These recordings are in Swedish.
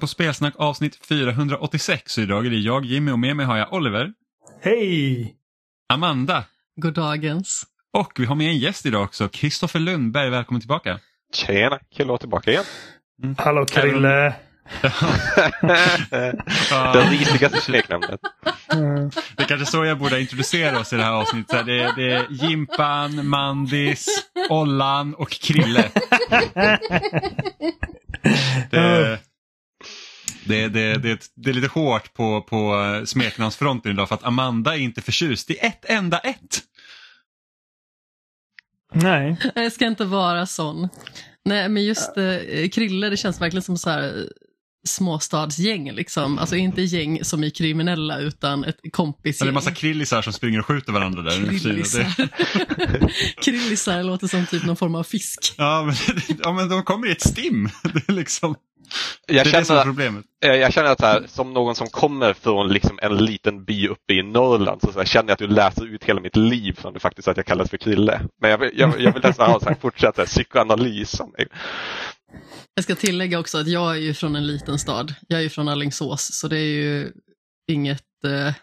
Lyssnar på Spelsnack avsnitt 486 och idag är det jag Jimmy och med mig har jag Oliver, Hej! Amanda God dagens. och vi har med en gäst idag också, Kristoffer Lundberg. Välkommen tillbaka. Tjena, kul att vara tillbaka igen. Hallå Krille! det risigaste smeknamnet. Mm. Det är kanske så jag borde introducera oss i det här avsnittet. Det är, det är Jimpan, Mandis, Ollan och Krille. Det, det, det, det, det är lite hårt på, på smeknamnsfronten idag för att Amanda är inte förtjust i ett enda ett. Nej. Jag ska inte vara sån. Nej, men just eh, Krille, det känns verkligen som så här eh, småstadsgäng. Liksom. Alltså inte gäng som är kriminella, utan ett Det är kompisgäng. en massa krillisar som springer och skjuter varandra där. Krillisar. Krillisar låter som typ någon form av fisk. Ja men, ja, men de kommer i ett stim. Det är liksom Jag det är det som är känner, problemet. eh, jag känner att här, som någon som kommer från liksom en liten by uppe i Norrland så, så här, känner jag att du läser ut hela mitt liv från det faktiskt att jag kallas för Krille. Men jag vill, jag, jag vill nästan ha så här, fortsatt psykoanalys. Om mig. Jag ska tillägga också att jag är ju från en liten stad. Jag är ju från Alingsås, så det är ju inget eh,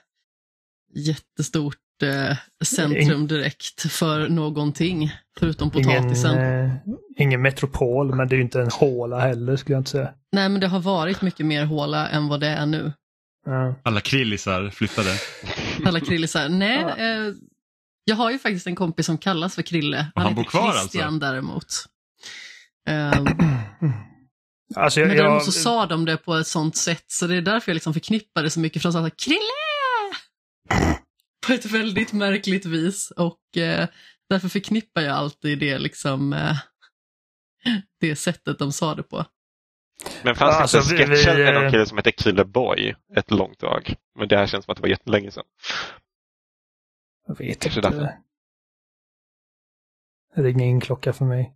jättestort eh, centrum direkt för någonting, förutom Ingen, potatisen. eh, ingen metropol, men det är ju inte en håla heller skulle jag inte säga. Nej, men det har varit mycket mer håla än vad det är nu. Ja. Alla krillisar flyttade. Alla krillisar. Nej, eh, jag har ju faktiskt en kompis som kallas för Krille. Och han heter bor kvar Christian alltså? däremot. Eh, Alltså, jag, men däremot jag, så sa de det på ett sånt sätt, så det är därför jag liksom förknippar det så mycket. För de sa Krille! På ett väldigt märkligt vis. Och eh, därför förknippar jag alltid det liksom eh, det sättet de sa det på. Men fanns det Alltså, inte vi- sketcher vi, med någon eh, kille som hette Krille Boy ett långt tag? Men det här känns som att det var jättelänge sedan. jag vet Kanske inte. därför. Det ringer ingen klocka för mig.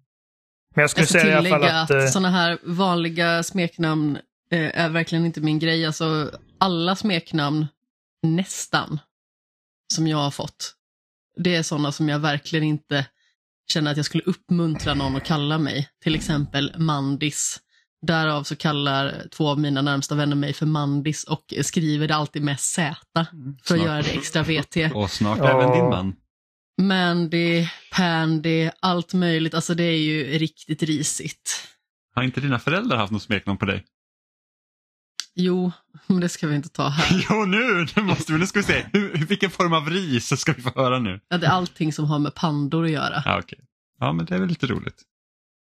Men jag skulle Jag ska säga i alla tillägga fall att... att eh, sådana här vanliga smeknamn eh, är verkligen inte min grej. Alltså, alla smeknamn, nästan, som jag har fått, det är sådana som jag verkligen inte känner att jag skulle uppmuntra någon att kalla mig. Till exempel Mandis. Därav så kallar två av mina närmsta vänner mig för Mandis och skriver det alltid med Z för att Snart. göra det extra VT. Och snart Ja. även din man. Mandy, Pandy, allt möjligt. Alltså det är ju riktigt risigt. Har inte dina föräldrar haft något smeknamn på dig? Jo, men det ska vi inte ta här. Jo nu, nu måste vi, nu ska vi se. Hur, vilken form av ris ska vi få höra nu? Ja, det är allting som har med pandor att göra. Ja, okej. Ja, men det är väl lite roligt.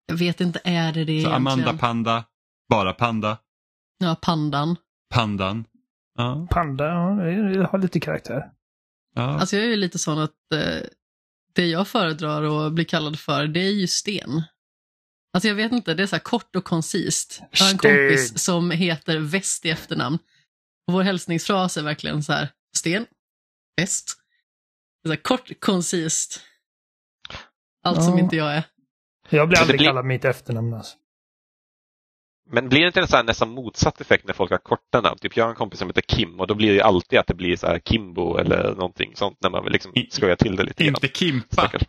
Jag vet inte, är det det Så egentligen? Amanda Panda, bara Panda, Ja, pandan. Pandan. Ja, Panda, ja, det har lite karaktär. Ja. Alltså jag är ju lite sån att eh, det jag föredrar att bli kallad för, det är ju sten. Alltså jag vet inte, det är så här kort och koncist. Jag har en Sten. kompis som heter Väst i efternamn. Och vår hälsningsfras är verkligen så här, sten, väst. Det är så här kort, koncist. Allt som Ja. inte jag är. Jag blir aldrig blir- kallad mitt efternamn alltså. Men blir det inte en så här nästan motsatt effekt när folk har korta namn? Typ jag har en kompis som heter Kim och då blir det alltid att det blir så här Kimbo eller någonting sånt när man vill liksom skoja till det lite grann. Inte Kimpa. Stackars.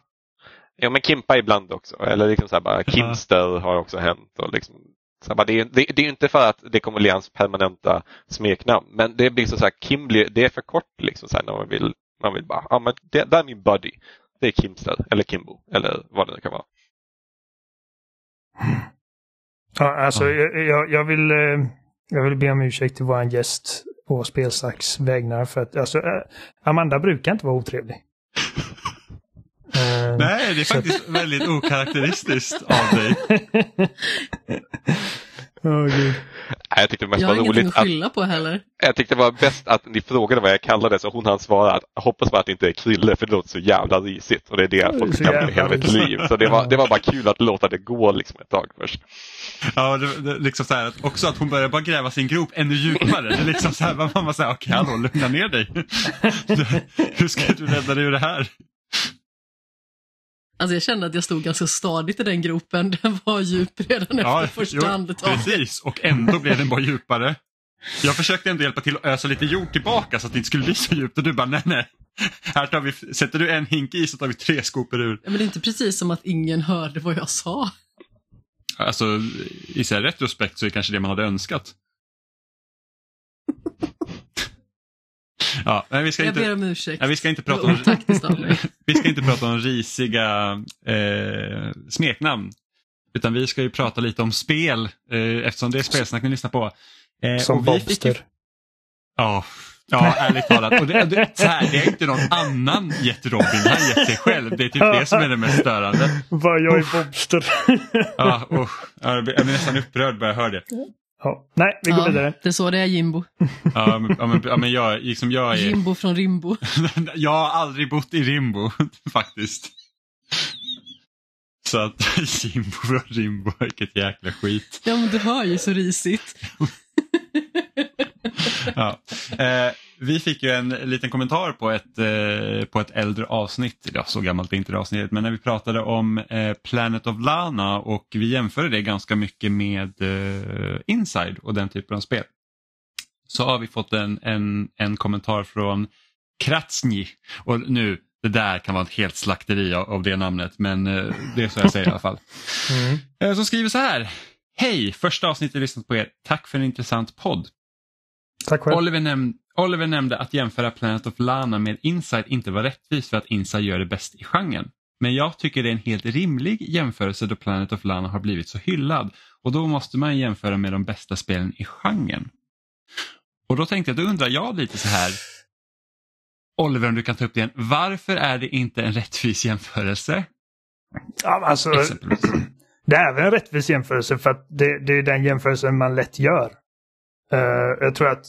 Ja men Kimpa ibland också. Eller liksom så här bara Kimster har också hänt. Och liksom, så bara, det, är, det, det är ju inte för att det kommer bli hans permanenta smeknamn. Men det blir så, här, Kim blir, det är för kort liksom så när man vill, man vill bara, ja men det, där är min buddy. Det är Kimster eller Kimbo eller vad det nu kan vara. Ja, alltså, Ja. jag, jag, vill, eh, jag vill be om ursäkt till vår gäst på Spelsacks vägnar. För att, alltså, eh, Amanda brukar inte vara otrevlig. Eh, Nej, det är faktiskt väldigt okaraktäristiskt av dig. Gud. Nej, Jag tyckte det mest Jag var har ingenting roligt att att skylla på heller. Jag tyckte det var bäst att ni frågade vad jag kallade så hon hann svara att hoppas bara att det inte är Krille för det låter så jävla risigt och det är det folk Så ska med i hela mitt liv. Så det var, det var bara kul att låta det gå liksom ett tag först. Ja, det, det, liksom så här, att också att hon börjar bara gräva sin grop ännu djupare. Det är liksom så här, man bara säger, okej hallå, lugna ner dig. Hur ska du rädda dig ur det här? Alltså jag kände att jag stod ganska stadigt i den gropen. Den var djup redan efter första jo, andetaget. Precis, och ändå blev den bara djupare. Jag försökte ändå hjälpa till att ösa lite jord tillbaka så att det inte skulle bli så djupt och du bara nej nej. Här tar vi, sätter du en hink i så tar vi tre skopor ur. Ja, Men det är inte precis som att ingen hörde vad jag sa. alltså i så här retrospekt så är det kanske det man hade önskat. ja, men vi ska Jag inte... ber om ursäkt. Ja, vi ska inte prata om, vi ska inte prata om risiga eh, smeknamn. Utan vi ska ju prata lite om spel eh, eftersom det är spelsnack ni lyssnar på. Eh, Som fick Bobster. Ja, ja ärligt talat. Och det, det, så här, det är inte någon annan gett Robin, han gett sig själv. Det är typ det som är det mest störande. Vad jag är Bobster. Ja, blir jag blir nästan upprörd bara jag hör det. Ja. Nej, vi går Ja, vidare. det är så det är Jimbo. Ja, men, ja, men, ja, men jag, liksom jag, är, Jimbo från Rimbo. jag har aldrig bott i Rimbo faktiskt. Så att Jimbo från Rimbo, vilket jäkla skit. Ja men du hör ju så risigt. Ja. Eh, vi fick ju en liten kommentar på ett, eh, på ett äldre avsnitt, ja så gammalt är inte det avsnittet, men när vi pratade om eh, Planet of Lana och vi jämförde det ganska mycket med eh, Inside och den typen av spel. Så har vi fått en, en, en kommentar från Kratsny och nu, det där kan vara ett helt slakteri av, det namnet men eh, det är så jag säger i alla fall. Mm. Eh, Som skriver så här. Hej, första avsnittet jag lyssnat på er. Tack för en intressant podd. Tack själv. Oliver, näm Oliver nämnde att jämföra Planet of Lana med Inside inte var rättvist för att Inside gör det bäst i genren. Men jag tycker det är en helt rimlig jämförelse då Planet of Lana har blivit så hyllad och då måste man jämföra med de bästa spelen i genren. Och då tänkte jag, då undrar jag lite så här. Oliver om du kan ta upp det igen. Varför är det inte en rättvis jämförelse? Ja, alltså, det är väl en rättvis jämförelse för att det, det är den jämförelsen man lätt gör. Eh, jag tror att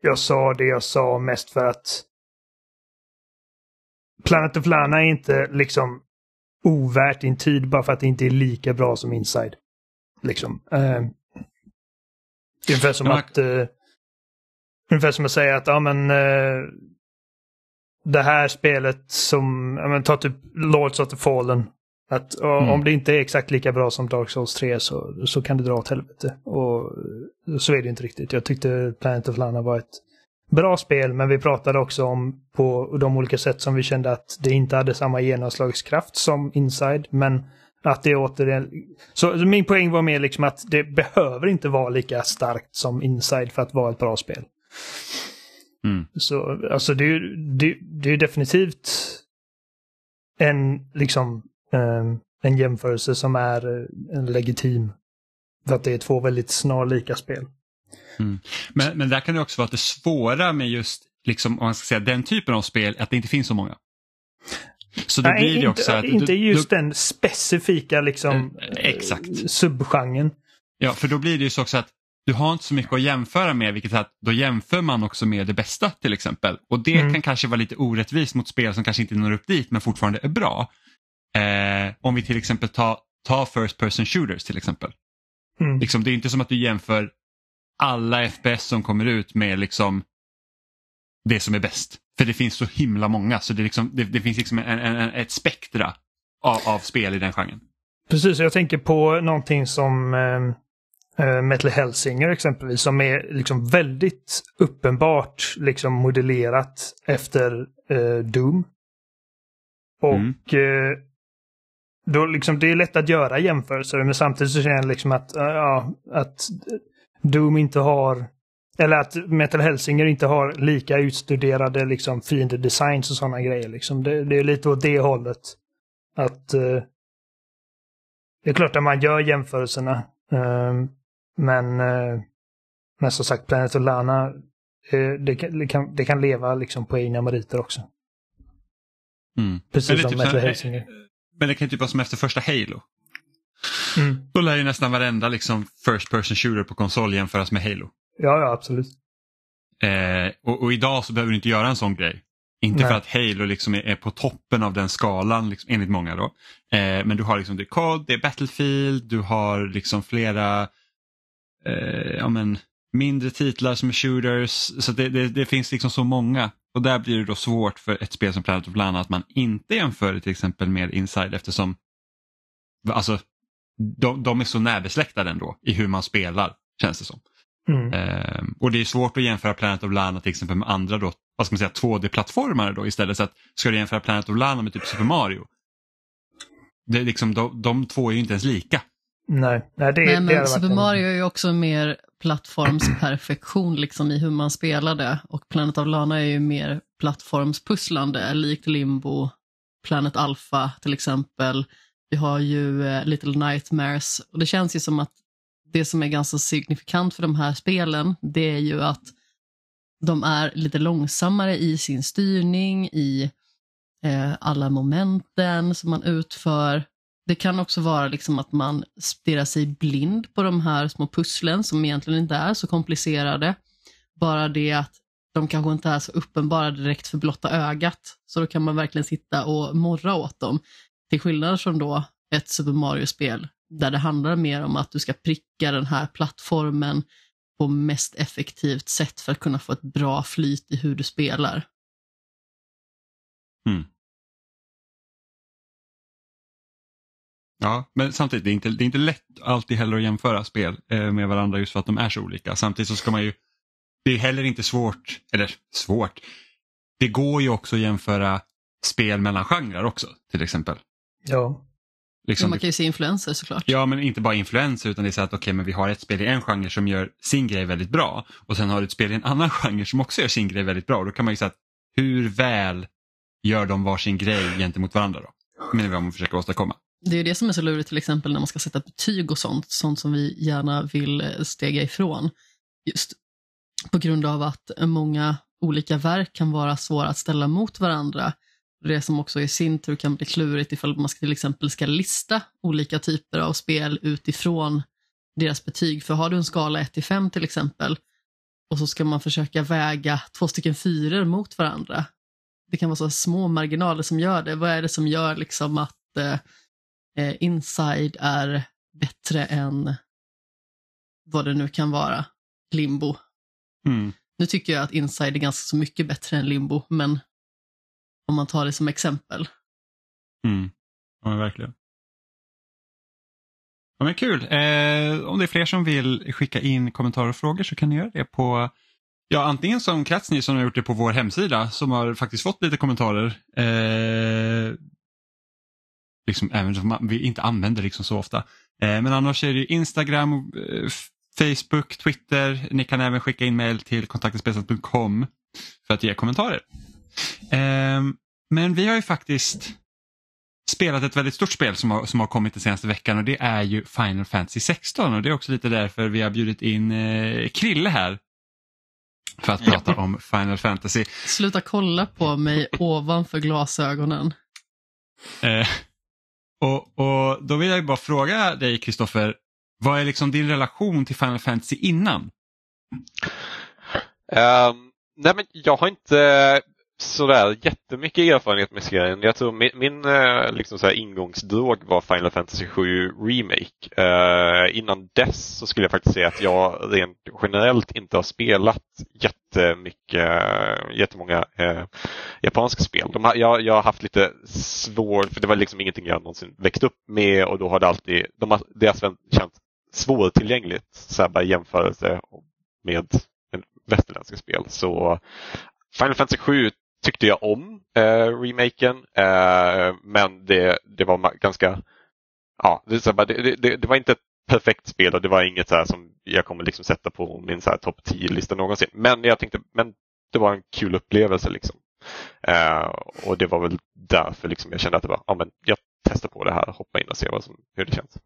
jag sa det jag sa mest för att Planet of Lana är inte liksom ovärt din tid bara för att det inte är lika bra som Inside. Liksom. Uh, ungefär som Ja, att uh, Ungefär som att säga att ja men eh, det här spelet som, ja men ta typ Lords of the Fallen. Att Mm. om det inte är exakt lika bra som Dark Souls 3 så, så kan det dra åt helvete. Och så är det inte riktigt. Jag tyckte Planet of Lana var ett bra spel men vi pratade också om på de olika sätt som vi kände att det inte hade samma genomslagskraft som Inside. Men att det återigen... Så min poäng var mer liksom att det behöver inte vara lika starkt som Inside för att vara ett bra spel. Mm. Så alltså det är ju det, det är definitivt en liksom en jämförelse som är eh, en legitim. För att det är två väldigt snarlika spel. Men, men där kan det också vara att det svåra med just liksom, om man ska säga, den typen av spel att det inte finns så många. Så då Nej, blir det inte, också att... inte just du, den specifika liksom Eh, exakt. eh, subgenren. Ja, för då blir det ju så också att du har inte så mycket att jämföra med vilket är att då jämför man också med det bästa till exempel. Och det Mm. kan kanske vara lite orättvist mot spel som kanske inte når upp dit men fortfarande är bra. Eh, om vi till exempel tar, tar First Person Shooters till exempel. Mm. Liksom, det är inte som att du jämför alla FPS som kommer ut med liksom det som är bäst. För det finns så himla många så det, liksom, det, det finns liksom en, en, en, ett spektra av, av spel i den genren. Precis, jag tänker på någonting som eh, Metal Hellsinger exempelvis, som är liksom väldigt uppenbart liksom modellerat efter eh, Doom. Och eh, då liksom, det är lätt att göra jämförelser, men samtidigt så känner jag liksom att, eh, ja, att Doom inte har, eller att Metal Hellsinger inte har lika utstuderade liksom fiendedesigns och sådana grejer. Liksom. Det, det är lite åt det hållet. Att eh, det är klart att man gör jämförelserna. ehm, men, eh, men som sagt, Planet of Lana, eh, det, kan, det, kan, det kan leva liksom på egna meriter också. Mm. Precis som typ Metal så här- Hellsinger. Men det kan ju typ vara som efter första Halo. Mm. Då lär ju nästan varenda liksom, first person shooter på konsol jämföras med Halo. Ja, ja, absolut. Eh, och, och idag så behöver du inte göra en sån grej. Inte Nej. för att Halo liksom är, är på toppen av den skalan, liksom, enligt många. då. Eh, men du har liksom det är COD, det är Battlefield, du har liksom flera eh, ja, men, mindre titlar som är shooters. Så det, det, det finns liksom så många. Och där blir det då svårt för ett spel som Planet of Lana att man inte jämför det till exempel med Inside eftersom alltså, de, de är så närbesläktade ändå i hur man spelar, känns det som. Mm. Ehm, och det är svårt att jämföra Planet of Lana till exempel med andra då, vad ska man säga, 2D-plattformar då istället. Så att ska du jämföra Planet of Lana med typ Super Mario, det är liksom, de, de två är ju inte ens lika. Nej, nej det, Nej, det men Super Mario är ju också mer plattformsperfektion liksom i hur man spelar det. Och Planet of Lana är ju mer plattformspusslande, likt Limbo, Planet Alpha till exempel. Vi har ju eh, Little Nightmares och det känns ju som att det som är ganska signifikant för de här spelen, det är ju att de är lite långsammare i sin styrning, i eh, alla momenten som man utför. Det kan också vara liksom att man stirrar sig blind på de här små pusslen som egentligen inte är så komplicerade. Bara det att de kanske inte är så uppenbara direkt för blotta ögat. Så då kan man verkligen sitta och morra åt dem. Till skillnad från då ett Super Mario-spel där det handlar mer om att du ska pricka den här plattformen på mest effektivt sätt för att kunna få ett bra flyt i hur du spelar. Hmm. Ja, men samtidigt, det är inte, det är inte lätt alltid heller att jämföra spel eh, med varandra just för att de är så olika. Samtidigt så ska man ju, det är heller inte svårt, eller svårt, det går ju också att jämföra spel mellan genrer också till exempel. Ja. Liksom, man kan ju se influenser såklart. Ja, men inte bara influenser utan det är så att okej, men vi har ett spel i en genre som gör sin grej väldigt bra och sen har du ett spel i en annan genre som också gör sin grej väldigt bra. Och då kan man ju säga att hur väl gör de varsin grej gentemot varandra då? Men det är vad man försöker åstadkomma. Det är ju det som är så lurigt till exempel när man ska sätta betyg och sånt, sånt som vi gärna vill eh, stega ifrån. Just på grund av att många olika verk kan vara svåra att ställa mot varandra. Det som också i sin tur kan bli klurigt ifall man ska, till exempel ska lista olika typer av spel utifrån deras betyg. För har du en skala 1 till 5 till exempel och så ska man försöka väga två stycken fyror mot varandra. Det kan vara så små marginaler som gör det. Vad är det som gör liksom att eh, eh, Inside är bättre än vad det nu kan vara, Limbo. Mm. Nu tycker jag att Inside är ganska så mycket bättre än Limbo, men om man tar det som exempel. Mm. Ja, men verkligen. Ja, men kul. Eh, om det är fler som vill skicka in kommentarer och frågor så kan ni göra det på Ja, antingen som Kratsny som har gjort det på vår hemsida som har faktiskt fått lite kommentarer. Eh, liksom, även om vi inte använder liksom så ofta. Eh, men annars är det Instagram, eh, Facebook, Twitter. Ni kan även skicka in mail till kontaktespecial.com för att ge kommentarer. Eh, men vi har ju faktiskt spelat ett väldigt stort spel som har, som har kommit den senaste veckan och det är ju Final Fantasy 16 och det är också lite därför vi har bjudit in eh, Krille här för att prata om Final Fantasy. Sluta kolla på mig ovanför glasögonen. Eh, och, och Då vill jag ju bara fråga dig Kristoffer, vad är liksom din relation till Final Fantasy innan? Um, nej men jag har inte sådär jättemycket erfarenhet med serien. Jag tror min, min eh, liksom så här ingångsdrog var Final Fantasy 7 Remake. Eh, innan dess så skulle jag faktiskt säga att jag rent generellt inte har spelat jättemycket, eh, jättemånga eh, japanska spel. De har, jag, jag har haft lite svårt, för det var liksom ingenting jag någonsin växt upp med och då har det alltid, de har, det har känts svårtillgängligt så här bara i jämförelse med västerländska spel. Så Final Fantasy 7 tyckte jag om eh, remaken eh, men det, det var ganska ja, det, det, det, det var inte ett perfekt spel och det var inget så här som jag kommer liksom sätta på min så här topp 10-lista någonsin. Men jag tänkte, men det var en kul upplevelse liksom. Eh, och det var väl därför liksom jag kände att det var, ja men jag testar på det här, hoppa in och se vad som, hur det känns.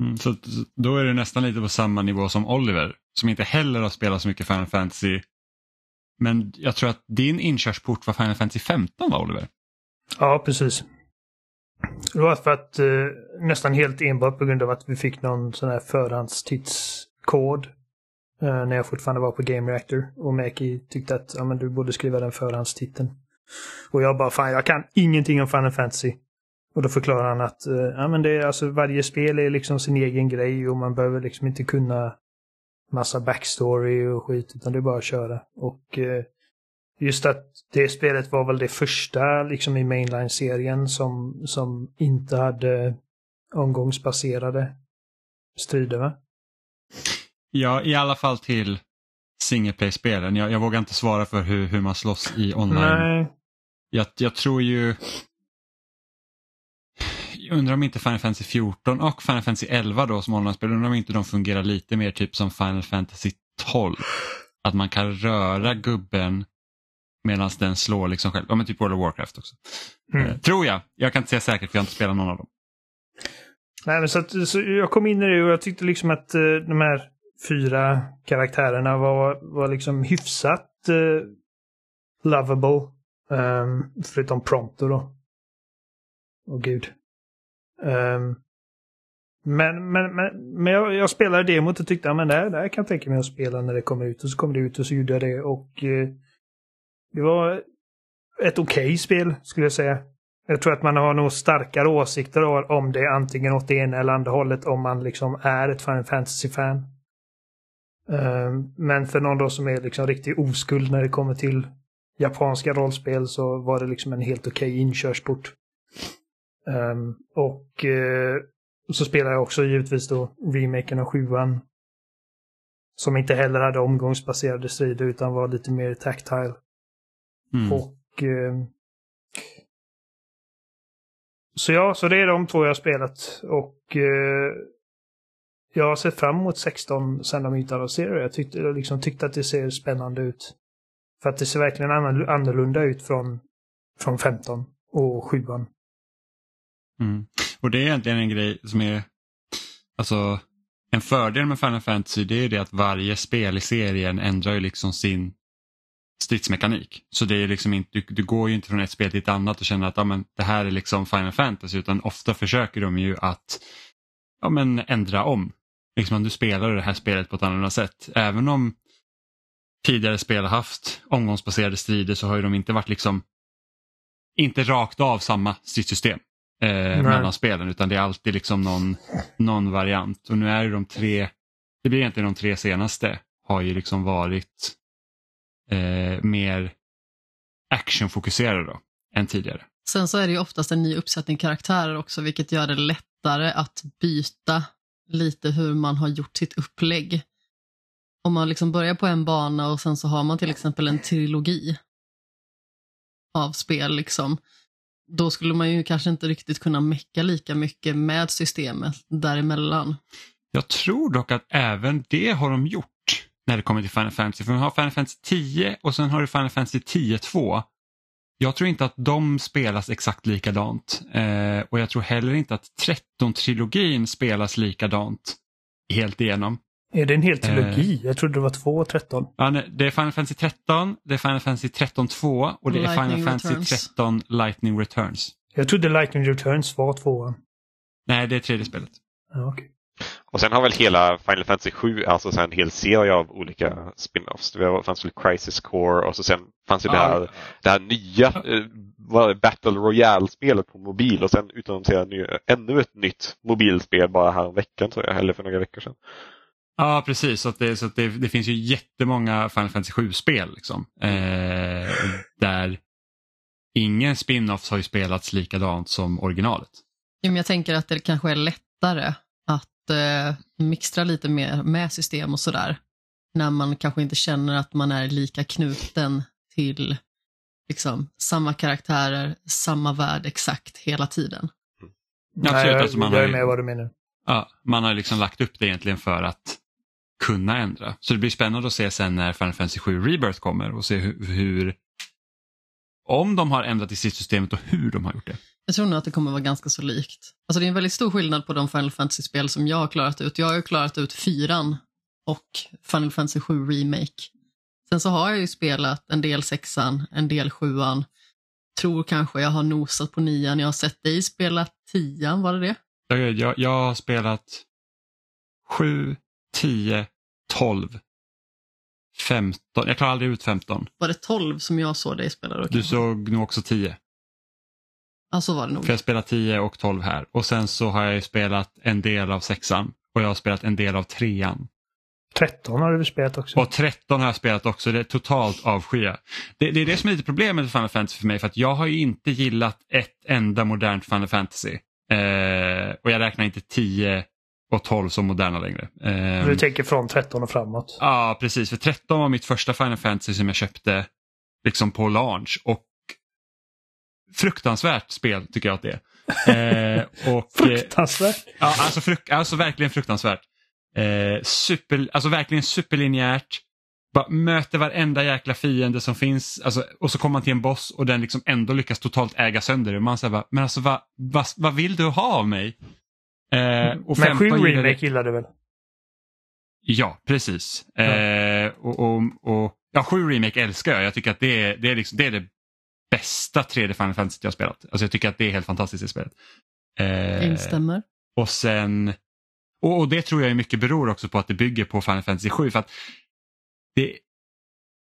Mm, så, så då är du nästan lite på samma nivå som Oliver som inte heller har spelat så mycket Final Fantasy. Men jag tror att din inkörsport var Final Fantasy 15 va Oliver? Ja, precis. Det var för att eh, nästan helt enbart på grund av att vi fick någon sån här förhandstidskod eh, när jag fortfarande var på Game Reactor och Mäki tyckte att ja, men du borde skriva den förhandstiteln. Och jag bara, fan jag kan ingenting om Final Fantasy. Och då förklarar han att eh, ja, men det är, alltså, varje spel är liksom sin egen grej och man behöver liksom inte kunna massa backstory och skit utan det är bara att köra. Och eh, Just att det spelet var väl det första liksom i mainline-serien som, som inte hade omgångsbaserade strider va? Ja, i alla fall till single play-spelen. Jag, jag vågar inte svara för hur, hur man slåss i online. Nej. Jag, jag tror ju... jag undrar om inte Final Fantasy 14 och Final Fantasy 11 då som online-spel, undrar om inte de fungerar lite mer typ som Final Fantasy 12. Att man kan röra gubben medan den slår liksom själv. Ja men typ World of Warcraft också. Mm. Eh, tror jag. Jag kan inte säga säkert för jag har inte spelat någon av dem. Nej, men så, att, så jag kom in i det och jag tyckte liksom att eh, de här fyra karaktärerna var, var liksom hyfsat uh, lovable. Um, förutom Prompto då. Åh gud. Um, men men, men, men jag, jag spelade demot och tyckte att det här, det här kan jag tänka mig att spela när det kommer ut. Och så kom det ut och så gjorde jag det och uh, det var ett okej okay spel skulle jag säga. Jag tror att man har nog starkare åsikter om det antingen åt det ena eller andra hållet om man liksom är ett Final Fantasy-fan. Um, men för någon då som är liksom riktigt oskuld när det kommer till japanska rollspel så var det liksom en helt okej okay inkörsport. Um, och uh, så spelar jag också givetvis då remaken av sjuan. Som inte heller hade omgångsbaserade strider utan var lite mer tactile. Mm. Och uh, så ja, så det är de två jag har spelat. Och uh, jag har sett fram emot 16 sen de inte annonserade. Jag tyckte, jag liksom tyckte att det ser spännande ut. För att det ser verkligen annorlunda ut från, från 15 och 7 mm. Och det är egentligen en grej som är, alltså en fördel med Final Fantasy det är det att varje spel i serien ändrar ju liksom sin stridsmekanik. Så det är liksom inte, du, du, går ju inte från ett spel till ett annat och känner att ja, men, det här är liksom Final Fantasy utan ofta försöker de ju att ja, men, ändra om. Liksom att du spelar det här spelet på ett annorlunda sätt. Även om tidigare spel har haft omgångsbaserade strider så har ju de inte varit liksom inte rakt av samma stridssystem eh, mellan spelen utan det är alltid liksom någon, någon variant. Och nu är det de tre, det blir egentligen de tre senaste, har ju liksom varit eh, mer actionfokuserade då, än tidigare. Sen så är det ju oftast en ny uppsättning karaktärer också vilket gör det lättare att byta lite hur man har gjort sitt upplägg om man liksom börjar på en bana och sen så har man till exempel en trilogi av spel, liksom, då skulle man ju kanske inte riktigt kunna mecka lika mycket med systemet däremellan. Jag tror dock att även det har de gjort när det kommer till Final Fantasy. För de har Final Fantasy 10 och sen har du Final Fantasy 10-2. Jag tror inte att de spelas exakt likadant eh, och jag tror heller inte att 13-trilogin spelas likadant helt igenom. Är det en hel trilogi? Eh, jag trodde det var två och 13. Ja, nej, det är Final Fantasy 13, det är Final Fantasy 13 2 och det Lightning är Final Fantasy Returns. 13 Lightning Returns. Jag trodde Lightning Returns var tvåan. Nej, det är tredje spelet. Ja, okay. Och sen har väl hela Final Fantasy 7 alltså en hel serie av olika spin-offs. Det fanns väl Crisis Core och så sen fanns ju ah, det, här, det här nya eh, Battle Royale-spelet på mobil och sen utannonserade ännu ett nytt mobilspel bara här veckan tror jag, eller för några veckor sedan. Ja, precis. Så, det, så det, det, finns ju jättemånga Final Fantasy 7-spel. Liksom, eh, där ingen spin-offs har ju spelats likadant som originalet. Ja, men jag tänker att det kanske är lättare att eh, mixtra lite mer med system och sådär. När man kanske inte känner att man är lika knuten till liksom, samma karaktärer, samma värld exakt hela tiden. Mm. Absolut, Nej, alltså man jag är med vad du menar. Ja, man har liksom lagt upp det egentligen för att kunna ändra. Så det blir spännande att se sen när Final Fantasy 7 Rebirth kommer och se hur, hur om de har ändrat i sitt systemet och hur de har gjort det. Jag tror nog att det kommer vara ganska så likt. Alltså det är en väldigt stor skillnad på de Final Fantasy-spel som jag har klarat ut. Jag har ju klarat ut fyran och Final Fantasy 7 Remake. Sen så har jag ju spelat en del sexan, en del sjuan. Tror kanske jag har nosat på nian. Jag har sett dig spela tian, var det det? Jag, jag, jag har spelat sju, 10, 12, 15. Jag klarar aldrig ut 15. Var det 12 som jag såg dig spela? Då, du såg nog också 10. Ja, så var det nog. För jag spelar 10 och 12 här. Och sen så har jag spelat en del av sexan och jag har spelat en del av trean. 13 har du spelat också. Och 13 har jag spelat också. Det är totalt avskya. Det, det är det som är lite problemet med Final Fantasy för mig. För att jag har ju inte gillat ett enda modernt Final Fantasy. Eh, och jag räknar inte 10 och 12 som moderna längre. Eh, du tänker från 13 och framåt? Ja, precis. För 13 var mitt första Final Fantasy som jag köpte liksom på launch och fruktansvärt spel tycker jag att det är. Eh, och, Fruktansvärt. Ja, alltså, fruk alltså verkligen fruktansvärt. Eh, super, alltså verkligen superlinjärt. Bara möter varenda jäkla fiende som finns alltså, och så kommer man till en boss och den liksom ändå lyckas totalt äga sönder det. Man säger bara, men alltså vad va, va vill du ha av mig? Eh, och men 7 Remake gillar du väl? Ja, precis. Ja. Eh, och, och, och, ja, 7 Remake älskar jag. Jag tycker att det är, det är, liksom, det, är det bästa 3D Final Fantasy jag har spelat. Alltså jag tycker att det är helt fantastiskt i spelet. Eh, Instämmer. Och sen och, och, det tror jag mycket beror också på att det bygger på Final Fantasy 7. För att det,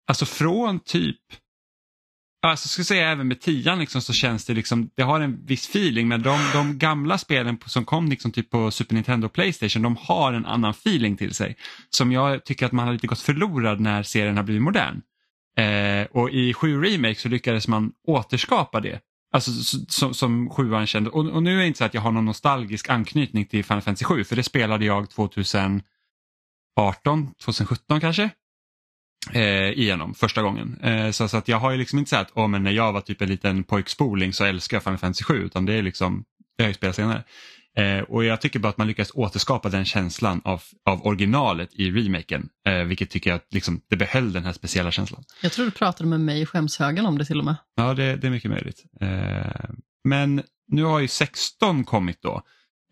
alltså från typ Alltså, jag skulle säga även med tian liksom, så känns det liksom, det har en viss feeling men de, de gamla spelen som kom liksom typ på Super Nintendo och Playstation de har en annan feeling till sig. Som jag tycker att man har lite gått förlorad när serien har blivit modern. Eh, och i 7 Remake så lyckades man återskapa det. Alltså som, som sjuan kände. Och, och, nu är det inte så att jag har någon nostalgisk anknytning till Final Fantasy 7 för det spelade jag 2018, 2017 kanske. Eh, igenom första gången. Eh, så, så, att jag har ju liksom inte sagt att oh, men när jag var typ en liten pojkspoling så älskar jag Final Fantasy 7 utan det är liksom, det har jag spelat senare. Eh, och jag tycker bara att man lyckas återskapa den känslan av, av originalet i remaken. Eh, vilket tycker jag att liksom, det behöll den här speciella känslan. Jag tror du pratade med mig i skämshögen om det till och med. Ja, det, det är mycket möjligt. Eh, men nu har ju 16 kommit då.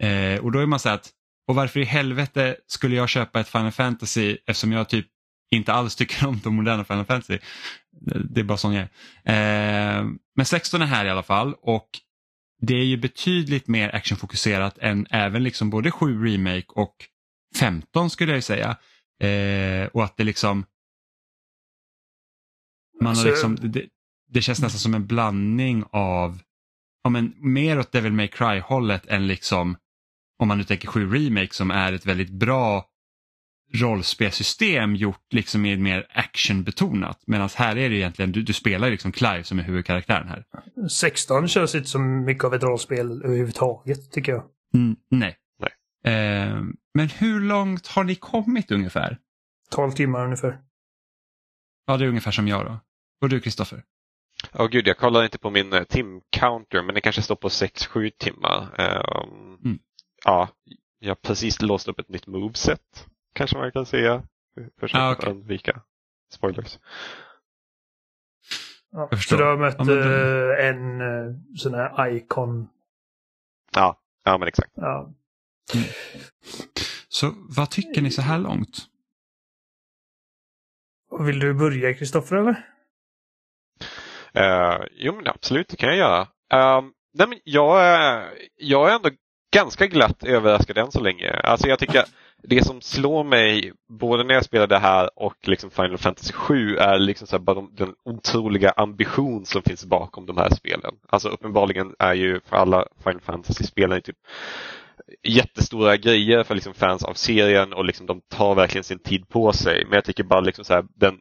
Eh, och då är man så att, och varför i helvete skulle jag köpa ett Final Fantasy eftersom jag typ inte alls tycker om de moderna Final Fantasy. Det är bara sån jag är. Eh, men 16 är här i alla fall och det är ju betydligt mer actionfokuserat än även liksom både 7 Remake och 15 skulle jag säga. Eh, och att det liksom man har alltså- liksom, det, det, känns nästan som en blandning av ja, men, mer åt Devil May Cry hållet än liksom om man nu tänker 7 Remake som är ett väldigt bra rollspelsystem gjort liksom med mer actionbetonat. Medan här är det egentligen, du, du spelar liksom Clive som är huvudkaraktären här. 16 känns inte som mycket av ett rollspel överhuvudtaget tycker jag. Mm, nej. nej. Eh, men hur långt har ni kommit ungefär? 12 timmar ungefär. Ja, det är ungefär som jag då. Och du Kristoffer? Ja, oh, gud, jag kollar inte på min uh, tim-counter, men det kanske står på 6-7 timmar. Um, mm. Ja, jag har precis låst upp ett nytt moveset kanske man kan säga. Försöka ah, okay. undvika spoilers. Ja, så du har mött ja, men... Eh, en uh, sån här icon? Ja, ja men exakt. Ja. Mm. Så vad tycker ni så här långt? Vill du börja Kristoffer eller? Uh, jo men absolut, det kan jag göra. Uh, nej, men jag, är, jag är ändå ganska glatt överraskad än så länge. Alltså jag tycker det som slår mig både när jag spelar det här och liksom Final Fantasy 7 är liksom så bara den otroliga ambition som finns bakom de här spelen. Alltså uppenbarligen är ju för alla Final Fantasy-spelare typ jättestora grejer för liksom fans av serien och liksom de tar verkligen sin tid på sig. Men jag tycker bara liksom så här, den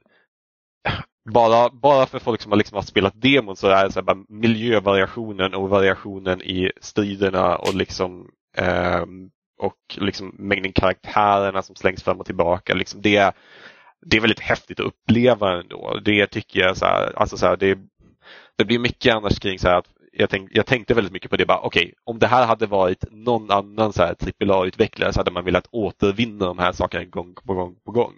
bara, bara för folk som har, liksom har spelat demon så är det så bara miljövariationen och variationen i striderna och liksom eh, och liksom mängden karaktärerna som slängs fram och tillbaka. Liksom det, det är väldigt häftigt att uppleva ändå. Det tycker jag, så här, alltså så här, det, det blir mycket annars kring så att jag, tänk, jag tänkte väldigt mycket på det. Okej, okay, om det här hade varit någon annan så här AAA-utvecklare så hade man velat återvinna de här sakerna gång på gång på gång.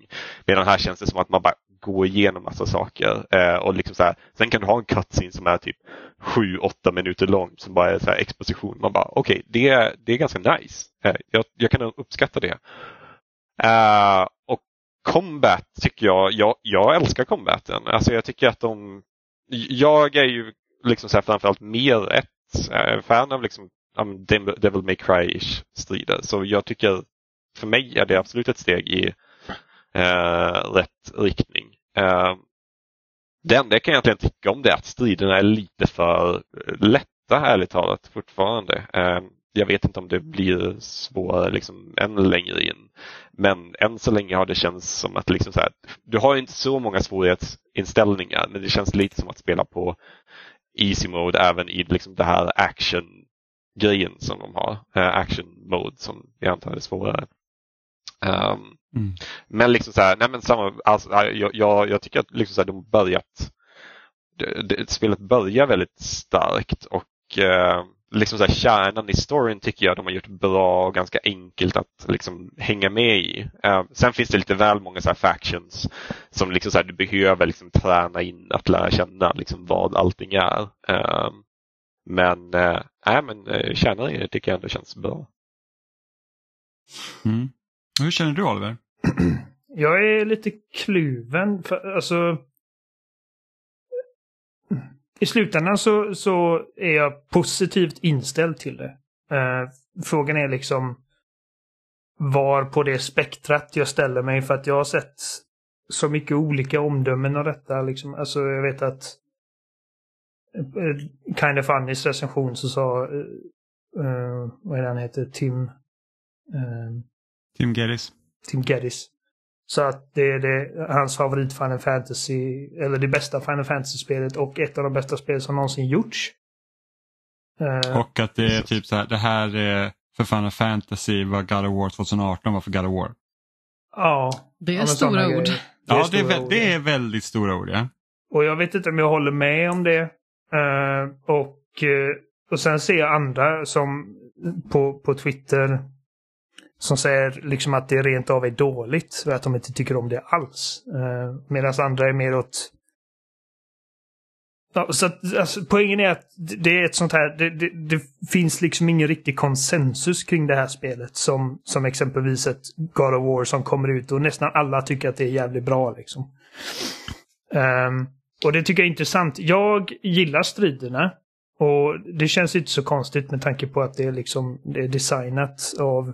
Medan här känns det som att man bara gå igenom massa saker. Eh, och liksom så här, sen kan du ha en cutscene som är typ 7-8 minuter lång som bara är så exposition. Man bara okej, okay, det, är, det är ganska nice. Eh, jag, jag kan uppskatta det. Eh, och combat tycker jag, jag, jag älskar combaten. Alltså jag tycker att de, jag är ju liksom så här framförallt mer ett eh, fan av liksom um, Devil May Cry-ish strider. Så jag tycker, för mig är det absolut ett steg i eh, rätt riktning. Eh, det enda jag kan egentligen tycka om det är att striderna är lite för lätta ärligt talat fortfarande. Eh, jag vet inte om det blir svårare liksom än längre in. Men än så länge har det känts som att liksom så här, du har inte så många svårighetsinställningar men det känns lite som att spela på easy mode även i liksom det här action grejen som de har. Eh, action mode som jag antar är svårare. Um, mm. Men liksom så här, nej men samma, alltså, jag, jag, jag tycker att liksom så här, de börjat det, det, spelet börjar väldigt starkt och uh, liksom så här, kärnan i storyn tycker jag de har gjort bra och ganska enkelt att liksom hänga med i. Uh, sen finns det lite väl många så factions som liksom så här, du behöver liksom träna in att lära känna liksom vad allting är. Uh, men, äh, men uh, kärnan i det tycker jag ändå känns bra. Mm. Hur känner du Oliver? Jag är lite kluven. För, alltså, I slutändan så, så är jag positivt inställd till det. Uh, frågan är liksom var på det spektrat jag ställer mig för att jag har sett så mycket olika omdömen av detta. Liksom. Alltså jag vet att eh, Kind of Funnys recension så sa, uh, vad är det han heter, Tim Tim Geddes. Tim Geddes. Så att det är det, hans favorit Final Fantasy, eller det bästa Final Fantasy-spelet och ett av de bästa spel som någonsin gjorts. Uh, och att det är typ så här, det här är för Final Fantasy vad God of War 2018 var för God of War. Ja. Det är ja, stora ord. Det ja, är det, är, ord. det är väldigt stora ord. Ja. Och jag vet inte om jag håller med om det. Uh, och, uh, och sen ser jag andra som på, på Twitter som säger liksom att det rent av är dåligt för att de inte tycker om det alls. Eh, uh, Medan andra är mer åt... Ja, så att, alltså, poängen är att det är ett sånt här, det, det, det, finns liksom ingen riktig konsensus kring det här spelet som, som exempelvis ett God of War som kommer ut och nästan alla tycker att det är jävligt bra liksom. Um, och det tycker jag är intressant. Jag gillar striderna. Och det känns inte så konstigt med tanke på att det är liksom det är designat av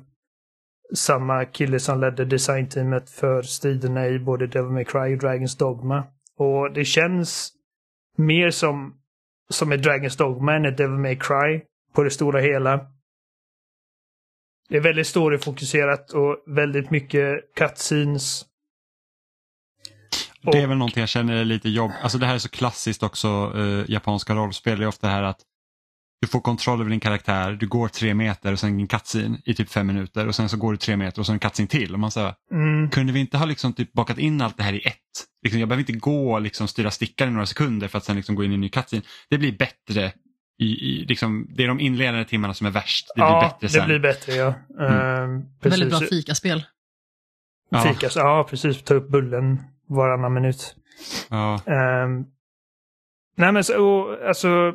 samma kille som ledde designteamet för striderna i både Devil May Cry och Dragons Dogma. Och det känns mer som, som ett Dragons Dogma än ett Devil May Cry på det stora hela. Det är väldigt storyfokuserat och väldigt mycket cutscenes. Det är väl någonting jag känner är lite jobb. Alltså det här är så klassiskt också, eh, japanska rollspel. Det är ofta det här att du får kontroll över din karaktär, du går tre meter och sen en cutscene i typ fem minuter och sen så går du tre meter och så en cutscene till. Och man säger, mm. Kunde vi inte ha liksom typ bakat in allt det här i ett? Liksom, jag behöver inte gå och liksom styra stickaren i några sekunder för att sen liksom gå in i en ny cutscene. Det blir bättre. I, i, liksom, det är de inledande timmarna som är värst. Det ja, blir bättre sen. det blir bättre ja. Mm. Uh, Väldigt bra fikaspel. Ja. Fikas, ja precis. Ta upp bullen varannan minut. Ja. Uh, nej men så, alltså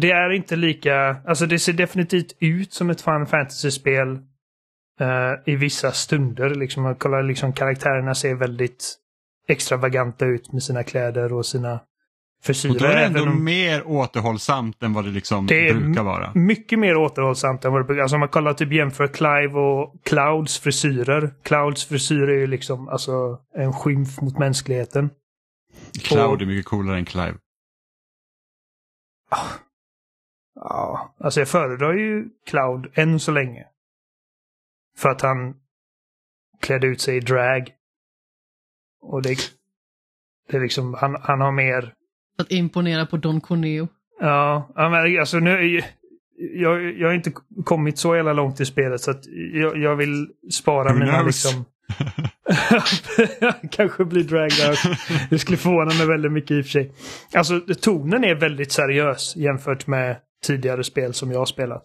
det är inte lika, alltså det ser definitivt ut som ett Final Fantasy-spel uh, i vissa stunder. Liksom, man kollar, liksom, karaktärerna ser väldigt extravaganta ut med sina kläder och sina frisyrer. Och då är det ändå om... mer återhållsamt än vad det liksom det brukar vara. Mycket mer återhållsamt än vad det brukar Alltså om man kollar typ jämför Clive och Clouds frisyrer. Clouds frisyr är ju liksom alltså en skymf mot mänskligheten. Cloud och... är mycket coolare än Clive. Ja, alltså jag föredrar ju Cloud än så länge. För att han klädde ut sig i drag. Och det, det är liksom, han, han har mer... Att imponera på Don Corneo. Ja, alltså nu... Jag, jag har inte kommit så jävla långt i spelet så att jag, jag vill spara Who mina knows? liksom... Kanske blir dragged out. Det skulle förvåna mig väldigt mycket i och för sig. Alltså tonen är väldigt seriös jämfört med tidigare spel som jag har spelat.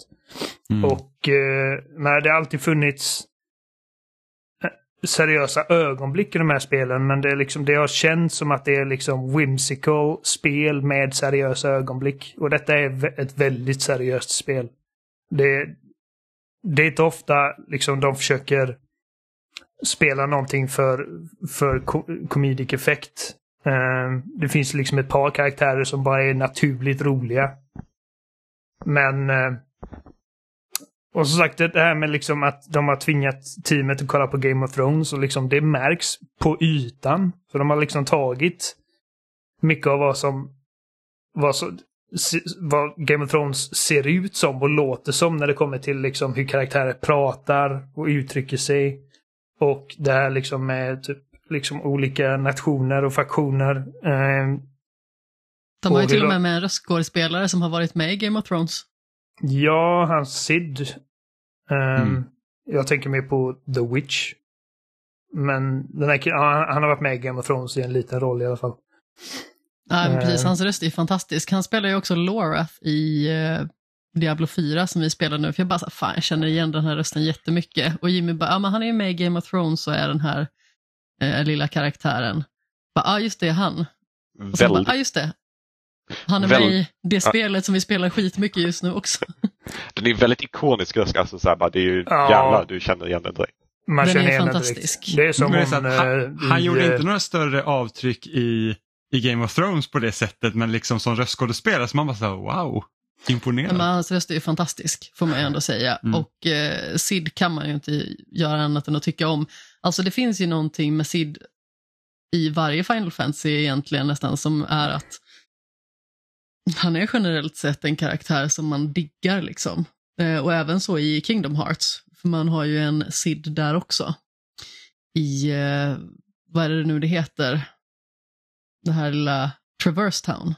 Mm. Och eh, nej, det har alltid funnits eh, seriösa ögonblick i de här spelen men det, är liksom, det har känts som att det är liksom whimsical spel med seriösa ögonblick. Och detta är ett väldigt seriöst spel. Det, det är inte ofta liksom de försöker spela någonting för, för comedic effekt. Uh, det finns liksom ett par karaktärer som bara är naturligt roliga. Men... Eh, och som sagt, det här med liksom att de har tvingat teamet att kolla på Game of Thrones och liksom det märks på ytan. För de har liksom tagit mycket av vad som... Vad, så, vad Game of Thrones ser ut som och låter som när det kommer till liksom hur karaktärer pratar och uttrycker sig. Och det här liksom med typ liksom olika nationer och faktioner. Eh, de har ju till och med med en röstskådespelare som har varit med i Game of Thrones. Ja, han Sid. Um, mm. Jag tänker mer på The Witch. Men den här, ja, han har varit med i Game of Thrones i en liten roll i alla fall. Ja, men precis. Ehm. Hans röst är fantastisk. Han spelar ju också Lorath i uh, Diablo 4 som vi spelar nu, för jag bara, fan jag känner igen den här rösten jättemycket. Och Jimmy bara, ja men han är ju med i Game of Thrones och är den här eh, lilla karaktären. Ja ah, just det, han. Och sen bara, Väldigt, ah, just det. Han är Väl- med i det spelet som vi spelar skitmycket just nu också. den är väldigt ikonisk röst. Alltså, så här, bara, det är ju Ja. jävlar, du känner igen den direkt. Man Den känner är fantastisk. Det är som det är så hon... att han, eh, han i, gjorde eh, inte några större avtryck i, i Game of Thrones på det sättet men liksom som röstskådespelare så man bara så här, wow, imponerad. Men hans röst är ju fantastisk, får man ju ändå säga. Mm. Och eh, Sid kan man ju inte göra annat än att tycka om. Alltså det finns ju någonting med Sid i varje Final Fantasy egentligen nästan som är att han är generellt sett en karaktär som man diggar liksom. Eh, och även så i Kingdom Hearts, för man har ju en Sid där också. I, eh, vad är det nu det heter? Det här lilla Traverse Town.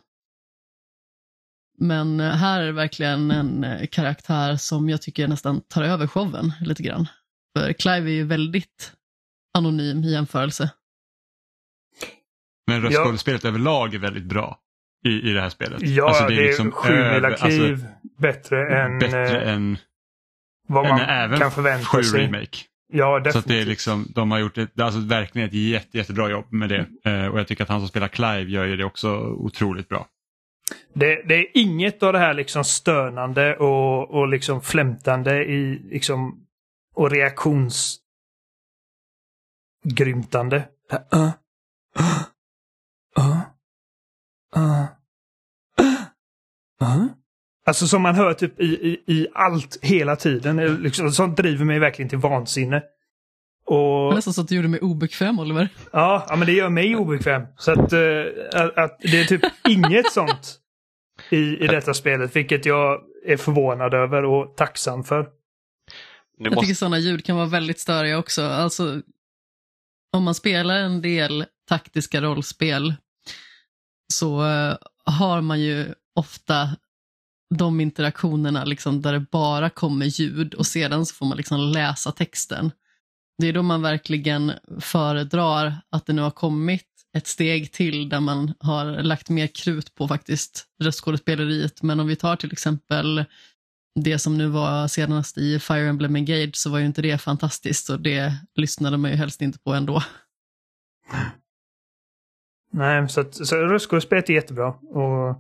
Men eh, här är det verkligen en eh, karaktär som jag tycker nästan tar över showen lite grann. För Clive är ju väldigt anonym i jämförelse. Men röstskådespelet överlag är väldigt bra i, i det här spelet. Ja, Alltså, det är, liksom sju över- mila alltså, kliv bättre än bättre eh, än, vad än man även kan förvänta sju sig. remake. Ja, Så definitivt. att det är liksom, de har gjort ett, alltså verkligen ett jätte, jättebra jobb med det. Eh, och jag tycker att han som spelar Clive gör ju det också otroligt bra. Det, det är inget av det här liksom stönande och, och liksom flämtande i liksom och reaktionsgrymtande. Uh, uh, uh, uh, uh. Alltså som man hör typ i, i, i allt hela tiden. Det Liksom, sånt driver mig verkligen till vansinne. Det Och, nästan så att du gjorde mig obekväm, Oliver. ja, ja, men det gör mig obekväm. Så att, eh, att, att det är typ inget sånt i, i detta spelet, vilket jag är förvånad över och tacksam för. Nu Jag måste, tycker sådana ljud kan vara väldigt störiga också. Alltså, om man spelar en del taktiska rollspel så eh, har man ju ofta de interaktionerna liksom, där det bara kommer ljud och sedan så får man liksom läsa texten. Det är då man verkligen föredrar att det nu har kommit ett steg till där man har lagt mer krut på faktiskt röstskådespeleriet. Men om vi tar till exempel det som nu var senast i Fire Emblem Engage så var ju inte det fantastiskt och det lyssnade man ju helst inte på ändå. Nej, så, att, så röstskådespelet är jättebra. Och,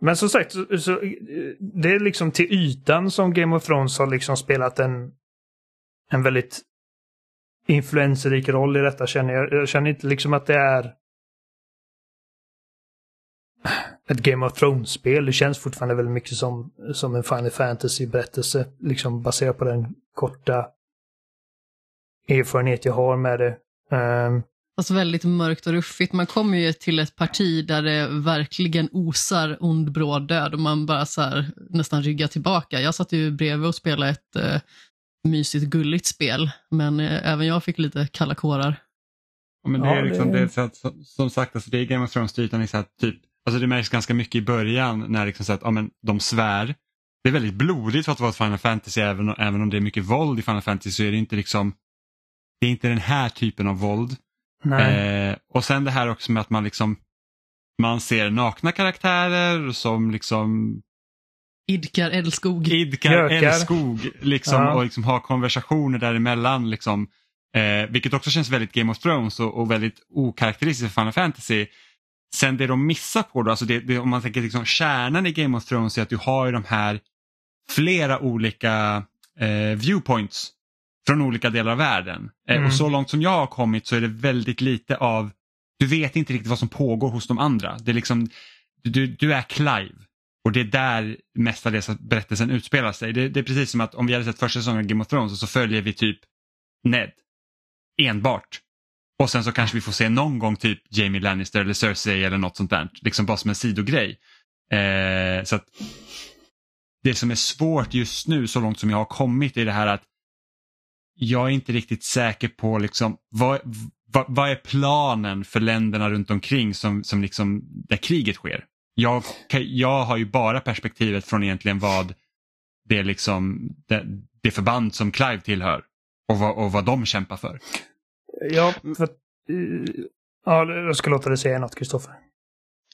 men som sagt, så, så, det är liksom till ytan som Game of Thrones har liksom spelat en, en väldigt influenserik roll i detta känner jag. Jag känner inte liksom att det är ett Game of Thrones-spel. Det känns fortfarande väldigt mycket som, som en Final Fantasy-berättelse. Liksom baserat på den korta erfarenhet jag har med det. Um, Fast väldigt mörkt och ruffigt. Man kommer ju till ett parti där det verkligen osar ond bråd död och man bara så här, nästan ryggar tillbaka. Jag satt ju bredvid och spelade ett eh, mysigt gulligt spel, men eh, även jag fick lite kalla kårar. Ja, men det är liksom, det- är så att, som- sagt, alltså, det är Game of i så här, typ, alltså det märks ganska mycket i början när liksom så att, ja, men, de svär. Det är väldigt blodigt för att vara ett Final Fantasy, även, även om det är mycket våld i Final Fantasy så är det inte liksom, det är inte den här typen av våld. Nej. Eh, och sen det här också med att man liksom, man ser nakna karaktärer som liksom Idkar eldskog. idkar Gökar. älskog liksom, Ja. och liksom har konversationer däremellan. Liksom, eh, vilket också känns väldigt Game of Thrones och, och väldigt okaraktäristiskt för Final Fantasy. Sen det de missar på då, alltså det, det, om man tänker liksom kärnan i Game of Thrones är att du har ju de här flera olika eh, viewpoints från olika delar av världen. Eh, Mm. Och så långt som jag har kommit så är det väldigt lite av, du vet inte riktigt vad som pågår hos de andra. Det är liksom, du, du är Clive och det är där mestadels berättelsen utspelar sig. Det, det är precis som att om vi hade sett första säsongen av Game of Thrones så följer vi typ Ned enbart. Och sen så kanske vi får se någon gång typ Jamie Lannister eller Cersei eller något sånt där. Liksom bara som en sidogrej. Eh, så att det som är svårt just nu så långt som jag har kommit är det här att jag är inte riktigt säker på liksom vad, vad, vad är planen för länderna runt omkring som, som liksom, där kriget sker. Jag, jag har ju bara perspektivet från egentligen vad det, liksom, det, det förband som Clive tillhör och vad, och vad de kämpar för. Ja, för eh, ja, jag ska låta dig säga något, Kristoffer.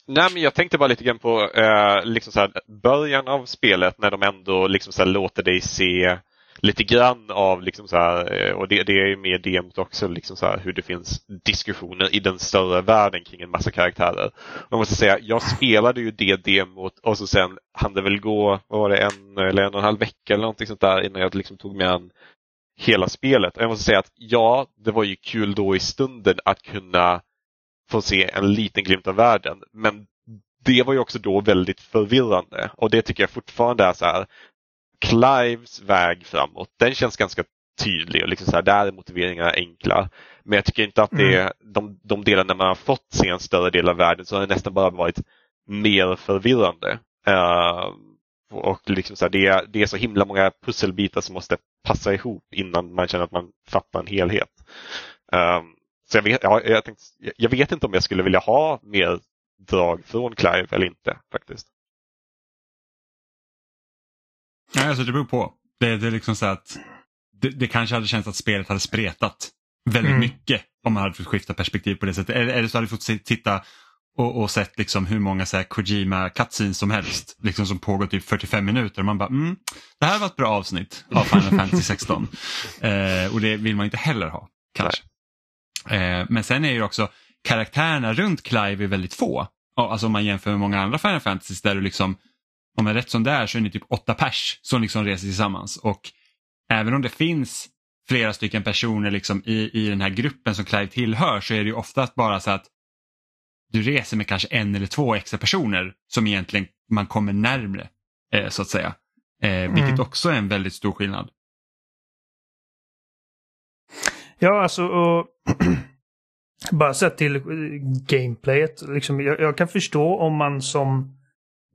Nej, men jag tänkte bara lite grann på eh, liksom så här, början av spelet när de ändå liksom så här, låter dig se lite grann av, liksom så här, eh, och det, det är ju med DMt också, liksom så här, hur det finns diskussioner i den större världen kring en massa karaktärer. Jag måste säga, jag spelade ju det demot och så sen hann det väl gå, vad var det, en eller en och en halv vecka eller någonting sånt där innan jag liksom tog mig an hela spelet. Och jag måste säga att ja, det var ju kul då i stunden att kunna få se en liten glimt av världen. Men det var ju också då väldigt förvirrande och det tycker jag fortfarande är så här. Clives väg framåt, den känns ganska tydlig och liksom så här, där är motiveringarna enkla. Men jag tycker inte att det är de, de delarna man har fått se en större del av världen så har det nästan bara varit mer förvirrande. Uh, och liksom så här, det, är, det är så himla många pusselbitar som måste passa ihop innan man känner att man fattar en helhet. Um, så jag vet, jag, jag, tänkte, jag vet inte om jag skulle vilja ha mer drag från Clive eller inte faktiskt. Nej, alltså det beror på. Det, det är liksom så att det, det, kanske hade känts att spelet hade spretat väldigt mm. mycket om man hade fått skifta perspektiv på det sättet. Eller, eller så hade vi fått titta och, och sett liksom hur många så här, Kojima cutscenes som helst liksom som pågår typ 45 minuter. Och man bara, mm, det här var ett bra avsnitt av Final Fantasy 16. Eh, och det vill man inte heller ha kanske. Eh, men sen är ju också karaktärerna runt Clive är väldigt få. Alltså om man jämför med många andra Final Fantasies där du liksom, om man är rätt som det är så är ni typ åtta pers som liksom reser tillsammans. Och även om det finns flera stycken personer liksom i, i den här gruppen som Clive tillhör så är det ju oftast bara så att du reser med kanske en eller två extra personer som egentligen man kommer närmre eh, så att säga. Eh, vilket mm. också är en väldigt stor skillnad. Ja, alltså och bara sett till eh, gameplayet. Liksom, jag, jag, kan förstå om man som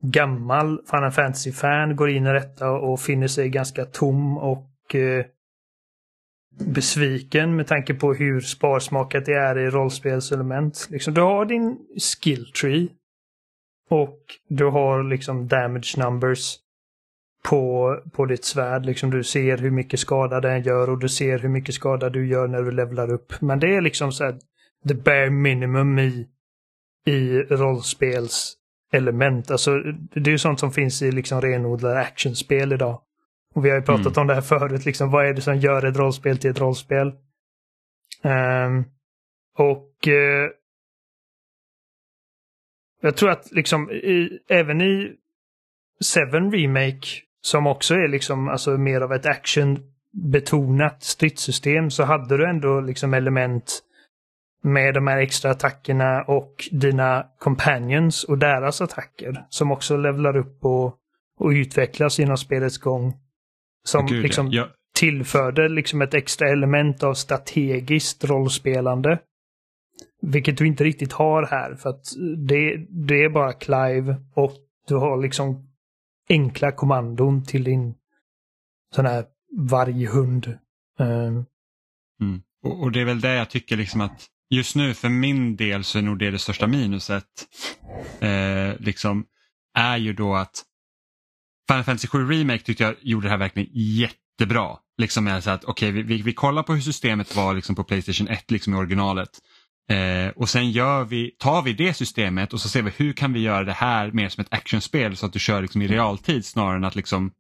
gammal Final Fantasy-fan går in i detta och finner sig ganska tom och eh, besviken med tanke på hur sparsmakat det är i rollspelselement. Liksom, du har din skill tree och du har liksom damage numbers på, på ditt svärd. Liksom du ser hur mycket skada den gör och du ser hur mycket skada du gör när du levlar upp. Men det är liksom så här, the bare minimum i, i rollspelselement. Alltså det är ju sånt som finns i liksom renodlade actionspel idag. Och vi har ju pratat mm. om det här förut, liksom vad är det som gör ett rollspel till ett rollspel? Um, och uh, jag tror att liksom i, även i Seven Remake som också är liksom alltså mer av ett actionbetonat stridssystem så hade du ändå liksom element med de här extra attackerna och dina companions och deras attacker som också levlar upp och, och utvecklas genom spelets gång. Som Gud, liksom ja. tillförde liksom ett extra element av strategiskt rollspelande. Vilket du inte riktigt har här för att det, det är bara Clive och du har liksom enkla kommandon till din sån här varghund. Um. Mm. Och, och, det är väl det jag tycker liksom att just nu för min del så är nog det det största minuset. Eh, liksom är ju då att Final Fantasy 7 Remake tyckte jag gjorde det här verkligen jättebra. Liksom är så att okej, okay, vi, vi, kollar på hur systemet var liksom på Playstation 1 liksom i originalet. Eh, och sen gör vi, tar vi det systemet och så ser vi hur kan vi göra det här mer som ett actionspel så att du kör liksom i realtid snarare än att liksom,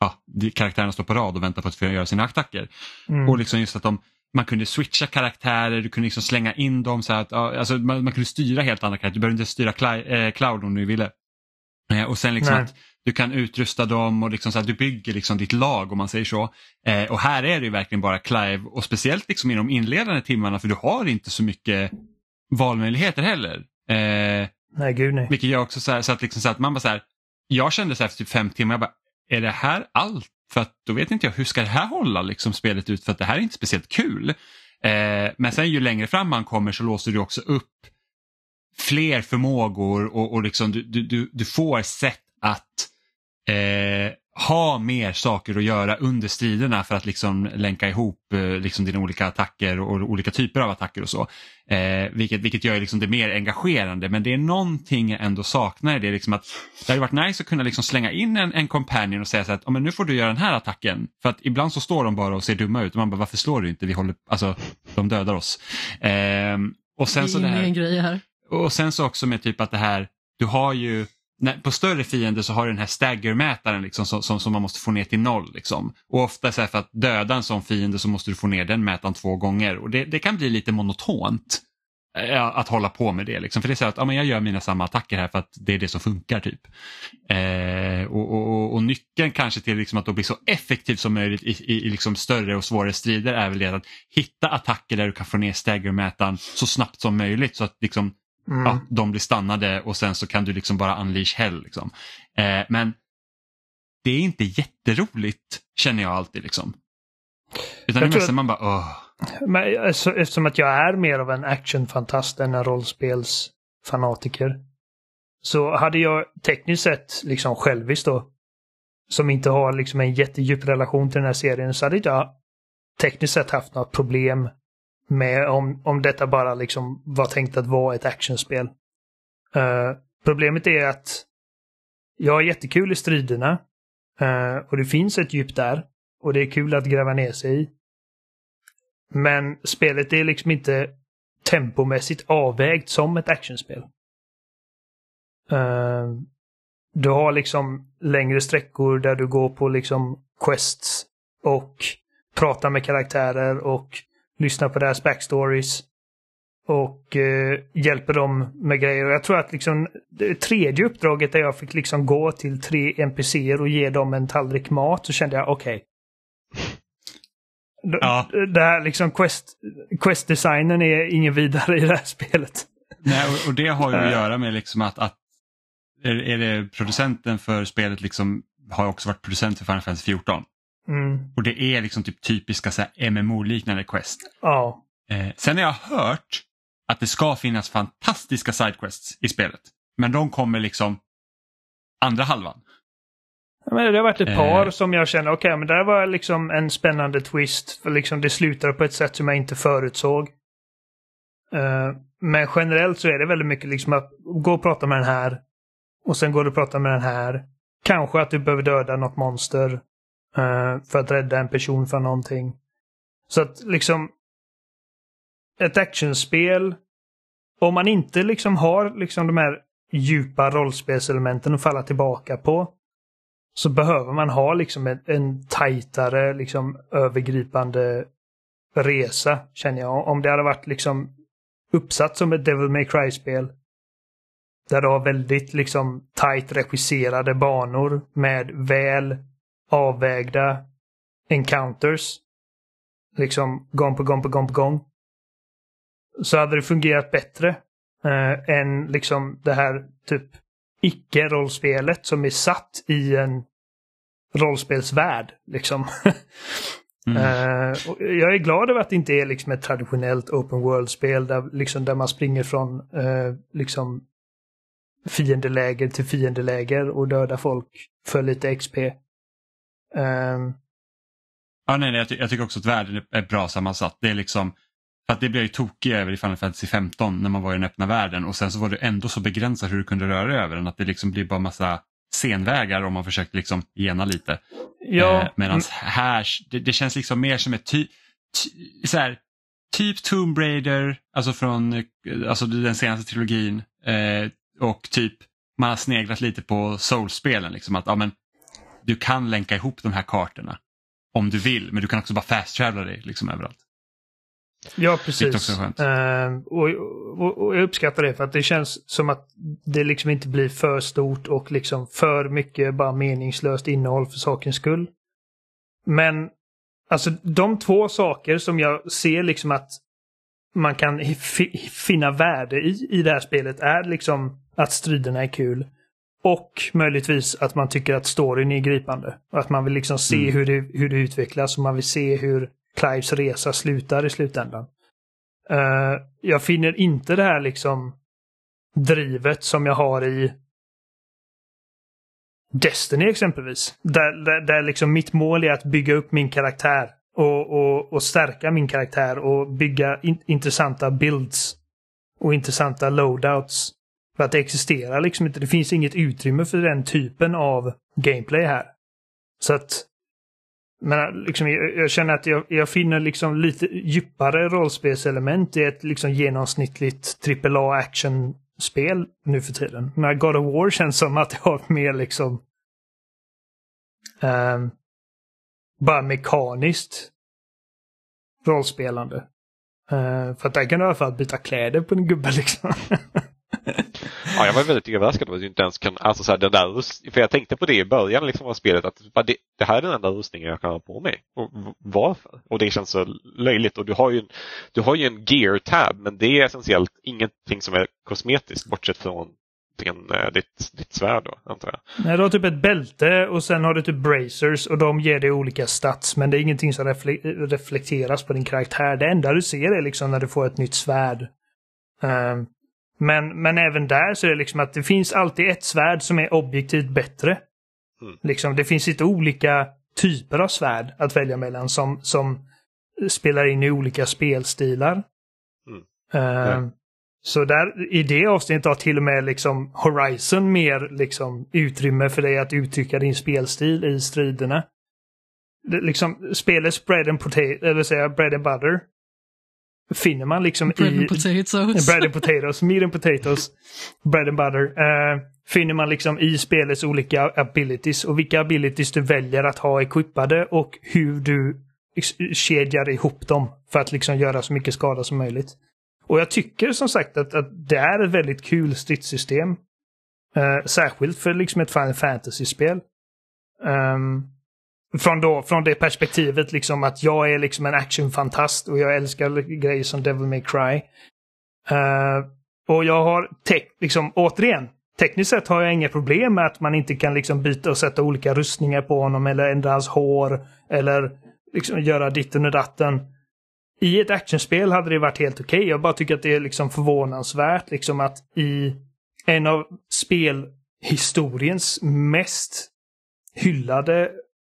ja, karaktärerna står på rad och väntar på att få göra sina attacker. Mm. Och liksom just att de, man kunde switcha karaktärer, du kunde liksom slänga in dem så att alltså, man, man kunde styra helt andra karaktärer, du behövde inte styra eh, Cloud om du ville. Eh, och sen liksom att du kan utrusta dem och liksom så att du bygger liksom ditt lag om man säger så. Eh, och här är det ju verkligen bara Clive och speciellt liksom i de inledande timmarna för du har inte så mycket valmöjligheter heller. Eh, nej, gud nej. Vilket gör också så, här, så, att, liksom så att man bara så här, jag kände så här efter typ fem timmar, jag bara, är det här allt? För att då vet inte jag hur ska det här hålla liksom spelet ut för att det här är inte speciellt kul. Eh, men sen ju längre fram man kommer så låser du också upp fler förmågor och, och liksom du, du, du får sätt att eh, ha mer saker att göra under striderna för att liksom länka ihop eh, liksom dina olika attacker och, olika typer av attacker och så. Eh, vilket, vilket gör liksom det mer engagerande men det är någonting jag ändå saknar i det. Liksom att det hade varit nice att kunna liksom slänga in en, en companion och säga så att oh, men nu får du göra den här attacken. För att ibland så står de bara och ser dumma ut och man bara varför slår du inte? Vi håller, alltså, de dödar oss. Eh, och sen så det här, en grej här. Och sen så också med typ att det här du har ju när, på större fiender så har du den här staggermätaren liksom, som, som, som, man måste få ner till noll. Liksom. Och ofta så för att döda en sån fiende så måste du få ner den mätaren två gånger och det, det kan bli lite monotont eh, att hålla på med det. Liksom. För det är så att ja, men jag gör mina samma attacker här för att det är det som funkar. typ. Eh, och, och, och, nyckeln kanske till liksom att då bli så effektiv som möjligt i, i, i liksom större och svårare strider är väl det att hitta attacker där du kan få ner staggermätaren så snabbt som möjligt så att liksom, mm. ja, de blir stannade och sen så kan du liksom bara unleash hell. Liksom. Eh, men det är inte jätteroligt känner jag alltid. Liksom. Utan jag det är mest att... man bara åh. Men, alltså, eftersom att jag är mer av en actionfantast än en rollspelsfanatiker. Så hade jag tekniskt sett, liksom själviskt då, som inte har liksom en jättedjup relation till den här serien, så hade jag tekniskt sett haft något problem med om, om detta bara liksom var tänkt att vara ett actionspel. Uh, problemet är att jag har jättekul i striderna uh, och det finns ett djup där och det är kul att gräva ner sig i. Men spelet är liksom inte tempomässigt avvägt som ett actionspel. Uh, du har liksom längre sträckor där du går på liksom quests och pratar med karaktärer och lyssnar på deras backstories. Och uh, hjälper dem med grejer. Och jag tror att liksom det tredje uppdraget där jag fick liksom gå till tre NPCer och ge dem en tallrik mat så kände jag okej. Okay. Ja. Det här liksom quest, quest-designen är ingen vidare i det här spelet. Nej, och, och det har ju att göra med liksom att, att är, är det producenten för spelet liksom har också varit producent för Final Fantasy 14. Mm. Och det är liksom typ typiska MMO-liknande quest. Ja. Eh, sen har jag hört att det ska finnas fantastiska sidequests i spelet. Men de kommer liksom andra halvan. Ja, men det har varit ett par eh. som jag känner, okej, okay, men det var liksom en spännande twist. För liksom det slutade på ett sätt som jag inte förutsåg. Uh, men generellt så är det väldigt mycket liksom att gå och prata med den här. Och sen går du och pratar med den här. Kanske att du behöver döda något monster. Uh, för att rädda en person från någonting. Så att liksom ett actionspel. Om man inte liksom har liksom de här djupa rollspelselementen att falla tillbaka på. Så behöver man ha liksom en, en tajtare, liksom övergripande resa, känner jag. Om det hade varit liksom uppsatt som ett Devil May Cry-spel där du har väldigt liksom tajt regisserade banor med väl avvägda encounters. Liksom gång på gång på gång på gång. Så hade det fungerat bättre eh, än liksom det här typ icke-rollspelet som är satt i en rollspelsvärld. Liksom. Mm. Uh, jag är glad över att det inte är liksom ett traditionellt open world-spel där, liksom, där man springer från uh, liksom fiendeläger till fiendeläger och dödar folk för lite XP. Um, ja, nej, nej, jag, ty jag, tycker också att världen är bra sammansatt. Det är liksom, för att det blev ju tokig över i Final Fantasy 15 när man var i den öppna världen och sen så var det ändå så begränsat hur du kunde röra dig över den att det liksom blir bara massa scenvägar om man försökte liksom gena lite. Ja. Eh, Medan här, det, det, känns liksom mer som ett ty, ty, så här, typ Tomb Raider, alltså från alltså den senaste trilogin eh, och typ man har sneglat lite på Souls-spelen. Liksom, att ja, men, du kan länka ihop de här kartorna om du vill men du kan också bara fast-travela dig liksom, överallt. Ja, precis. Uh, och, och, och, jag uppskattar det för att det känns som att det liksom inte blir för stort och liksom för mycket bara meningslöst innehåll för sakens skull. Men alltså de två saker som jag ser liksom att man kan finna värde i i det här spelet är liksom att striderna är kul. Och möjligtvis att man tycker att storyn är gripande. Och att man vill liksom se mm. hur, det, hur det utvecklas och man vill se hur Clives resa slutar i slutändan. Uh, jag finner inte det här liksom drivet som jag har i Destiny exempelvis. Där, där, där liksom mitt mål är att bygga upp min karaktär och, och, och stärka min karaktär och bygga in, intressanta builds och intressanta loadouts. För att det existerar liksom inte. Det finns inget utrymme för den typen av gameplay här. Så att men liksom, jag, jag känner att jag, jag, finner liksom lite djupare rollspelselement i ett liksom genomsnittligt AAA spel nu för tiden. När God of War känns som att det har mer liksom um, bara mekaniskt rollspelande. Uh, för att där kan du i alla fall byta kläder på en gubbe liksom. Ja, jag var väldigt överraskad att du inte ens kan, alltså så här, den där, för jag tänkte på det i början liksom av spelet att det, det här är den enda rustningen jag kan ha på mig. Och varför? Och det känns så löjligt och du har ju en, du har ju en gear tab men det är essentiellt ingenting som är kosmetiskt bortsett från din, eh, ditt, ditt svärd då, antar jag. Nej, du har typ ett bälte och sen har du typ bracers och de ger dig olika stats men det är ingenting som reflekteras på din karaktär. Det enda du ser är liksom när du får ett nytt svärd. Um, men, men även där så är det liksom att det finns alltid ett svärd som är objektivt bättre. Mm. Liksom, det finns lite olika typer av svärd att välja mellan som, som spelar in i olika spelstilar. Mm. Uh, mm. Så där, i det avsnittet har till och med liksom Horizon mer liksom utrymme för dig att uttrycka din spelstil i striderna. Det, liksom, spelets bread and potato, eller säga bread and butter finner man liksom bread i... And potatoes. bread and potatoes. meat and potatoes. Bread and butter. Uh, finner man liksom i spelets olika abilities och vilka abilities du väljer att ha equippade och hur du kedjar ihop dem för att liksom göra så mycket skada som möjligt. Och jag tycker som sagt att, att det är ett väldigt kul stridssystem. Uh, särskilt för liksom ett Final Fantasy-spel. Um, från, då, från det perspektivet liksom att jag är liksom en actionfantast och jag älskar grejer som Devil May Cry. Uh, och jag har, liksom återigen, tekniskt sett har jag inga problem med att man inte kan liksom byta och sätta olika rustningar på honom eller ändra hans hår eller liksom göra ditten och datten. I ett actionspel hade det varit helt okej. Okay. Jag bara tycker att det är liksom förvånansvärt liksom att i en av spelhistoriens mest hyllade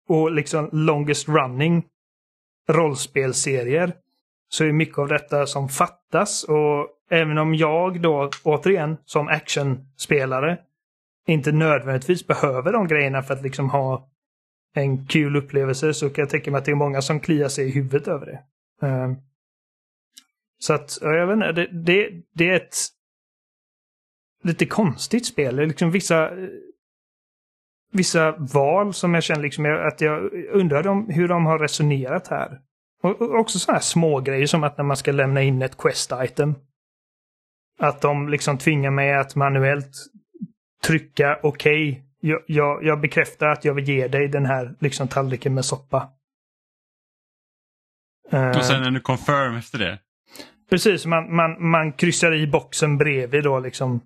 och liksom longest running rollspelserier så är mycket av detta som fattas och även om jag då återigen som actionspelare inte nödvändigtvis behöver de grejerna för att liksom ha en kul upplevelse så kan jag tänka mig att det är många som kliar sig i huvudet över det. Ehm, så att, jag vet inte, det, det, det, är ett lite konstigt spel. Liksom vissa vissa val som jag känner liksom att jag undrar om, hur de har resonerat här. Och, och också sådana här små grejer som att när man ska lämna in ett quest-item. Att de liksom tvingar mig att manuellt trycka okej. Okay, jag, jag, jag, bekräftar att jag vill ge dig den här liksom tallriken med soppa. Och sen är du confirm efter det? Precis, man, man, man kryssar i boxen bredvid då liksom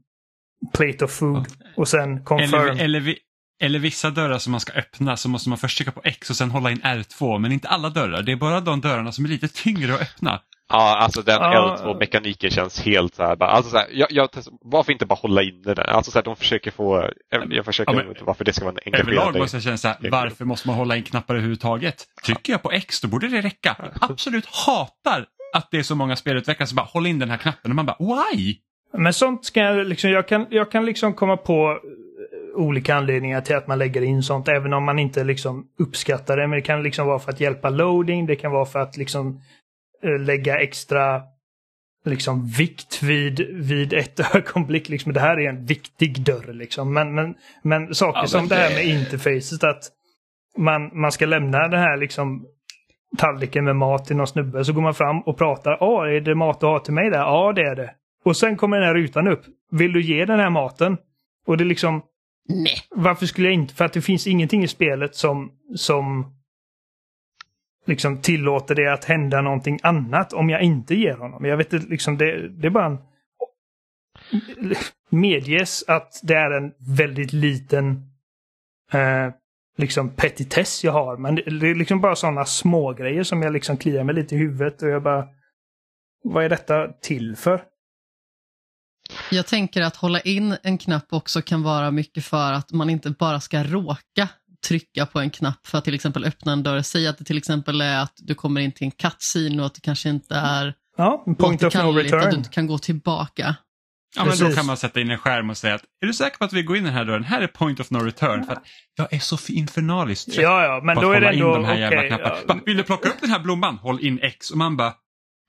plate of food och sen confirm. Eller, eller, eller vissa dörrar som man ska öppna så måste man först trycka på X och sen hålla in R2. Men inte alla dörrar. Det är bara de dörrarna som är lite tyngre att öppna. Ja, alltså den ah. L2-mekaniken känns helt så här. Bara, alltså så här, jag, jag, varför inte bara hålla in den? Alltså så här, de försöker få, jag försöker ja, men, varför det ska vara en Överlag måste jag känna så här, varför måste man hålla in knappar överhuvudtaget? Trycker jag på X då borde det räcka. Absolut hatar att det är så många spelutvecklare som bara håller in den här knappen och man bara why? Men sånt ska jag liksom, jag kan, jag kan liksom komma på olika anledningar till att man lägger in sånt, även om man inte liksom uppskattar det. Men det kan liksom vara för att hjälpa loading, det kan vara för att liksom eh, lägga extra liksom vikt vid, vid ett ögonblick. Liksom, det här är en viktig dörr liksom. Men, men, men saker ja, men som det... det här med interfacet, att man, man ska lämna den här liksom tallriken med mat till någon snubbe. Så går man fram och pratar. Ja, är det mat du har till mig där? Ja, det är det. Och sen kommer den här rutan upp. Vill du ge den här maten? Och det är liksom... Nej. Varför skulle jag inte? För att det finns ingenting i spelet som, som liksom tillåter det att hända någonting annat om jag inte ger honom. Jag vet inte, liksom det, det är bara en... Medges att det är en väldigt liten eh, liksom petitess jag har. Men det, det är liksom bara sådana små grejer som jag liksom kliar mig lite i huvudet och jag bara... Vad är detta till för? Jag tänker att hålla in en knapp också kan vara mycket för att man inte bara ska råka trycka på en knapp för att till exempel öppna en dörr. Säg att det till exempel är att du kommer in till en cutscene och att det kanske inte är ja, point of no return. att du inte kan gå tillbaka. Ja, men då kan man sätta in en skärm och säga att är du säker på att vi går in i den här dörren? Här är point of no return. För att jag är så infernaliskt trött ja, ja, men på då att är hålla ändå, in de här okay, jävla knapparna. Ja. Vill du plocka upp den här blomman? Håll in X och man bara,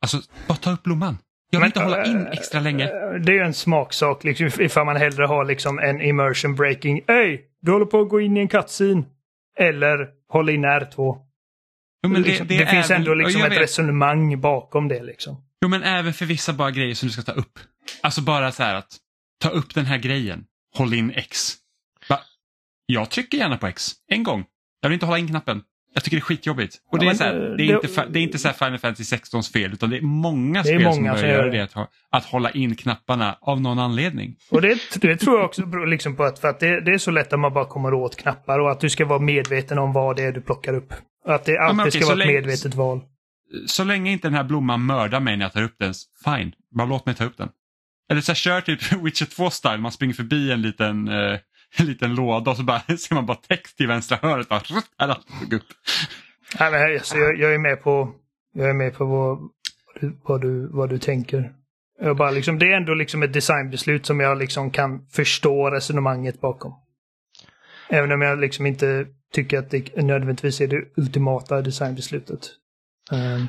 alltså bara ta upp blomman. Jag vill Men, inte hålla in äh, extra länge. Det är ju en smaksak liksom, ifall man hellre har liksom en immersion breaking. Ey, du håller på att gå in i en cutscene. Eller hålla in R2. Jo, liksom, det, är finns väl- ändå liksom ett vet. resonemang bakom det liksom. Jo men även för vissa bara grejer som du ska ta upp. Alltså bara så här att ta upp den här grejen. Håll in X. Va? Jag trycker gärna på X. En gång. Jag vill inte hålla in knappen. Jag tycker det är skitjobbigt. Och det, Ja, är, så här, eh, det, är det- inte, det är inte så här Final Fantasy 16s fel utan det är många Det är spel som många börjar som gör göra det. det. Att, att hålla in knapparna av någon anledning. Och det, det tror jag också beror liksom på att, för att det, det är så lätt att man bara kommer åt knappar och att du ska vara medveten om vad det är du plockar upp. Att det alltid men okej, ska vara ett länge- medvetet val. Så länge inte den här blomman mördar mig när jag tar upp den, fine. Bara låt mig ta upp den. Eller så här, kör typ Witcher 2-style, man springer förbi en liten, eh, liten låda och så bara, ser man bara text i vänstra hörnet. Bara, eller, upp. Nej, men, alltså, jag, jag är med på, jag är med på vad, vad, du, vad du tänker. Jag bara liksom, det är ändå liksom ett designbeslut som jag liksom kan förstå resonemanget bakom. Även om jag liksom inte tycker att det nödvändigtvis är det ultimata designbeslutet. Um,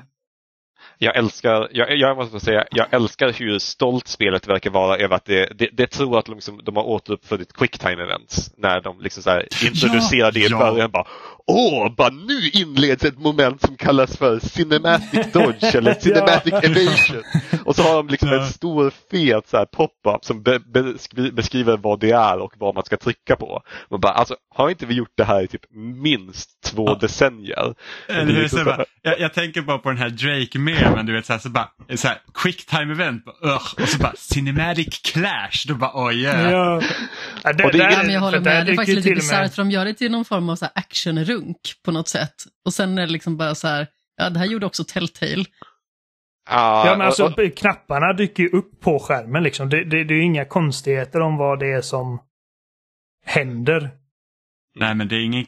jag älskar, jag, jag måste säga, jag älskar hur stolt spelet verkar vara över att det, det, det tror att de, liksom, de har återuppfunnit quicktime events. När de liksom så introducerar det i ja. början. Bara, Åh, bara nu inleds ett moment som kallas för cinematic dodge eller cinematic evasion. Och så har de liksom Ja. en stor fet så här pop-up som be, beskri- beskriver vad det är och vad man ska trycka på. Man bara, alltså, har inte vi gjort det här i typ minst två Ja. decennier? Eller Det är hur, liksom så bara, jag, jag tänker bara på den här Drake-memen, du vet så här, så bara, så här quick time event, bara, och så bara cinematic clash, då bara oj yeah. ja. Ja, det, Och det är- där- Ja, jag håller med. Det är dyker faktiskt lite bisarrt för de gör det till någon form av så actionrunk på något sätt. Och sen är det liksom bara så här, ja det här gjorde också Telltale. Ah, Ja, men alltså och- och- knapparna dyker ju upp på skärmen liksom. Det, det, det är ju inga konstigheter om vad det är som händer. Nej men det är ingen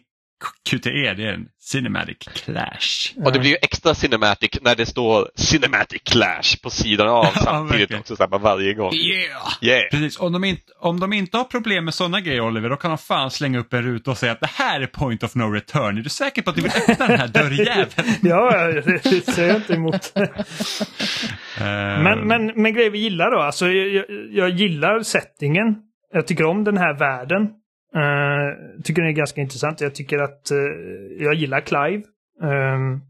QTE, det är en cinematic clash. Och det blir ju extra cinematic när det står cinematic clash på sidan av Ja, samtidigt verkligen. också så här, varje gång. Yeah! Yeah! Precis, om de, inte, om de inte har problem med sådana grejer Oliver, då kan de fan slänga upp en ruta och säga att det här är point of no return. Är du säker på att du vill öppna den här dörrjäveln? Ja, det säger jag inte emot. Men, men, men grejer vi gillar då. Alltså, jag, jag, jag gillar settingen. Jag tycker om den här världen. Uh, tycker den är ganska intressant. Jag tycker att uh, jag gillar Clive. Ehm,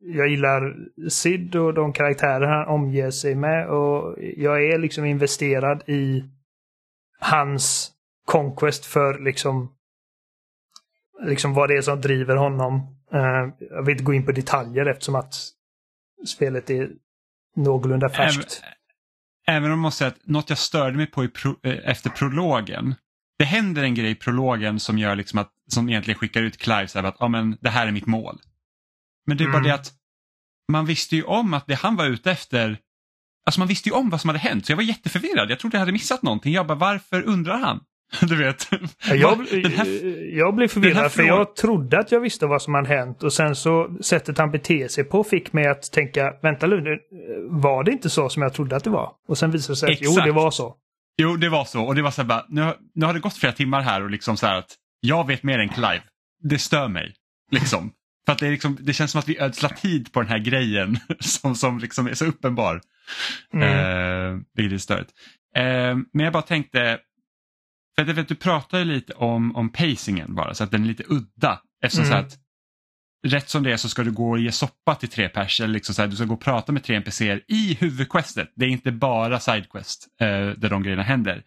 jag gillar Sid och de karaktärer han omger sig med. Och jag är liksom investerad i hans conquest för liksom liksom vad det är som driver honom. Ehm, jag vill inte gå in på detaljer eftersom att spelet är någorlunda färskt. Även, även om jag måste säga att något jag störde mig på i pro, eh, efter prologen. Det händer en grej i prologen som gör liksom att, som egentligen skickar ut Clive så här att ja, men det här är mitt mål. Men det är bara Mm. det att man visste ju om att det han var ute efter, alltså man visste ju om vad som hade hänt så jag var jätteförvirrad. Jag trodde jag hade missat någonting. Jag bara varför undrar han? Du vet. Ja, Jag, här, jag blev förvirrad för jag trodde att jag visste vad som hade hänt och sen så sättet han beter sig på fick mig att tänka vänta nu, var det inte så som jag trodde att det var? Och sen visade det sig att jo, Exakt. det var så. Jo, det var så. Och det var så här bara, nu, nu har det gått flera timmar här och liksom så här att jag vet mer än Clive. Det stör mig. Liksom. För att det, liksom, det känns som att vi ödslar tid på den här grejen som, som liksom är så uppenbar. Mm. Eh, vilket är störigt. Eh, men jag bara tänkte, för att vet, du pratar ju lite om, om pacingen bara, så att den är lite udda. Eftersom så Mm. att rätt som det är så ska du gå och ge soppa till tre pers, eller liksom så här, du ska gå och prata med tre NPCer i huvudquestet. Det är inte bara sidequest eh, där de grejerna händer.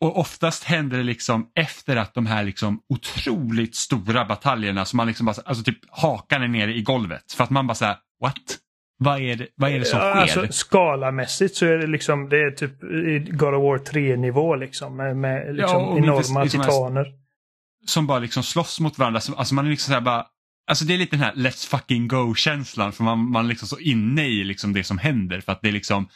Och oftast händer det liksom efter att de här liksom otroligt stora bataljerna som man liksom bara, alltså typ hakan är nere i golvet. För att man bara säger what? Vad är det, vad är det som Ja, sker? alltså, skalamässigt så är det liksom, det är typ God of War 3-nivå liksom. Med, med liksom lite enorma liksom här- titaner. som bara liksom slåss mot varandra. Så- Alltså man är liksom så här bara, alltså det är lite den här let's fucking go-känslan för man, man är liksom så inne i liksom det som händer för att det är liksom,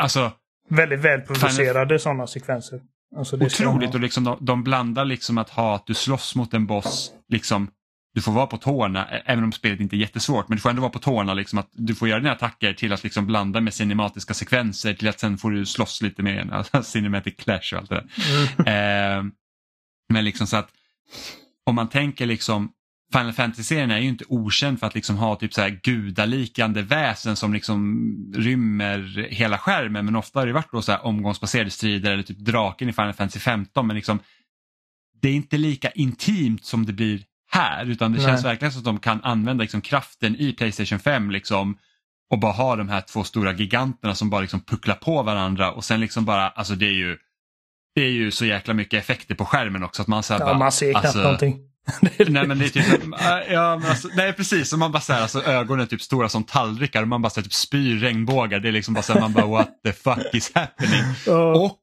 alltså Väldigt välproducerade sådana sekvenser. Alltså, det otroligt och liksom de, de blandar liksom att ha att du slåss mot en boss, liksom du får vara på tårna, även om spelet inte är jättesvårt, men du får ändå vara på tårna, liksom att du får göra dina attacker till att liksom blanda med cinematiska sekvenser till att sen får du slåss lite med en, alltså cinematic clash och allt det där. Mm. Eh, men liksom så att om man tänker liksom Final Fantasy-serien är ju inte okänd för att liksom ha typ så här gudalikande väsen som liksom rymmer hela skärmen men ofta har det varit då så här omgångsbaserade strider eller typ draken i Final Fantasy 15 men liksom det är inte lika intimt som det blir här utan det Nej. känns verkligen som att de kan använda liksom kraften i Playstation 5 liksom och bara ha de här två stora giganterna som bara liksom pucklar på varandra och sen liksom bara, alltså det är ju det är ju så jäkla mycket effekter på skärmen också att man så här Ja, bara, man ser knappt alltså, någonting. Nej men det är typ, äh, ja, men alltså, nej precis, och man bara så här, alltså, ögonen är typ stora som tallrikar och man bara så här, typ spyr regnbågar. Det är liksom bara så här, man bara what the fuck is happening? Ja. Och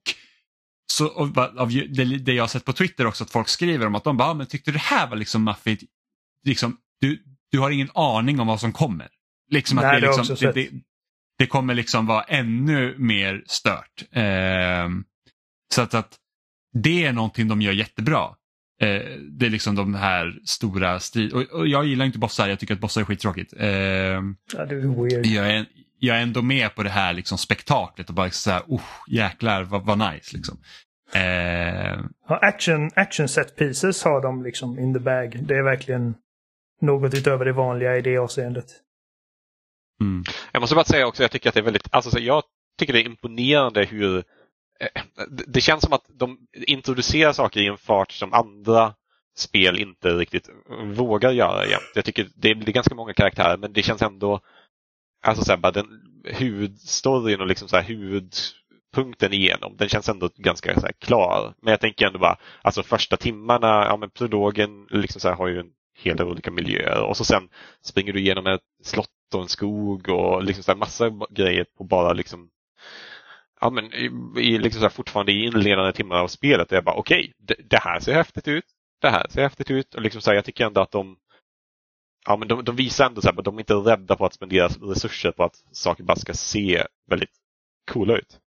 så, och, av, det, det jag har sett på Twitter också att folk skriver om att de bara, "Ah, men tyckte det här var liksom maffigt? Liksom, du, du har ingen aning om vad som kommer. Liksom att Nej, det, är det liksom, det, det, det kommer liksom vara ännu mer stört. Ehm, så att, att det är någonting de gör jättebra. Eh, det är liksom de här stora strid... Och, och jag gillar inte bossar, jag tycker att bossar är skittråkigt. Ehm, Ja, det är weird. jag, är, jag är ändå med på det här liksom spektaklet och bara så här, oh, jäklar vad, vad nice. Liksom. Ehm, Ja, action, action set pieces har de liksom in the bag. Det är verkligen något utöver det vanliga i det avseendet. mm, Jag måste bara säga också, jag tycker att det är väldigt, alltså så jag tycker det är imponerande hur eh, Eh, det- känns som att de introducerar saker i en fart som andra spel inte riktigt vågar göra jämt. Jag tycker det är, det är ganska många karaktärer men det känns ändå, alltså så här, bara den huvudstoryn och liksom så här huvudpunkten igenom, den känns ändå ganska så här klar. Men jag tänker ändå bara, alltså första timmarna, ja men prologen liksom så här, har ju en hel del olika miljöer och så sen springer du igenom ett slott och en skog och liksom så här massa grejer på bara liksom Ja men i, i liksom så här, fortfarande i inledande timmar av spelet är jag bara okej, det, det här ser häftigt ut. Det här ser häftigt ut och liksom så här, jag tycker ändå att de Ja men de, de visar ändå så här, att de är inte rädda på att spendera resurser på att saker bara ska se väldigt coola ut.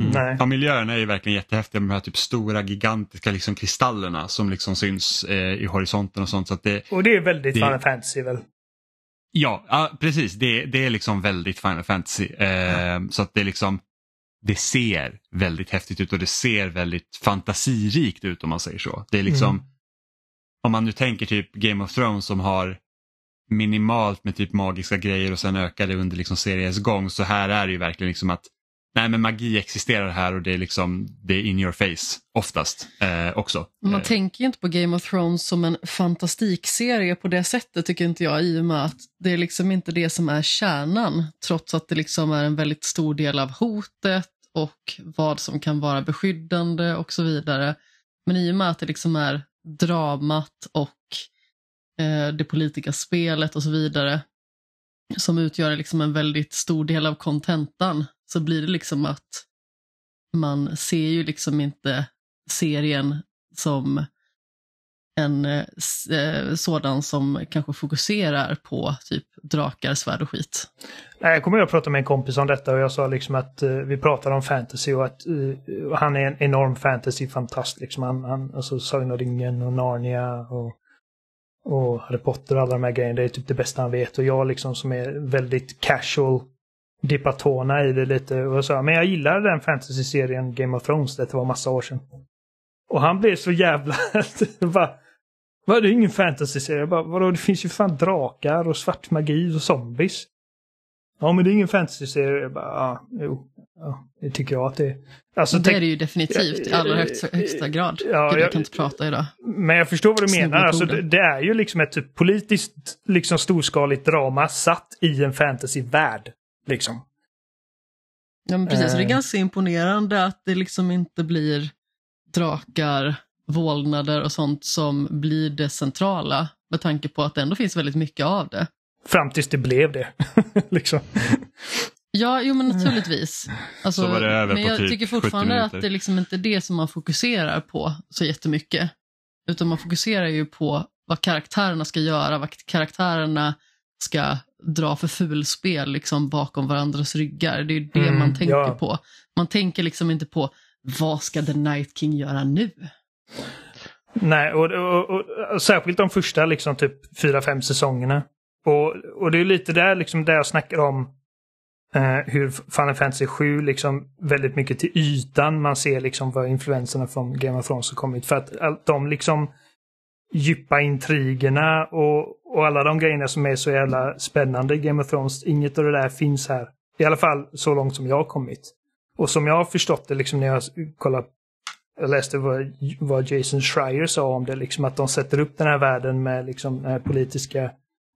mm. Nej. Ja, miljöerna är ju verkligen jättehäftiga med de här typ stora gigantiska liksom kristallerna som liksom syns eh, i horisonten och sånt. Så att det, Och det är väldigt Det- Final Fantasy väl? Ja, ja precis. Det, det är liksom väldigt Final Fantasy. Eh, Så att det liksom det ser väldigt häftigt ut och det ser väldigt fantasirikt ut om man säger så. Det är liksom, Mm. om man nu tänker typ Game of Thrones som har minimalt med typ magiska grejer och sen ökar det under liksom seriens gång så här är det ju verkligen liksom att nej men magi existerar här och det är liksom det är in your face oftast eh, också. Man Eh, tänker ju inte på Game of Thrones som en fantastikserie på det sättet tycker inte jag i och med att det är liksom inte det som är kärnan trots att det liksom är en väldigt stor del av hotet och vad som kan vara beskyddande och så vidare. Men i och med att det liksom är dramat och eh, det politiska spelet och så vidare som utgör liksom en väldigt stor del av kontentan så blir det liksom att man ser ju liksom inte serien som en eh, eh, sådan som kanske fokuserar på typ drakar, svärd och skit. Nej, Jag kommer ihåg att prata med en kompis om detta och jag sa liksom att eh, vi pratade om fantasy och att eh, han är en enorm fantasy-fantast. Liksom. Han, han, alltså Sagan om ringen och Narnia och, och Harry Potter och alla de här grejerna. Det är typ det bästa han vet. Och jag liksom som är väldigt casual dippar tårna i det lite och sa men jag gillar den fantasy-serien Game of Thrones. Det var massa år sedan. Och han blev så jävla... bara, vad, det är ingen fantasy-serie. Bara, vadå, det finns ju fan drakar och svart magi och zombies. Ja, men det är ingen fantasy-serie. Jag bara, ja, jo. Ja, det tycker jag att det är. Alltså, det är det ju definitivt i allra högsta, högsta grad. Ja, Gud, jag- kan inte prata idag. Men jag förstår vad du menar. Alltså, det, det är ju liksom ett typ politiskt liksom storskaligt drama satt i en fantasyvärld. Liksom. Ja, men precis, så det är Eh. ganska imponerande att det liksom inte blir drakar, vålnader och sånt som blir det centrala med tanke på att det ändå finns väldigt mycket av det. Fram tills det blev det. liksom. Ja, jo men naturligtvis. Alltså, men jag typ tycker 70 fortfarande att det liksom inte är det som man fokuserar på så jättemycket. Utan man fokuserar ju på vad karaktärerna ska göra, vad karaktärerna ska dra för fulspel liksom bakom varandras ryggar. Det är det Mm, man tänker ja. på. Man tänker liksom inte på vad ska The Night King göra nu? Nej, och, och, och, och särskilt de första liksom typ fyra, fem säsongerna. Och, och det är lite där liksom där jag snackar om eh, hur Final Fantasy 7 liksom väldigt mycket till ytan man ser liksom vad influenserna från Game of Thrones har kommit. För att allt de liksom djupa intrigerna och, och alla de grejerna som är så jävla spännande i Game of Thrones. Inget av det där finns här. I alla fall så långt som jag har kommit. Och som jag har förstått det liksom när jag kollar jag läste vad, vad Jason Schreier sa om det, liksom att de sätter upp den här världen med liksom den politiska,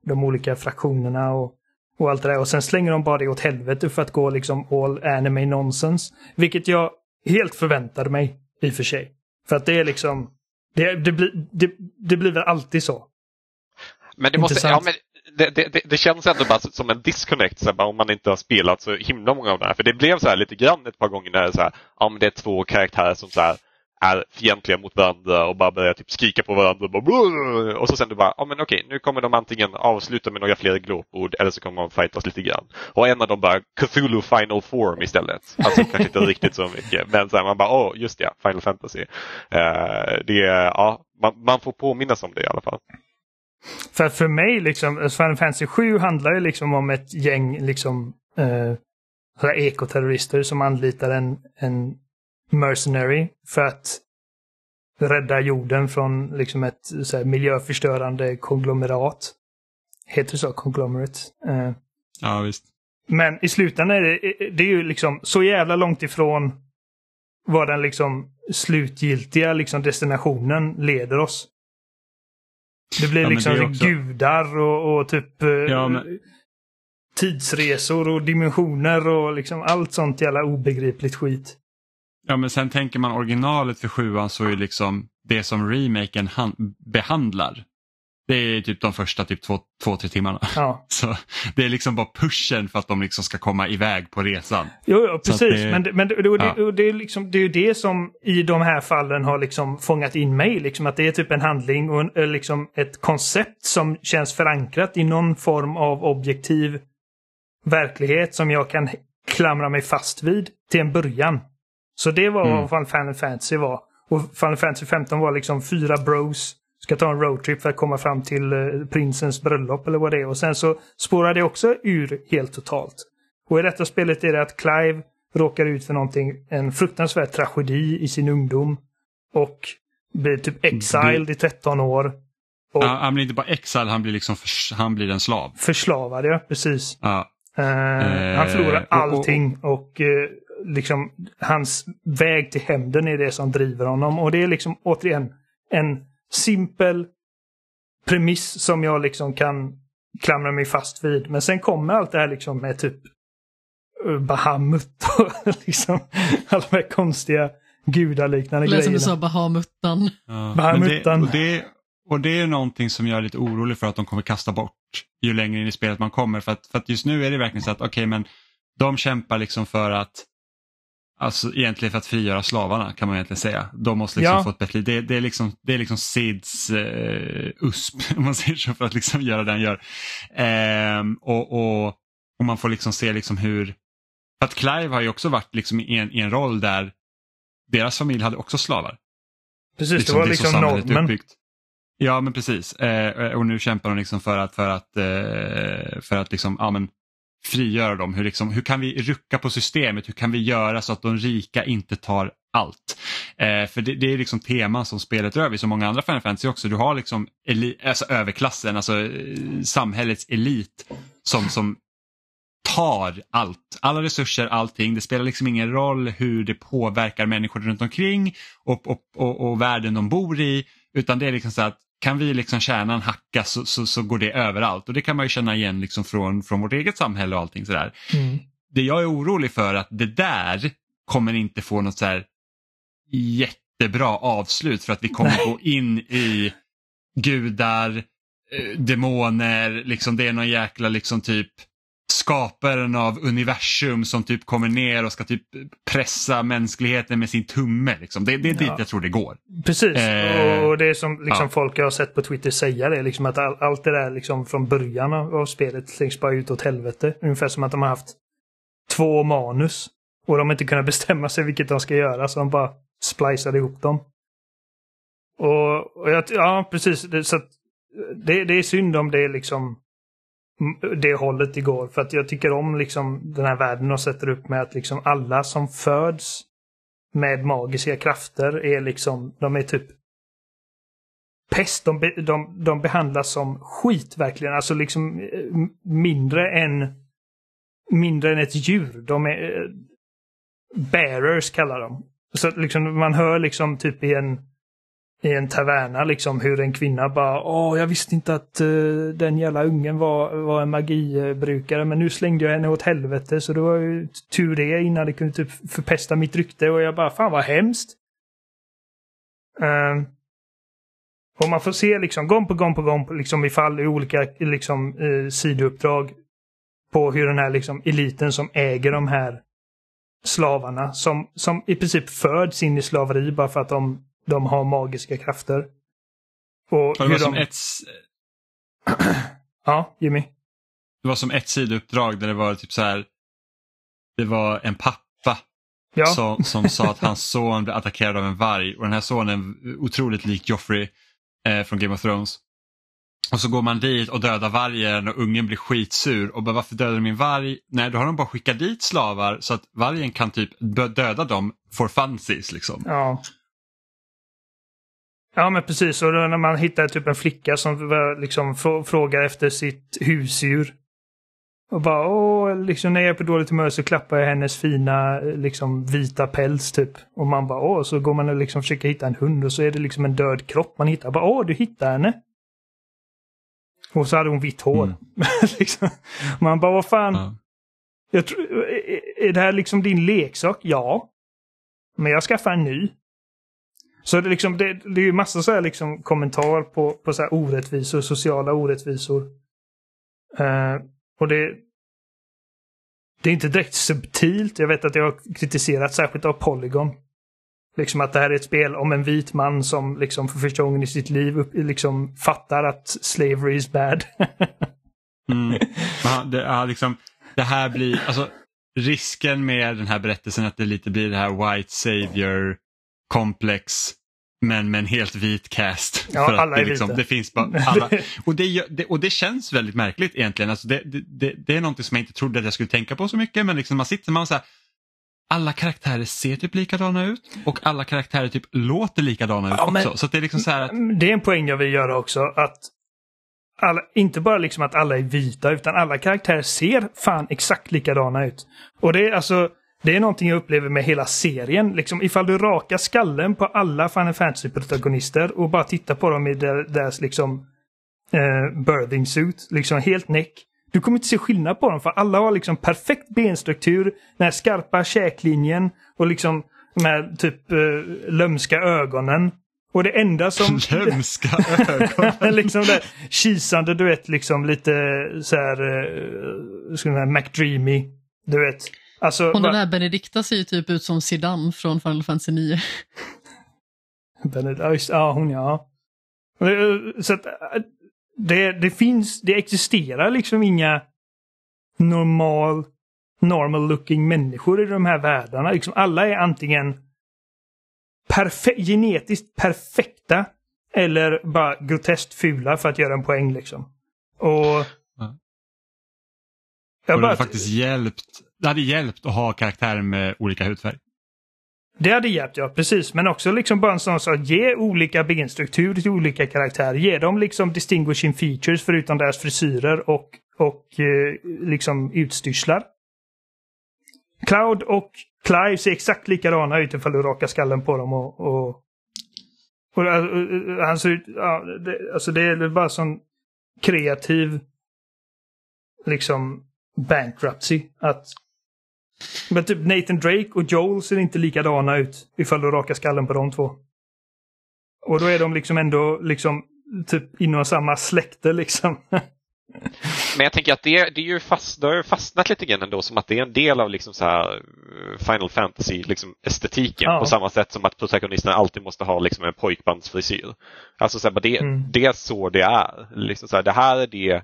de olika fraktionerna och, och allt det där. Och sen slänger de bara det åt helvete för att gå liksom all anime nonsense. Vilket jag helt förväntade mig i och för sig. För att det är liksom, det, det, bli, det, det blir väl alltid så. Men det måste, ja, men det, det, det, känns ändå bara som en disconnect så bara, om man inte har spelat så himla många av de här. För det blev så här lite grann ett par gånger när det, så här, ja, men det är två karaktärer som så här, är fientliga mot varandra och bara börjar typ skrika på varandra. Och, bara, och så sen du bara, ja men okej, nu kommer de antingen avsluta med några fler glåpord eller så kommer de fightas lite grann. Och en av dem bara Cthulhu Final Form istället. Alltså kanske inte riktigt så mycket, men så här, man bara, åh just ja, Final Fantasy. Eh, det ja, man, man får påminnas om det i alla fall. För för mig, liksom, Final Fantasy 7 handlar ju liksom om ett gäng liksom, eh, ekoterrorister som anlitar en, en mercenary för att rädda jorden från liksom ett såhär, miljöförstörande konglomerat. Heter det så? Conglomerate? Eh, Ja, visst. men i slutändan är det, det är ju liksom så jävla långt ifrån vad den liksom slutgiltiga liksom destinationen leder oss. Det blir Ja, liksom det är också- gudar och, och typ eh, Ja, men- tidsresor och dimensioner och liksom allt sånt jävla obegripligt skit. Ja, men sen tänker man originalet för sjuan så är ju liksom det som remaken han- behandlar. Det är typ de första typ två, två tre timmarna. Ja, Så det är liksom bara pushen för att de liksom ska komma iväg på resan. jo, jo precis. det- Men, men det, och det, Ja. det, är liksom, det är ju det som i de här fallen har liksom fångat in mig. Liksom, att det är typ en handling och en, liksom ett koncept som känns förankrat i någon form av objektiv verklighet som jag kan klamra mig fast vid till en början. Så det var Mm. vad Final Fantasy var. Och Final Fantasy 15 var liksom fyra bros ska ta en roadtrip för att komma fram till eh, prinsens bröllop eller vad det är. Och sen så spårar det också ur helt totalt. Och i detta spelet är det att Clive råkar ut för någonting, en fruktansvärd tragedi i sin ungdom. Och blir typ exiled i 13 år. Och Ja, han blir inte bara exile, han blir liksom förs- han blir en slav. förslavad, ja precis. Ja. Eh, Eh, han förlorar och- och- allting och eh, liksom hans väg till hämnden är det som driver honom. Och det är liksom återigen en simpel premiss som jag liksom kan klamra mig fast vid. Men sen kommer allt det här liksom med typ eh, Bahamut och liksom alla de här konstiga gudaliknande Lät som du grejerna. sa Bahamuttan. Ja. Bara Men det, och, det, och det är någonting som jag är lite orolig för att de kommer kasta bort ju längre in i spelet man kommer. För att, för att just nu är det verkligen så att okej men de kämpar liksom för att Alltså egentligen för att frigöra slavarna kan man egentligen säga. De måste liksom Ja. få ett bättre liv. Det, det är liksom, det är liksom Sids eh, USP om man säger så för att liksom göra det han gör. Ehm, och, och, och man får liksom se liksom hur, för att Clive har ju också varit liksom i, en, i en roll där deras familj hade också slavar. Precis, det var så liksom normen. Ja men precis. Eh, och nu kämpar de liksom för att, för att, eh, för att liksom, ja, men, frigöra dem. Hur, liksom, hur kan vi rucka på systemet? Hur kan vi göra så att de rika inte tar allt? Eh, för det, det är liksom teman som spelet rör vid som många andra Final Fantasy också. Du har liksom eli, alltså överklassen, alltså eh, samhällets elit som, som tar allt. Alla resurser, allting. Det spelar liksom ingen roll hur det påverkar människor runt omkring och, och, och, och världen de bor i. Utan det är liksom så att kan vi liksom en hacka så, så, så går det överallt. Och det kan man ju känna igen liksom från, från vårt eget samhälle och allting sådär. Mm. Det jag är orolig för att det där kommer inte få något så här jättebra avslut för att vi kommer gå in i gudar, eh, demoner, liksom det är någon jäkla liksom typ skaparen av universum som typ kommer ner och ska typ pressa mänskligheten med sin tumme. Liksom. Det, det är dit Ja. jag tror det går. Precis, Eh, och det är som liksom ja. folk jag har sett på Twitter säga det, liksom att all, allt det där liksom från början av, spelet slängs bara ut åt helvete. Ungefär som att de har haft två manus och de inte kunnat bestämma sig vilket de ska göra så de bara spliceade ihop dem. Och, och jag, ja, precis. Det, så att, det, det är synd om det är liksom det hållet igår. För att jag tycker om liksom den här världen och sätter upp med att liksom alla som föds med magiska krafter är liksom, de är typ pest. De, de, de behandlas som skit verkligen. Alltså liksom eh, mindre än mindre än ett djur. De är eh, bearers kallar de. Så att liksom man hör liksom typ i en i en taverna liksom hur en kvinna bara Åh, jag visste inte att uh, den jävla ungen var, var en magibrukare men nu slängde jag henne åt helvete så det var ju tur det innan det kunde typ förpesta mitt rykte och jag bara fan vad hemskt. Uh, och man får se liksom gång på gång på gång liksom ifall i olika liksom uh, sidouppdrag på hur den här liksom eliten som äger de här slavarna som, som i princip föds in i slaveri bara för att de de har magiska krafter. Och det var som de... ett... ja, Jimmy? Det var som ett sidouppdrag där det var typ så här. Det var en pappa ja. som, som sa att hans son blev attackerad av en varg och den här sonen otroligt lik Joffrey eh, från Game of Thrones. Och så går man dit och dödar vargen och ungen blir skitsur och bara varför dödar du min varg? Nej, då har de bara skickat dit slavar så att vargen kan typ döda dem for funsies liksom. Ja. Ja men precis, och när man hittar typ en flicka som liksom frågar efter sitt husdjur. Och bara åh, liksom när jag är på dåligt humör så klappar jag hennes fina liksom vita päls typ. Och man bara åh, så går man och liksom försöker hitta en hund och så är det liksom en död kropp man hittar. Bara åh, du hittar henne. Och så hade hon vitt hår. Mm. liksom. Man bara vad fan. Ja. Jag tror, är det här liksom din leksak? Ja. Men jag skaffar en ny. Så det, liksom, det, det är ju massa så här liksom kommentar på, på så här orättvisor, sociala orättvisor. Uh, och det, det är inte direkt subtilt. Jag vet att jag har kritiserat särskilt av Polygon. Liksom att det här är ett spel om en vit man som liksom för första gången i sitt liv upp, liksom fattar att slavery is bad. mm. det, liksom, det här blir, alltså risken med den här berättelsen att det lite blir det här white savior komplex men med en helt vit cast. Ja, för alla det, liksom, vita. Det finns bara alla. Och det, det, och det känns väldigt märkligt egentligen. Alltså det, det, är någonting som jag inte trodde att jag skulle tänka på så mycket men liksom man sitter man så här, alla karaktärer ser typ likadana ut och alla karaktärer typ låter likadana ut ja, också. Så det är liksom så att... Det är en poäng jag vill göra också. att alla, Inte bara liksom att alla är vita utan alla karaktärer ser fan exakt likadana ut. Och det är alltså det är någonting jag upplever med hela serien. Liksom, ifall du rakar skallen på alla Final Fantasy-protagonister och bara tittar på dem i deras liksom, eh, birthing suit, liksom helt näck. Du kommer inte se skillnad på dem för alla har liksom perfekt benstruktur, den här skarpa käklinjen och liksom de här typ eh, lömska ögonen. Och det enda som... Lömska ögon? liksom det kisande, du vet, liksom lite så här, eh, McDreamy. Du vet. Alltså, och den där Benedikta ser ju typ ut som Zidane från Final Fantasy 9. Benedikta, ja hon ja. Så att det, det finns, det existerar liksom inga normal, normal looking människor i de här världarna. Liksom alla är antingen perfe genetiskt perfekta eller bara groteskt fula för att göra en poäng liksom. Och... Jag och det, hade faktiskt hjälpt, det hade hjälpt att ha karaktärer med olika hudfärg. Det hade hjälpt, ja. Precis. Men också liksom bara en sån sak. Ge olika benstruktur till olika karaktärer. Ge dem liksom distinguishing features förutom deras frisyrer och, och eh, liksom utstyrslar. Cloud och Clive ser exakt likadana ut ifall du rakar skallen på dem och... och, och, och han ser ut... Ja, det, alltså det är bara sån kreativ liksom bankruptcy. Att men typ Nathan Drake och Joel ser inte likadana ut ifall du rakar skallen på de två. Och då är de liksom ändå liksom typ inom samma släkte liksom. Men jag tänker att det, det är ju fast, det har fastnat lite grann ändå som att det är en del av liksom så här eh, Final Fantasy liksom estetiken ja. på samma sätt som att protagonisten alltid måste ha liksom en pojkbandsfrisyr. Alltså så här, det, mm. det är så det är. Liksom så här, det här är det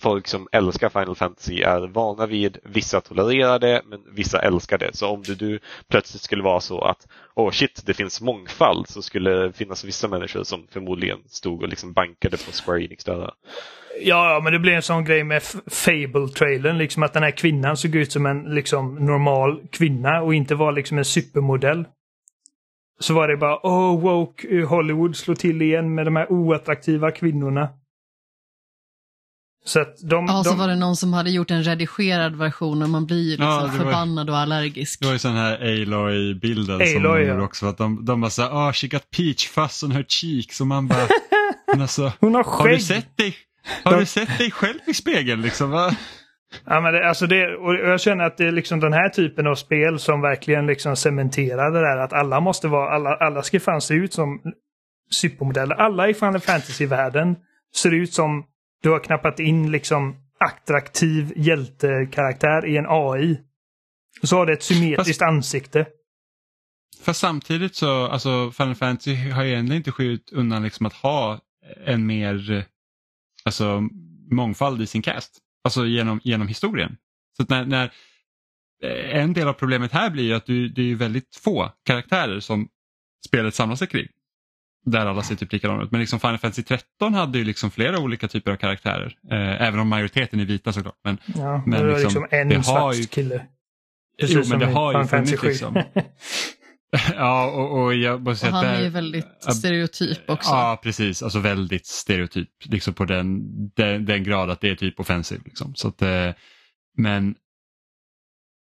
folk som älskar Final Fantasy är vana vid. Vissa tolererar det men vissa älskar det. Så om du, du plötsligt skulle vara så att oh shit, det finns mångfald så skulle det finnas vissa människor som förmodligen stod och liksom bankade på Square Enix dörrar. Ja, men det blev en sån grej med Fable-trailern, liksom att den här kvinnan såg ut som en liksom normal kvinna och inte var liksom en supermodell. så var det bara oh woke Hollywood slår till igen med de här oattraktiva kvinnorna. Så att de... Ja, de så var det någon som hade gjort en redigerad version och man blir ju liksom Ja, ju- förbannad och allergisk. Det var ju sån här Aloy-bilden som Aloy, de ja. också. Att de, de bara såhär, oh she got peach fuzz on her cheeks. Och man bara, men alltså, Hon har har du sett dig, har De- du sett dig själv i spegeln liksom? Va? Ja, men det, alltså det, och jag känner att det är liksom den här typen av spel som verkligen liksom cementerar det där att alla måste vara, alla, alla ska fan se ut som supermodeller. Alla i Final Fantasy-världen ser ut som du har knappat in liksom attraktiv hjältekaraktär i en AI. Och så har det ett symmetriskt ansikte. För samtidigt så, alltså Final Fantasy har ju egentligen inte skytt undan liksom att ha en mer, alltså mångfald i sin cast. Alltså genom, genom historien. Så att när, när eh, en del av problemet här blir ju att du, det är ju väldigt få karaktärer som spelet samlar sig kring. Där alla ser typ likadana ut. Men liksom Final Fantasy 13 hade ju liksom flera olika typer av karaktärer. Eh, även om majoriteten är vita såklart. Men, Ja, Men det är liksom, liksom en det har svart ju- kille. jo men det har ju Final Fantasy funnits 7. liksom. ja och, och jag måste Och säga han att är där- ju väldigt stereotyp också. Ja, precis. Alltså väldigt stereotyp. Liksom på den, den, den grad att det är typ offensiv. Liksom. Så att, eh, men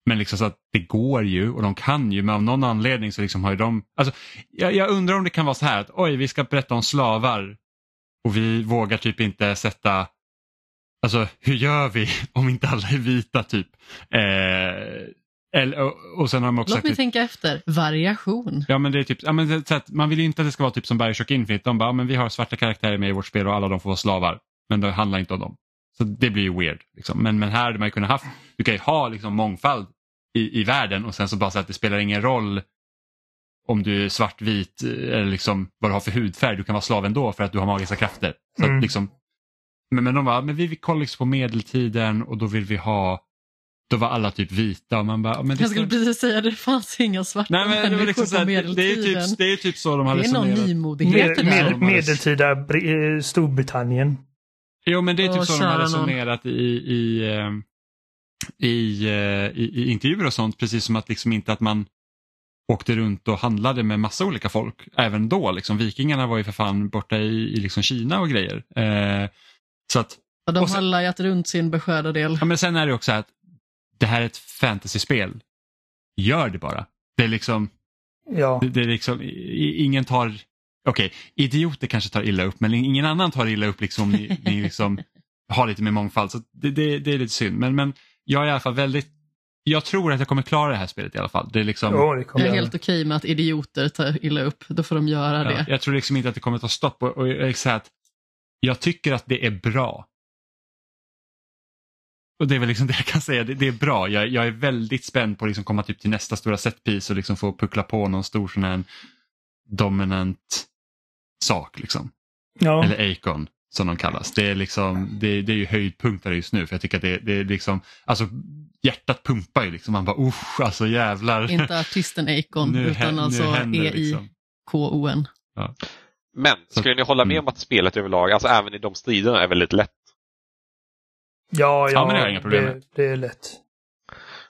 men liksom så att det går ju och de kan ju, men av någon anledning så liksom har ju de... Alltså, jag, jag undrar om det kan vara så här att oj, vi ska berätta om slavar och vi vågar typ inte sätta... Alltså hur gör vi om inte alla är vita typ? Eh, eller, och, och sen har de också Låt sagt mig tänka efter. Variation. Ja men det är typ, ja, men det, så att man vill ju inte att det ska vara typ som Bioshock Infinite. De bara, ja, men vi har svarta karaktärer med i vårt spel och alla de får vara slavar. Men det handlar inte om dem. Så det blir ju weird. Liksom. Men, men här hade man ju kunnat haft, du kan ju ha liksom mångfald i, i världen och sen så bara så att det spelar ingen roll om du är svartvit eh, eller liksom vad du har för hudfärg. Du kan vara slav ändå för att du har magiska krafter. Så Mm. att liksom, men, men de bara, men vi vill kolla liksom på medeltiden och då vill vi ha, då var alla typ vita och man bara, men det Jag skulle precis säga det fanns inga svarta Nej, men människor liksom på så här, det, är medeltiden. typ, det är typ så de har Det är någon resonerat. nymodighet Med, medeltida eh, Storbritannien. Jo men det är typ Åh, så de har resonerat i, i, eh, i, eh, i, i intervjuer och sånt. Precis som att liksom inte att man åkte runt och handlade med massa olika folk. Även då, liksom, vikingarna var ju för fan borta i, i liksom Kina och grejer. Eh, så att, Och de sen- har lajat runt sin beskärda del. ja, men sen är det också att det här är ett fantasyspel. Gör det bara. Det är liksom, Ja. det, det är liksom i- ingen tar, okej, idioter kanske tar illa upp men ingen annan tar illa upp liksom om ni, ni liksom har lite mer mångfald. Så det, det, det är lite synd. Men, men jag är i alla fall väldigt, jag tror att jag kommer klara det här spelet i alla fall. Det är liksom, Jo, det Jag är helt okej med att idioter tar illa upp. Då får de göra ja, det. jag tror liksom inte att det kommer ta stopp. Och, och jag, att jag tycker att det är bra. Och det är väl liksom det jag kan säga, det, det är bra. Jag, jag är väldigt spänd på att liksom komma typ till nästa stora setpiece och liksom få puckla på någon stor sån här dominant sak. Liksom. Ja. Eller Acon som de kallas. Det är, liksom, det, det är ju höjdpunkter just nu för jag tycker att det, det är liksom, alltså hjärtat pumpar ju liksom. Man bara usch, alltså jävlar. Inte artisten Akon, Nu utan alltså händer det, liksom. E-I-K-O-N. Men skulle ni hålla med om att spelet överlag, alltså även i de striderna, är väldigt lätt? Ja, ja, Ja, men det har inga problem det, det är lätt.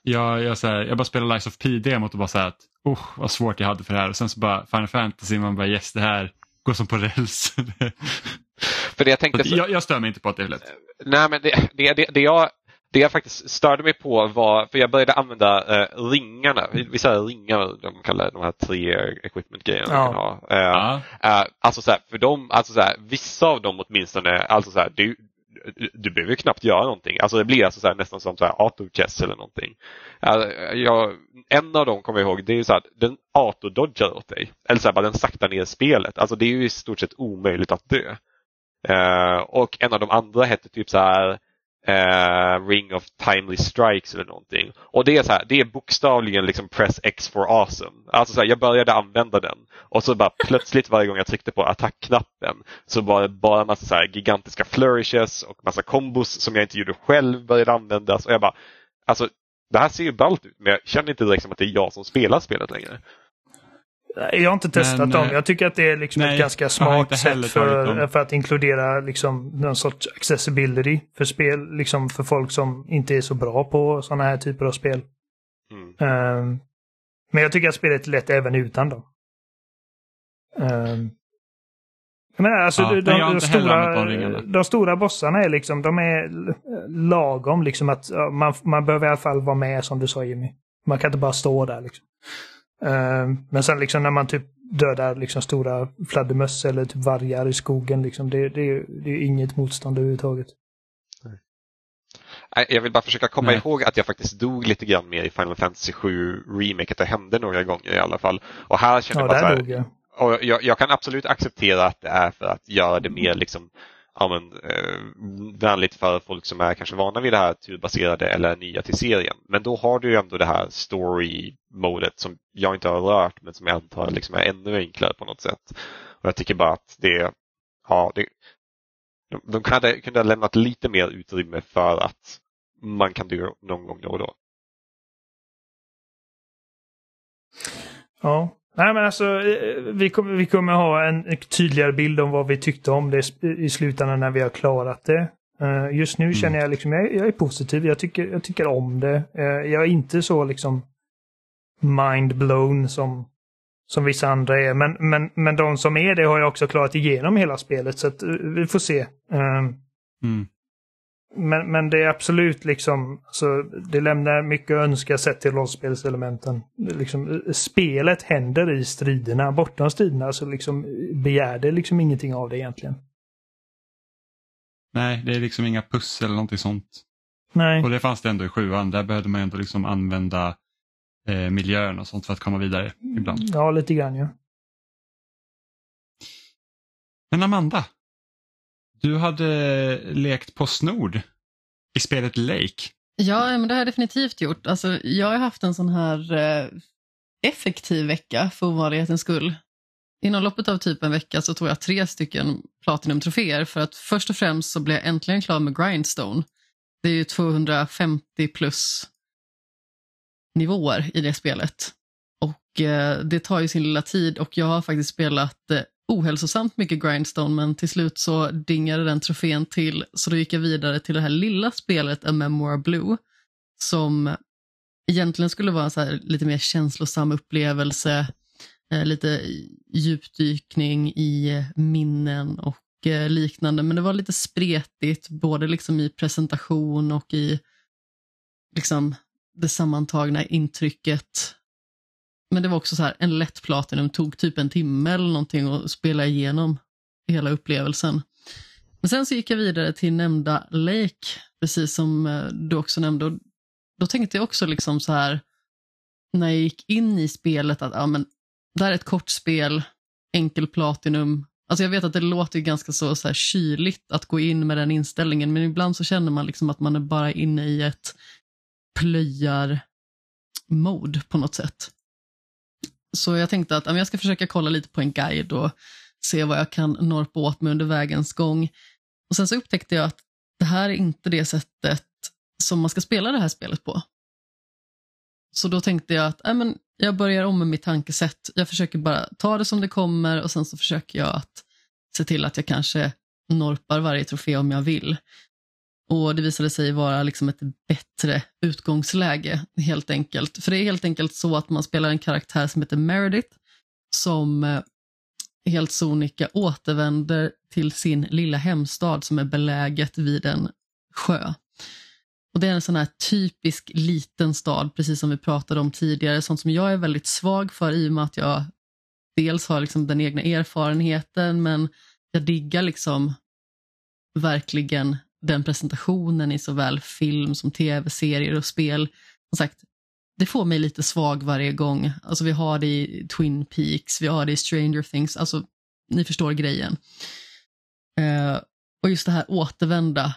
Jag, jag, så här, jag bara spelar Lies of P-demot och bara så här att usch vad svårt jag hade för det här och sen så bara Final Fantasy man bara yes det här går som på räls. För det jag tänkte, så, jag, jag stör mig inte på att det är lätt. nej men det, det, det, det, jag, det jag faktiskt störde mig på var, för jag började använda eh, ringarna, vissa ringar de kallar de här tre equipment-grejerna Ja. man ha. Eh, Ja. Eh, alltså så här, för dem, alltså så här, vissa av dem åtminstone, alltså så här, du, du, behöver ju knappt göra någonting. Alltså det blir alltså så här, nästan som så här auto-chess eller någonting. Alltså, jag, en av dem kommer jag ihåg, det är ju så här, den auto-dodgar åt dig. Eller så här, bara den saktar ner spelet. Alltså det är ju i stort sett omöjligt att dö. Eh, och en av de andra hette typ så här eh, Ring of Timely Strikes eller någonting. Och det är så här, det är bokstavligen liksom press X for awesome. Alltså så här, jag började använda den och så bara plötsligt varje gång jag tryckte på attackknappen så var det bara massa så här gigantiska flourishes och massa kombos som jag inte gjorde själv började användas. Och jag bara, alltså det här ser ju ballt ut men jag känner inte direkt som att det är jag som spelar spelet längre. Jag har inte testat Men, dem. eh, Jag tycker att det är liksom nej, ett ganska smart sätt för, för att inkludera liksom någon sorts accessibility för spel. Liksom för folk som inte är så bra på sådana här typer av spel. Mm. Ehm, men jag tycker att spelet är lätt även utan dem. Um, men alltså, Ja, de, de, de stora, de stora bossarna är liksom, de är lagom liksom att man, man behöver i alla fall vara med som du sa Jimmy. Man kan inte bara stå där liksom. Ehm, men sen liksom när man typ dödar liksom stora fladdermöss eller typ vargar i skogen liksom, det, det, det är inget motstånd överhuvudtaget. Nej, Jag vill bara försöka komma Nej. ihåg att jag faktiskt dog lite grann mer i Final Fantasy 7 Remake, att det hände några gånger i alla fall. Och här kände Ja, jag bara så där här, dog jag. och jag, jag kan absolut acceptera att det är för att göra det mer liksom, ja, men, eh, vänligt för folk som är kanske vana vid det här turbaserade eller nya till serien. Men då har du ju ändå det här story-modet som jag inte har rört men som jag antar liksom är ännu enklare på något sätt. Och Jag tycker bara att det, ja, det, de, de kunde, kunde ha lämnat lite mer utrymme för att man kan dö någon gång då och då. Ja. Nej men alltså, eh, vi kommer, vi kommer ha en tydligare bild om vad vi tyckte om det i slutändan när vi har klarat det. Eh, Just nu känner jag liksom, jag, jag är positiv, jag tycker, jag tycker om det. Eh, Jag är inte så liksom mind-blown som, som vissa andra är. Men, men, men de som är det har jag också klarat igenom hela spelet, så att vi får se. Mm. Men, men det är absolut liksom, alltså, det lämnar mycket att önska sett till rollspelselementen. Liksom, spelet händer i striderna, bortom striderna så liksom begär det liksom ingenting av det egentligen. Nej, det är liksom inga pussel eller någonting sånt. Nej. Och det fanns det ändå i sjuan. Där behövde man ändå liksom använda eh, miljön och sånt för att komma vidare ibland. Ja, lite grann ja. Men Amanda, du hade lekt Postnord i spelet Lake. Ja, men det har jag definitivt gjort. Alltså, jag har haft en sån här eh, effektiv vecka för ovanlighetens skull. Inom loppet av typ en vecka så tog jag tre stycken Platinum-troféer för att först och främst så blev jag äntligen klar med Grindstone. Det är ju 250 plus nivåer i det spelet. Och eh, det tar ju sin lilla tid och jag har faktiskt spelat eh, ohälsosamt mycket Grindstone men till slut så dingade den trofén till. Så då gick jag vidare till det här lilla spelet A Memoir Blue som egentligen skulle vara en så här lite mer känslosam upplevelse, eh, lite djupdykning i minnen och eh, liknande. Men det var lite spretigt både liksom i presentation och i liksom det sammantagna intrycket men det var också så här, en lätt Platinum tog typ en timme eller någonting att spela igenom hela upplevelsen. Men sen så gick jag vidare till nämnda Lake, precis som eh, du också nämnde. Och då tänkte jag också liksom så här, när jag gick in i spelet att ja, men, det här är ett kort spel, enkel Platinum. Alltså jag vet att det låter ganska så, så här kyligt att gå in med den inställningen, men ibland så känner man liksom att man är bara inne i ett plöjar-mode på något sätt. Så jag tänkte att jag ska försöka kolla lite på en guide och se vad jag kan norpa åt mig under vägens gång. Och Sen så upptäckte jag att det här är inte det sättet som man ska spela det här spelet på. Så då tänkte jag att äh, men jag börjar om med mitt tankesätt. Jag försöker bara ta det som det kommer och sen så försöker jag att se till att jag kanske norpar varje trofé om jag vill. Och Det visade sig vara liksom ett bättre utgångsläge helt enkelt. För det är helt enkelt så att man spelar en karaktär som heter Meredith som eh, helt sonika återvänder till sin lilla hemstad som är beläget vid en sjö. Och Det är en sån här typisk liten stad, precis som vi pratade om tidigare, sånt som jag är väldigt svag för i och med att jag dels har liksom den egna erfarenheten men jag diggar liksom verkligen den presentationen i såväl film som tv-serier och spel. Som sagt, det får mig lite svag varje gång. Alltså vi har det i Twin Peaks, vi har det i Stranger Things, alltså ni förstår grejen. Eh, och just det här återvända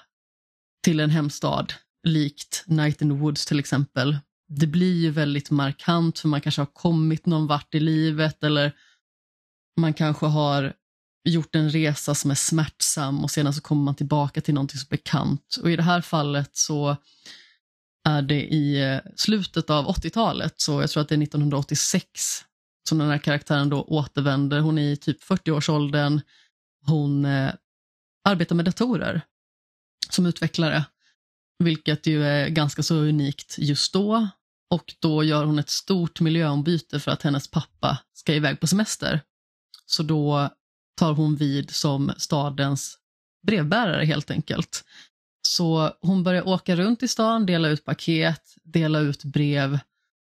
till en hemstad, likt Night in the Woods till exempel. Det blir ju väldigt markant för man kanske har kommit någon vart i livet eller man kanske har gjort en resa som är smärtsam och sedan så kommer man tillbaka till någonting som är bekant. Och i det här fallet så är det i eh, slutet av 80-talet, så jag tror att det är 1986 som den här karaktären då återvänder. Hon är i typ 40-årsåldern. Hon eh, arbetar med datorer som utvecklare, vilket ju är ganska så unikt just då. Och då gör hon ett stort miljöombyte för att hennes pappa ska iväg på semester. Så då tar hon vid som stadens brevbärare helt enkelt. Så hon börjar åka runt i stan, dela ut paket, dela ut brev.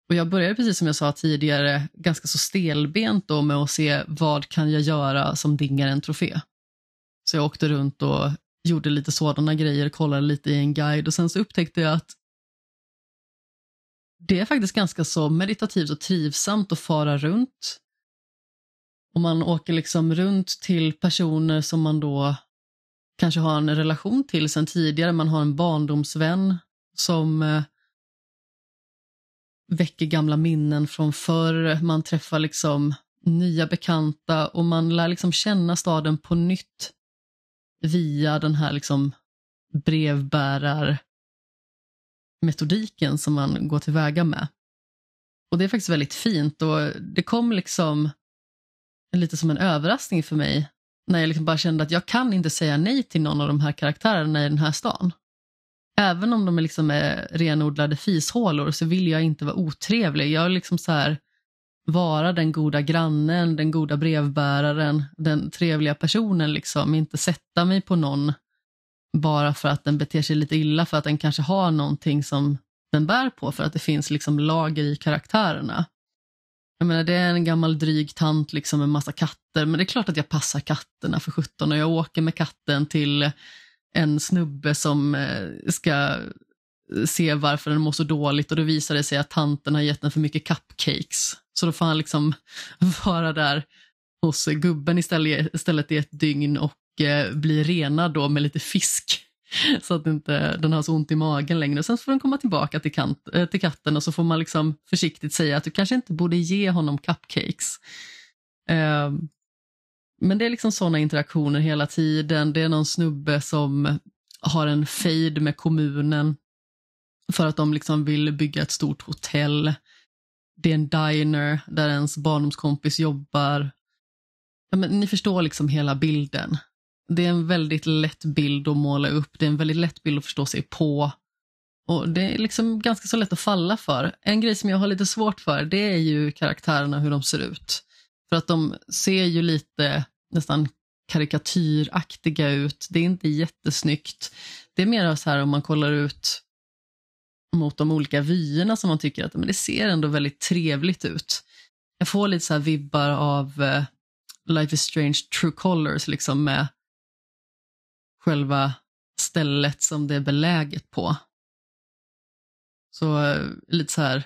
Och jag började precis som jag sa tidigare ganska så stelbent då med att se vad kan jag göra som dingar en trofé. Så jag åkte runt och gjorde lite sådana grejer, kollade lite i en guide och sen så upptäckte jag att det är faktiskt ganska så meditativt och trivsamt att fara runt. Och man åker liksom runt till personer som man då kanske har en relation till sen tidigare. Man har en barndomsvän som eh, väcker gamla minnen från förr. Man träffar liksom nya bekanta och man lär liksom känna staden på nytt via den här liksom brevbärarmetodiken som man går tillväga med. Och det är faktiskt väldigt fint och det kom liksom lite som en överraskning för mig när jag liksom bara kände att jag kan inte säga nej till någon av de här karaktärerna i den här stan. Även om de är, liksom är renodlade fishålor så vill jag inte vara otrevlig. Jag vill liksom så här, vara den goda grannen, den goda brevbäraren, den trevliga personen. Liksom. Inte sätta mig på någon bara för att den beter sig lite illa, för att den kanske har någonting som den bär på, för att det finns liksom lager i karaktärerna. Jag menar, det är en gammal dryg tant liksom med massa katter, men det är klart att jag passar katterna för 17 och jag åker med katten till en snubbe som eh, ska eh, se varför den mår så dåligt och då visar det sig att tanten har gett den för mycket cupcakes. Så då får han liksom vara där hos gubben istället, istället i ett dygn och eh, bli renad då med lite fisk. Så att inte den har så ont i magen längre. Sen får den komma tillbaka till, kant, eh, till katten och så får man liksom försiktigt säga att du kanske inte borde ge honom cupcakes. Eh, men det är liksom sådana interaktioner hela tiden. Det är någon snubbe som har en fejd med kommunen för att de liksom vill bygga ett stort hotell. Det är en diner där ens barndomskompis jobbar. Ja, men ni förstår liksom hela bilden. Det är en väldigt lätt bild att måla upp, det är en väldigt lätt bild att förstå sig på. Och Det är liksom ganska så lätt att falla för. En grej som jag har lite svårt för, det är ju karaktärerna, hur de ser ut. För att de ser ju lite nästan karikatyraktiga ut. Det är inte jättesnyggt. Det är mer så här om man kollar ut mot de olika vyerna som man tycker att men det ser ändå väldigt trevligt ut. Jag får lite så vibbar av eh, Life is Strange True Colors liksom med själva stället som det är beläget på. Så uh, lite så här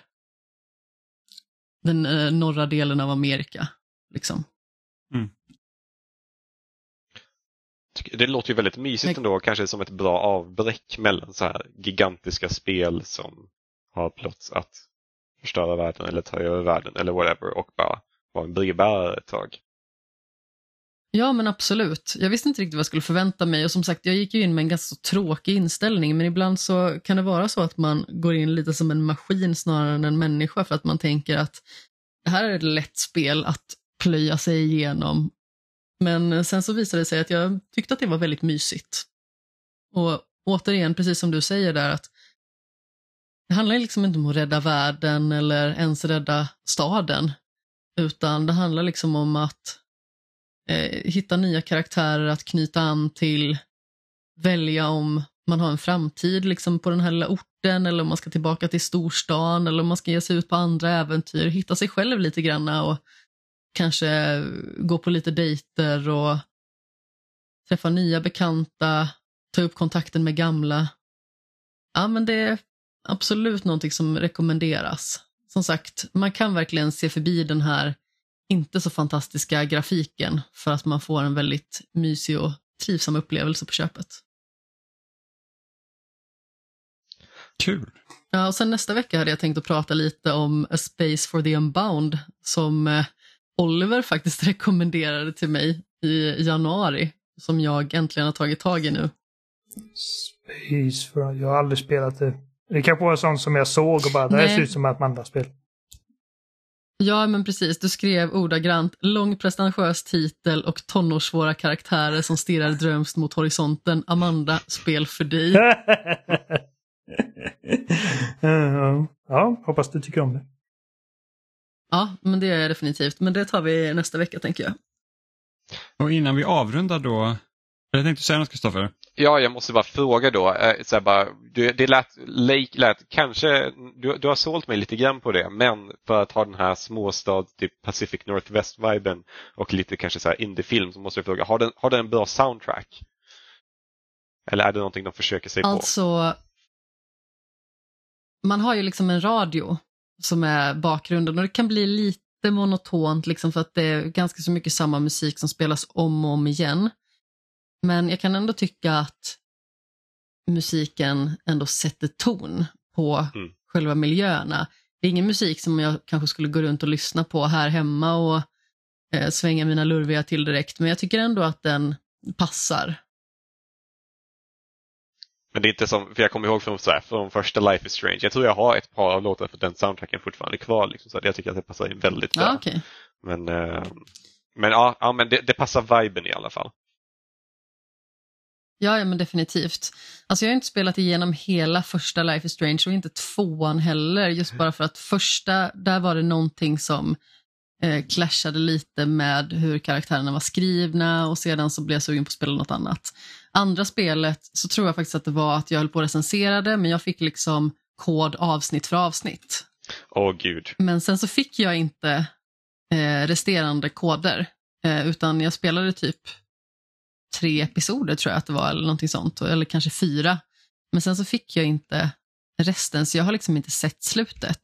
den uh, norra delen av Amerika. liksom. Mm. Det låter ju väldigt mysigt ändå, kanske som ett bra avbräck mellan så här gigantiska spel som har plots att förstöra världen eller ta över världen eller whatever och bara vara en brevbärare ett tag. Ja men absolut. Jag visste inte riktigt vad jag skulle förvänta mig och som sagt jag gick ju in med en ganska tråkig inställning men ibland så kan det vara så att man går in lite som en maskin snarare än en människa för att man tänker att det här är ett lätt spel att plöja sig igenom men sen så visade det sig att jag tyckte att det var väldigt mysigt. Och återigen, precis som du säger där, att det handlar liksom inte om att rädda världen eller ens rädda staden, utan det handlar liksom om att eh, hitta nya karaktärer att knyta an till, välja om man har en framtid liksom på den här lilla orten eller om man ska tillbaka till storstan eller om man ska ge sig ut på andra äventyr, hitta sig själv lite grann och kanske gå på lite dejter och träffa nya bekanta, ta upp kontakten med gamla. Ja, men det är absolut någonting som rekommenderas. Som sagt, man kan verkligen se förbi den här inte så fantastiska grafiken för att man får en väldigt mysig och trivsam upplevelse på köpet. Kul. Ja, och sen nästa vecka hade jag tänkt att prata lite om A Space for the Unbound som eh, Oliver faktiskt rekommenderade till mig i januari som jag äntligen har tagit tag i nu. Space för Jag har aldrig spelat det. Det kanske var sånt som jag såg och bara, det här ser ut som ett mandaspel. Ja, men precis. Du skrev ordagrant lång pretentiös titel och tonårssvåra karaktärer som stirrar drömst mot horisonten. Amanda, spel för dig. ja, hoppas du tycker om det. Ja, men det är jag definitivt. Men det tar vi nästa vecka tänker jag. Och innan vi avrundar då, jag tänkte säga något Kristoffer. Ja, jag måste bara fråga då. Eh, så här bara, du, det lät, lät, lät kanske, du, du har sålt mig lite grann på det, men för att ha den här småstad, typ Pacific Northwest-viben och lite kanske så här indie-film så måste jag fråga, har den, har den en bra soundtrack? Eller är det någonting de försöker sig på? Alltså, man har ju liksom en radio som är bakgrunden och det kan bli lite monotont liksom för att det är ganska så mycket samma musik som spelas om och om igen. Men jag kan ändå tycka att musiken ändå sätter ton på Mm. själva miljöerna. Det är ingen musik som jag kanske skulle gå runt och lyssna på här hemma och eh, svänga mina lurviga till direkt, men jag tycker ändå att den passar. Men det är inte som, för jag kommer ihåg från, så här, från första Life is Strange, jag tror jag har ett par av låtar för den soundtracken fortfarande kvar. Liksom, så jag tycker att det passar in väldigt bra. Ja, okej. Men, eh, men, ja, ja, men det, det passar viben i alla fall. Ja, ja, men definitivt. Alltså jag har inte spelat igenom hela första Life is Strange och inte tvåan heller, just bara för att första, där var det någonting som eh, clashade lite med hur karaktärerna var skrivna och sedan så blev jag sugen på att spela något annat. Andra spelet så tror jag faktiskt att det var att jag höll på att recensera det, men jag fick liksom kod avsnitt för avsnitt. Åh gud. Men sen så fick jag inte eh, resterande koder, eh, utan jag spelade typ tre episoder tror jag att det var, eller någonting sånt, eller kanske fyra. Men sen så fick jag inte resten, så jag har liksom inte sett slutet.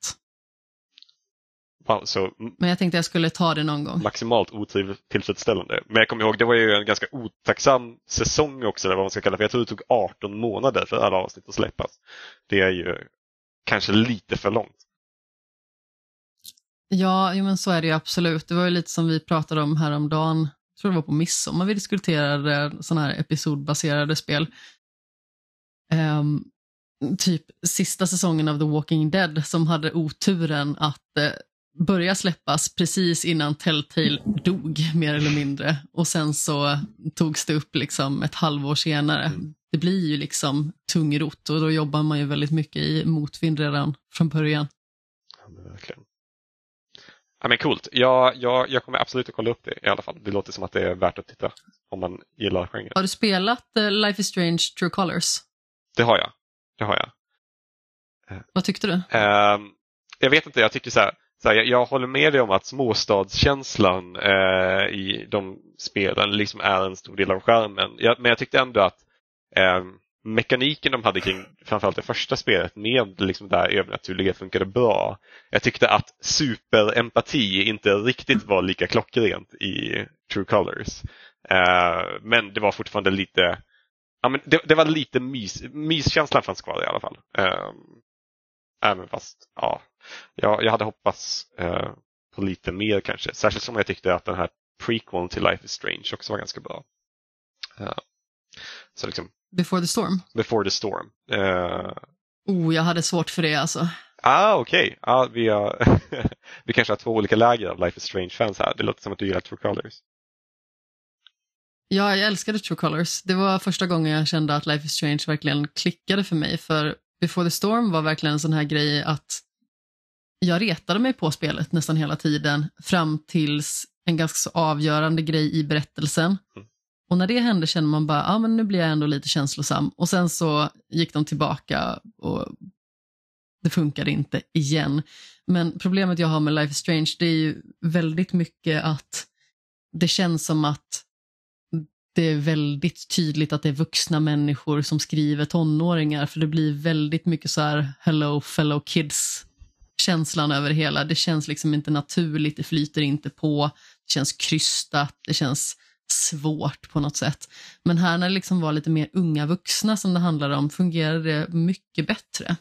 Wow, så Men jag tänkte jag skulle ta det någon gång. maximalt otillfredsställande. Men jag kommer ihåg, det var ju en ganska otacksam säsong också, eller vad man ska kalla för. Jag tror det tog 18 månader för alla avsnitt att släppas. Det är ju kanske lite för långt. Ja, jo, men så är det ju absolut. Det var ju lite som vi pratade om häromdagen, tror det var på midsommar vi diskuterade sådana här episodbaserade spel. Ehm, typ sista säsongen av The Walking Dead som hade oturen att eh, börja släppas precis innan Telltale dog, mer eller mindre. Och sen så togs det upp liksom ett halvår senare. Det blir ju liksom tungrot och då jobbar man ju väldigt mycket i motvind redan från början. Ja, men coolt. Jag, jag, jag kommer absolut att kolla upp det i alla fall. Det låter som att det är värt att titta om man gillar genren. Har du spelat eh, Life is Strange True Colors? Det har jag. Det har jag. Vad tyckte du? Ehm, jag vet inte, jag tycker så här, så här jag, jag håller med dig om att småstadskänslan eh, i de spelen liksom är en stor del av skärmen. Jag, men jag tyckte ändå att eh, mekaniken de hade kring framförallt det första spelet med liksom det här övernaturliga funkade bra. Jag tyckte att superempati inte riktigt var lika klockrent i True Colors. Uh, men det var fortfarande lite Ja, men det, det var lite mys, myskänslan fanns kvar i alla fall. Uh, även fast, ja, jag, jag hade hoppats uh, på lite mer kanske. Särskilt som jag tyckte att den här prequeln till Life is Strange också var ganska bra. Uh, så liksom, Before the Storm? Before the Storm. Eh, Oh, jag hade svårt för det alltså. ah, okej. Ah, vi, har vi kanske har två olika läger av Life is Strange-fans här. Det låter som att du gillar True Colors. Ja, jag älskade True Colors. Det var första gången jag kände att Life is Strange verkligen klickade för mig. För Before the Storm var verkligen en sån här grej att jag retade mig på spelet nästan hela tiden fram tills en ganska så avgörande grej i berättelsen. Mm. Och när det hände kände man bara, ja ah, men nu blir jag ändå lite känslosam. Och sen så gick de tillbaka och det funkade inte igen. Men problemet jag har med Life is Strange det är ju väldigt mycket att det känns som att det är väldigt tydligt att det är vuxna människor som skriver tonåringar för det blir väldigt mycket så här hello fellow kids känslan över det hela. Det känns liksom inte naturligt, det flyter inte på, det känns krystat, det känns svårt på något sätt. Men här när det liksom var lite mer unga vuxna som det handlade om fungerade det mycket bättre.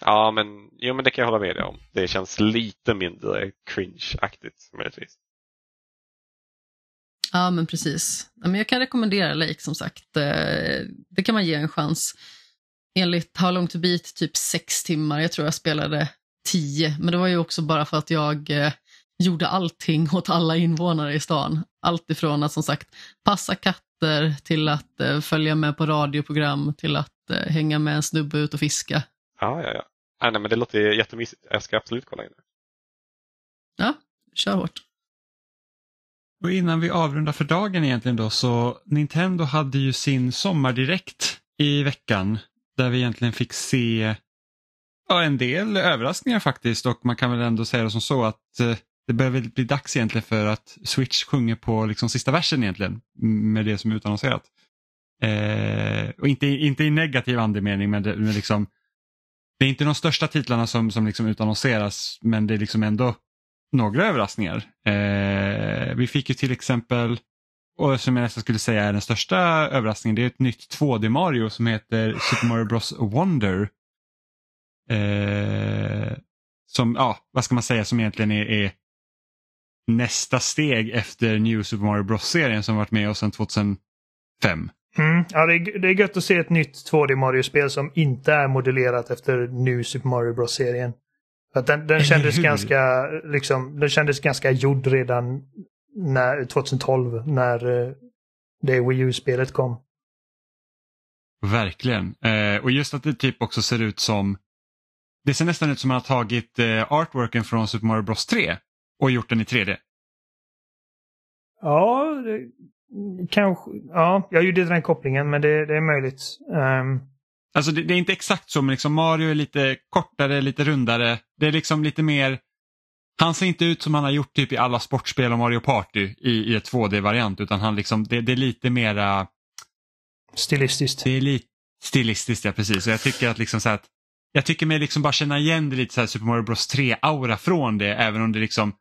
Ja, men, jo, men det kan jag hålla med dig om. Det känns lite mindre cringe-aktigt möjligtvis. Ja, men precis. Men jag kan rekommendera Lake som sagt. Eh, Det kan man ge en chans. Enligt How long to beat typ sex timmar. Jag tror jag spelade tio. Men det var ju också bara för att jag eh, gjorde allting åt alla invånare i stan. Allt ifrån att som sagt passa katter till att eh, följa med på radioprogram till att eh, hänga med en snubbe ut och fiska. Ja, ja, ja. Ah, nej, men det låter jättemysigt. Jag ska absolut kolla in det. Ja, kör hårt. Och innan vi avrundar för dagen egentligen då så Nintendo hade ju sin sommardirekt i veckan där vi egentligen fick se ja, en del överraskningar faktiskt och man kan väl ändå säga det som så att eh, det börjar väl bli dags egentligen för att Switch sjunger på liksom sista versen egentligen med det som är utannonserat. Eh, och inte, inte i negativ andemening men, det, men liksom, det är inte de största titlarna som, som liksom utannonseras men det är liksom ändå några överraskningar. Eh, vi fick ju till exempel, och som jag nästan skulle säga är den största överraskningen, det är ett nytt 2D Mario som heter Super Mario Bros Wonder. Eh, som, ja, vad ska man säga, som egentligen är, är nästa steg efter New Super Mario Bros-serien som varit med oss sedan 2005. Mm. Ja, det är, det är gött att se ett nytt 2D Mario-spel som inte är modellerat efter New Super Mario Bros-serien. För den, den kändes ganska, liksom, den kändes ganska gjord redan när, 2012 när eh, det Wii U-spelet kom. Verkligen. Eh, och just att det typ också ser ut som, det ser nästan ut som att man har tagit eh, artworken från Super Mario Bros 3 och gjort den i 3D. Ja, det, kanske. Ja, jag gjorde den kopplingen men det, det är möjligt. Um, Alltså det, det, är inte exakt så men liksom Mario är lite kortare, lite rundare. Det är liksom lite mer han ser inte ut som han har gjort typ i alla sportspel och Mario Party i, i ett 2D-variant utan han liksom, det, det, är lite mera Stilistiskt. Det är lite stilistiskt, ja precis. Och jag tycker att liksom så att jag tycker mig liksom bara känna igen det lite så här Super Mario Bros 3-aura från det även om det liksom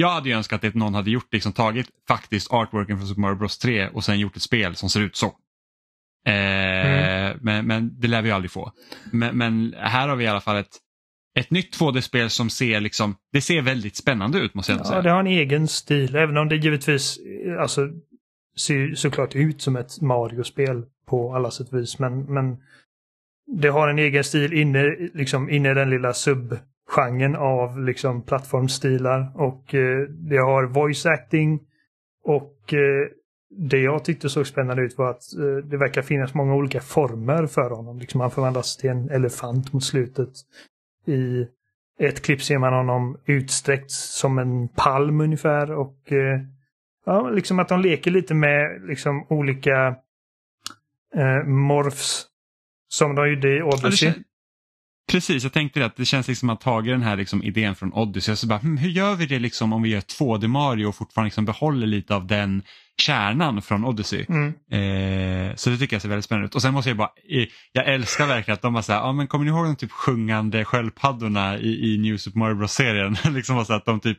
jag hade ju önskat att någon hade gjort liksom tagit faktiskt artworken från Super Mario Bros 3 och sen gjort ett spel som ser ut så. Eh, mm. men, men det lär vi aldrig få. Men, men, här har vi i alla fall ett, ett nytt 2D-spel som ser liksom, det ser väldigt spännande ut måste jag ja, säga. det har en egen stil, även om det givetvis alltså, ser såklart ut som ett Mario-spel på alla sätt och vis. Men, men det har en egen stil inne, liksom, inne i den lilla subgenren av liksom, plattformstilar. Och eh, det har voice acting och eh, det jag tyckte såg spännande ut var att eh, det verkar finnas många olika former för honom. Liksom han förvandlas till en elefant mot slutet. I ett klipp ser man honom utsträckt som en palm ungefär och eh, ja, liksom att de leker lite med liksom olika eh, morphs som de gjorde i Odyssey. Ja, Precis, jag tänkte det att det känns liksom att tagit den här liksom idén från Odyssey. Så bara, hm, hur gör vi det liksom om vi gör 2D Mario och fortfarande liksom behåller lite av den kärnan från Odyssey. Mm. Eh, så det tycker jag ser väldigt spännande ut. Och sen måste jag bara, jag älskar verkligen att de bara säger, ja men kommer ni ihåg de typ sjungande sköldpaddorna i, i New Super Mario Bros-serien? liksom så att de typ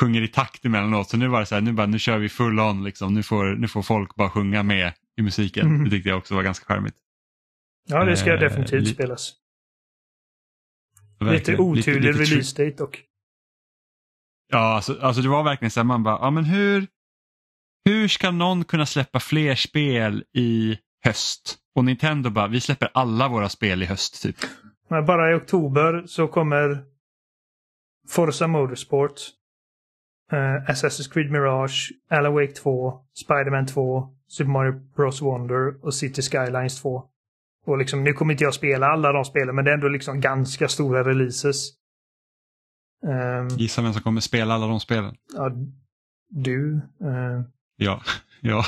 sjunger i takt emellanåt. Så nu var det så här, nu, bara, nu kör vi full on liksom. Nu får, nu får folk bara sjunga med i musiken. Mm. Det tyckte jag också var ganska charmigt. Ja, det ska eh, definitivt spelas. Lite oturlig release date dock. Ja, alltså, alltså det var verkligen så här, man bara, ja men hur, hur ska någon kunna släppa fler spel i höst? Och Nintendo bara, vi släpper alla våra spel i höst typ. Men bara i oktober så kommer Forza Motorsport, uh, Assassin's Creed Mirage, Alan Wake 2, Spiderman 2, Super Mario Bros Wonder och City Skylines 2. Och liksom, nu kommer inte jag spela alla de spelen, men det är ändå liksom ganska stora releases. Um, Gissa vem som kommer spela alla de spelen? Ja, du. Uh, Ja, ja,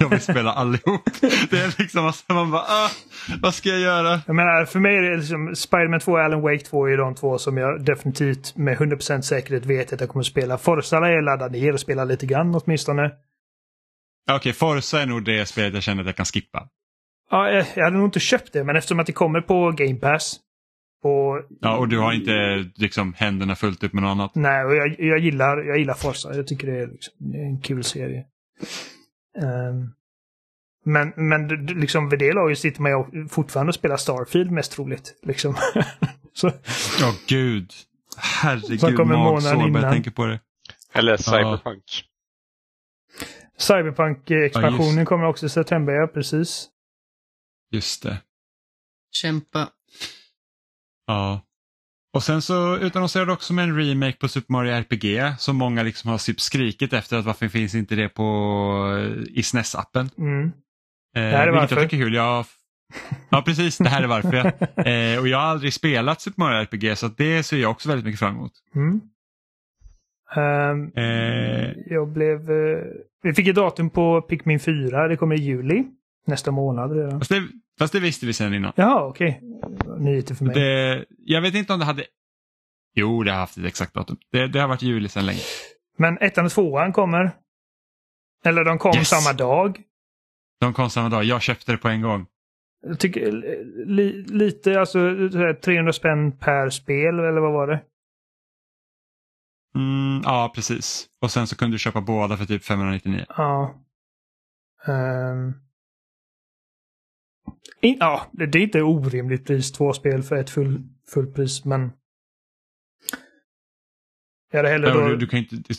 jag vill spela allihop. Det är liksom att man bara, ah, vad ska jag göra? Jag menar, för mig är det liksom Spiderman 2 och Alan Wake 2 är de två som jag definitivt med 100% säkerhet vet att jag kommer spela. Forza är jag laddad ner och spela lite grann åtminstone. Okej, okay, Forza är nog det spelet jag känner att jag kan skippa. Ja, jag hade nog inte köpt det, men eftersom att det kommer på Game Pass. Och, ja, och du har inte liksom händerna fullt upp med något annat? Nej, och jag, jag, gillar, jag gillar Forza. Jag tycker det är, liksom, det är en kul serie. Um, men, men liksom vid det laget sitter man ju fortfarande och spelar Starfield mest troligt. Liksom. Ja, oh, gud. Herregud, magsår bara jag tänker på det. Eller Cyberpunk. Ja. Cyberpunk-expansionen ja, kommer också i september, ja precis. Just det. Kämpa. Ja. Och sen så utannonserade också med en remake på Super Mario RPG som många liksom har typ skrikit efter att varför finns inte det på i SNES-appen. Mm. Eh, det här är varför. jag tycker är kul. Jag, ja precis, det här är varför. eh, och jag har aldrig spelat Super Mario RPG så det ser jag också väldigt mycket fram emot. Mm. Ehm, Eh, jag blev... eh, vi fick ett datum på Pikmin 4. Det kommer i juli. Nästa månad redan. fast, det, fast det visste vi sedan innan. Jaha, okej. Nyheter för mig. Det, jag vet inte om det hade... Jo, det har haft ett exakt datum. Det, det har varit juli sedan länge. Men ettan och tvåan kommer. Eller de kom Yes. samma dag. De kom samma dag. Jag köpte det på en gång. Jag tycker eh, li, lite, alltså så här 300 spänn per spel eller vad var det? Mm, ja, precis. Och sen så kunde du köpa båda för typ 599. Ja. Ehm. In, ja, det, det är inte orimligt pris, två spel för ett full, fullpris, men... Jag hade hellre Ja, då... du, du kan inte, det,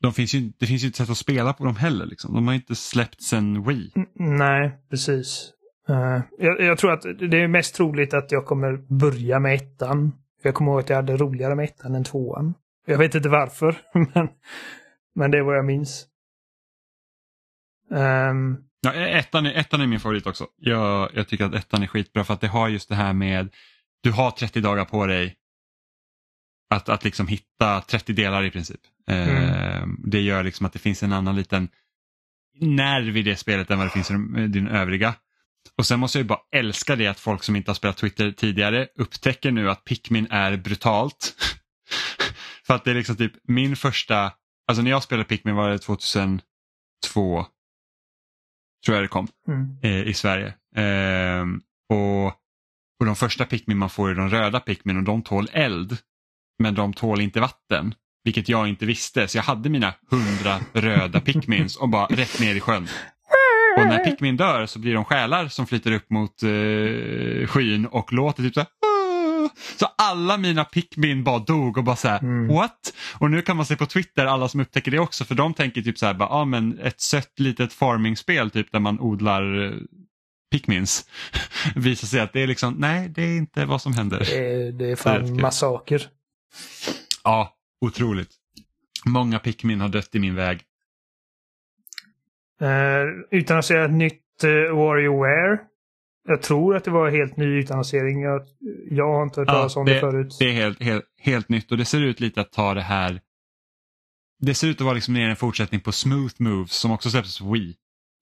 de finns ju, det finns ju ett sätt att spela på dem heller. Liksom. De har inte släppt sen Wii. N- Nej, precis. Eh, jag, jag tror att det är mest troligt att jag kommer börja med ettan. Jag kommer ihåg att jag hade roligare med ettan än tvåan. Jag vet inte varför, men, men det är vad jag minns. Ehm, Ja, ettan, är, ettan är min favorit också. Jag, jag tycker att ettan är skitbra för att det har just det här med du har 30 dagar på dig att, att liksom hitta 30 delar i princip. Eh, det gör liksom att det finns en annan liten nerv i det spelet än vad det finns i den övriga. Och sen måste jag ju bara älska det att folk som inte har spelat Twitter tidigare upptäcker nu att Pikmin är brutalt. för att det är liksom typ min första, alltså när jag spelade Pikmin var det 2002 tror jag det kom mm. eh, i Sverige. Ehm, och, och de första Pikmin man får är de röda Pikmin och de tål eld. Men de tål inte vatten. Vilket jag inte visste. Så jag hade mina hundra röda Pikmins och bara rätt ner i sjön. Och när Pikmin dör så blir de själar som flyter upp mot eh, skyn och låter typ så här. Så alla mina Pikmin bara dog och bara så här, Mm. what? Och nu kan man se på Twitter alla som upptäcker det också för de tänker typ så här, bara, ah, men ett sött litet farmingspel typ där man odlar eh, Pikmins. Visar sig att det är liksom, nej det är inte vad som händer. det, är, det är fan massaker. Ja, otroligt. Många Pikmin har dött i min väg. Eh, utannonsera ett nytt uh, WarioWare. Jag tror att det var helt ny utannonsering. Jag, jag har inte hört Ja, talas om det, förut. Det är helt, helt, helt nytt och det ser ut lite att ta det här. Det ser ut att vara liksom mer en fortsättning på Smooth Moves som också släpptes på Wii.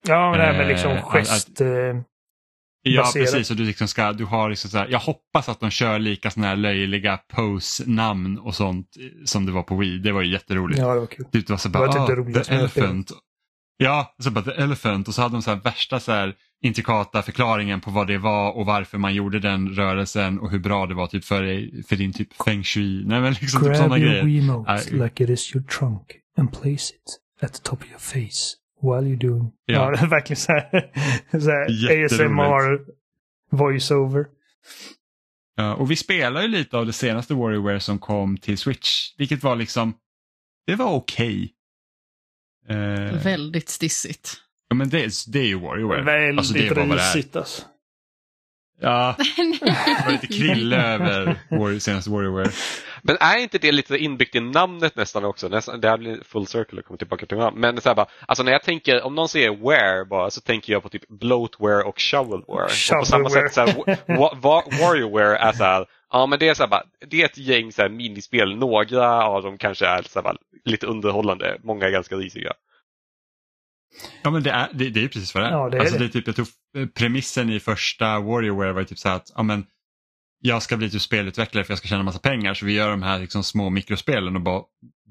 ja, men det här med liksom eh, att- gest... eh, Ja precis, och du liksom ska, du har liksom så här, jag hoppas att de kör lika såna här löjliga pose-namn och sånt eh, som det var på Wii. Det var ju jätteroligt. ja, det var kul. Typ det var så Det bara, var typ ah, det roligaste the elephant. Ja, så bara the elephant och så hade de så här värsta så här intrikata förklaringen på vad det var och varför man gjorde den rörelsen och hur bra det var typ för, för din typ feng shui. Nej men liksom typ Grab sådana your grejer. Wiimote Nej. like it is your trunk and place it at the top of your face while you're doing... Ja, Ja. verkligen så här, så här. ASMR voiceover. Ja, och vi spelar ju lite av det senaste WarioWare som kom till Switch, vilket var liksom, det var okej. Eh, Väldigt stissigt. ja, men det, är- det är ju WarioWare. Väldigt Alltså, det är. risigt alltså. Ja, det var lite krille över War- senaste WarioWare. Men är inte det lite inbyggt i namnet nästan också? Nästan, det här blir full circle och kommer tillbaka till namn. Men så här bara, alltså när jag tänker, om någon säger wear bara så tänker jag på typ bloatware och shovelware. Och på samma Shovelware. sätt så här, wa, wa, Warriorware är så här, ja men det är så här bara, det är ett gäng så här minispel. Några av dem kanske är så här bara, lite underhållande, många är ganska risiga. Ja men det är, det, det är ju precis vad det är. Ja, det är alltså, det. det är typ, jag tror eh, premissen i första WarioWare var ju typ så här att ja, men, jag ska bli typ spelutvecklare för jag ska tjäna massa pengar så vi gör de här liksom, små mikrospelen och bara,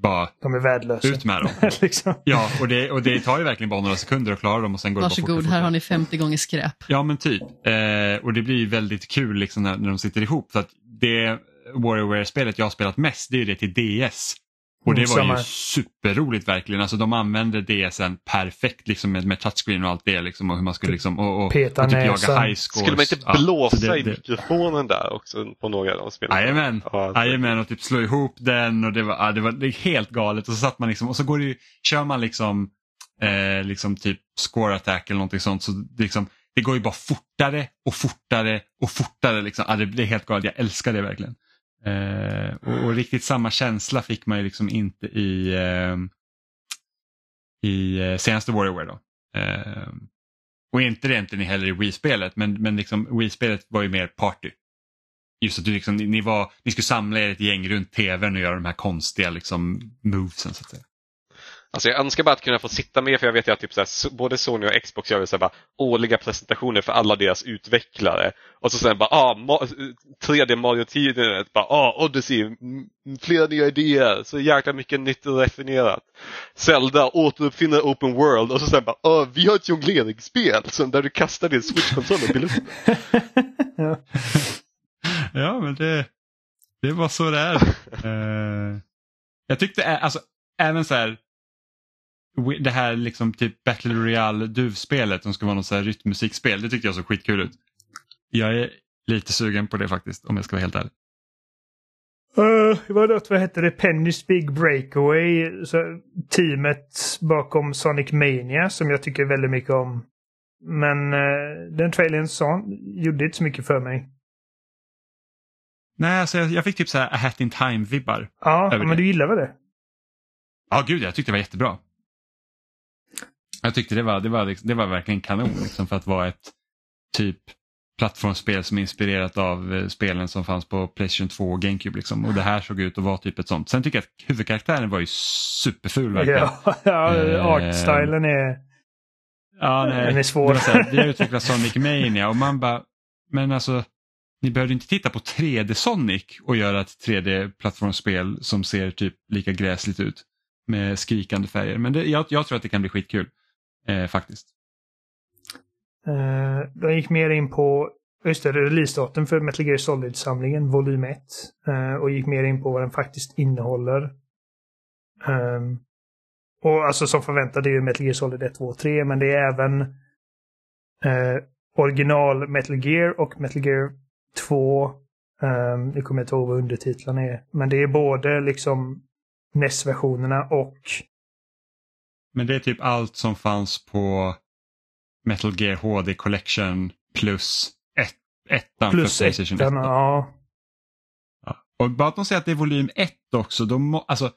bara De är värdelösa. ut med dem. liksom. Ja, och det, och det tar ju verkligen bara några sekunder att klara dem och sen går det bara Varsågod, fortare, här har ni 50 gånger skräp. Ja men typ. Eh, och det blir ju väldigt kul liksom när, när de sitter ihop. För att det WarioWare-spelet jag har spelat mest det är ju det till DS. Och det Mm, var ju superroligt verkligen. Alltså de använde DSen perfekt liksom med, med touchscreen och allt det liksom. Och hur man skulle liksom och, och, Peta och typ jaga high scores. Skulle man inte Ja, blåsa det- i det- mikrofonen där också på några av de spelen? Jajamän, Ja, jajamän och typ slå ihop den och det var, ja, det var det är helt galet. Och så satt man liksom och så går det ju, kör man liksom, eh, liksom typ score attack eller någonting sånt så det, liksom, det går ju bara fortare och fortare och fortare. Liksom. Ja, det, det är helt galet, jag älskar det verkligen. Eh, och, och riktigt samma känsla fick man ju liksom inte i, eh, i eh, senaste Warrior då. Eh, och inte det egentligen heller i Wii-spelet men, men liksom Wii-spelet var ju mer party. just att du liksom, ni, ni, var, ni skulle samla er ett gäng runt tvn och göra de här konstiga liksom, movesen. Så att säga. Alltså jag önskar bara att kunna få sitta med för jag vet ju att typ så här, både Sony och Xbox gör så bara årliga presentationer för alla deras utvecklare. Och så sen bara ah, 3D Mario 10 bara ah, Odyssey, flera nya idéer, så jäkla mycket nytt och refinerat. Zelda återuppfinner Open World och så sen bara ah, vi har ett jongleringsspel där du kastar din Switch-konsol upp i luften. ja. ja men det, det var så det är. uh, jag tyckte alltså även så här det här liksom typ Battle Royale DUV-spelet som ska vara något så här rytmmusikspel, det tyckte jag såg skitkul ut. Jag är lite sugen på det faktiskt om jag ska vara helt ärlig. Uh, vad, något, vad hette det? Pennys Big Breakaway. Så, teamet bakom Sonic Mania som jag tycker väldigt mycket om. Men uh, den trailern sa, gjorde inte så mycket för mig. Nej, alltså jag, jag fick typ så här A Hat In Time-vibbar. Ja, men det. du gillar väl det? Ja, gud jag tyckte det var jättebra. Jag tyckte det var, det var, det var verkligen kanon liksom, för att vara ett typ plattformsspel som är inspirerat av eh, spelen som fanns på Playstation 2 och GameCube. Liksom. Och det här såg ut att vara typ ett sånt. Sen tycker jag att huvudkaraktären var ju superful verkligen. Ja, ja eh, artstylen är, ja, nej, den är svår. Det här, vi har utvecklat Sonic Mania och man bara, men alltså ni behöver inte titta på 3D Sonic och göra ett 3D-plattformsspel som ser typ lika gräsligt ut med skrikande färger. Men det, jag, jag tror att det kan bli skitkul eh, faktiskt. Eh, de gick mer in på just det, releasedatum för Metal Gear Solid-samlingen, volym 1. Eh, och gick mer in på vad den faktiskt innehåller. Um, och alltså som förväntat är ju Metal Gear Solid 1, 2 och 3, men det är även eh, original Metal Gear och Metal Gear 2. Um, ehm, nu kommer jag inte ihåg vad undertitlarna är. Men det är både liksom NES-versionerna och men det är typ allt som fanns på Metal Gear HD Collection plus ett, ettan plus för Playstation ettan, 1. Ja. ja. Och bara att de säger att det är volym 1 också, de, må, alltså,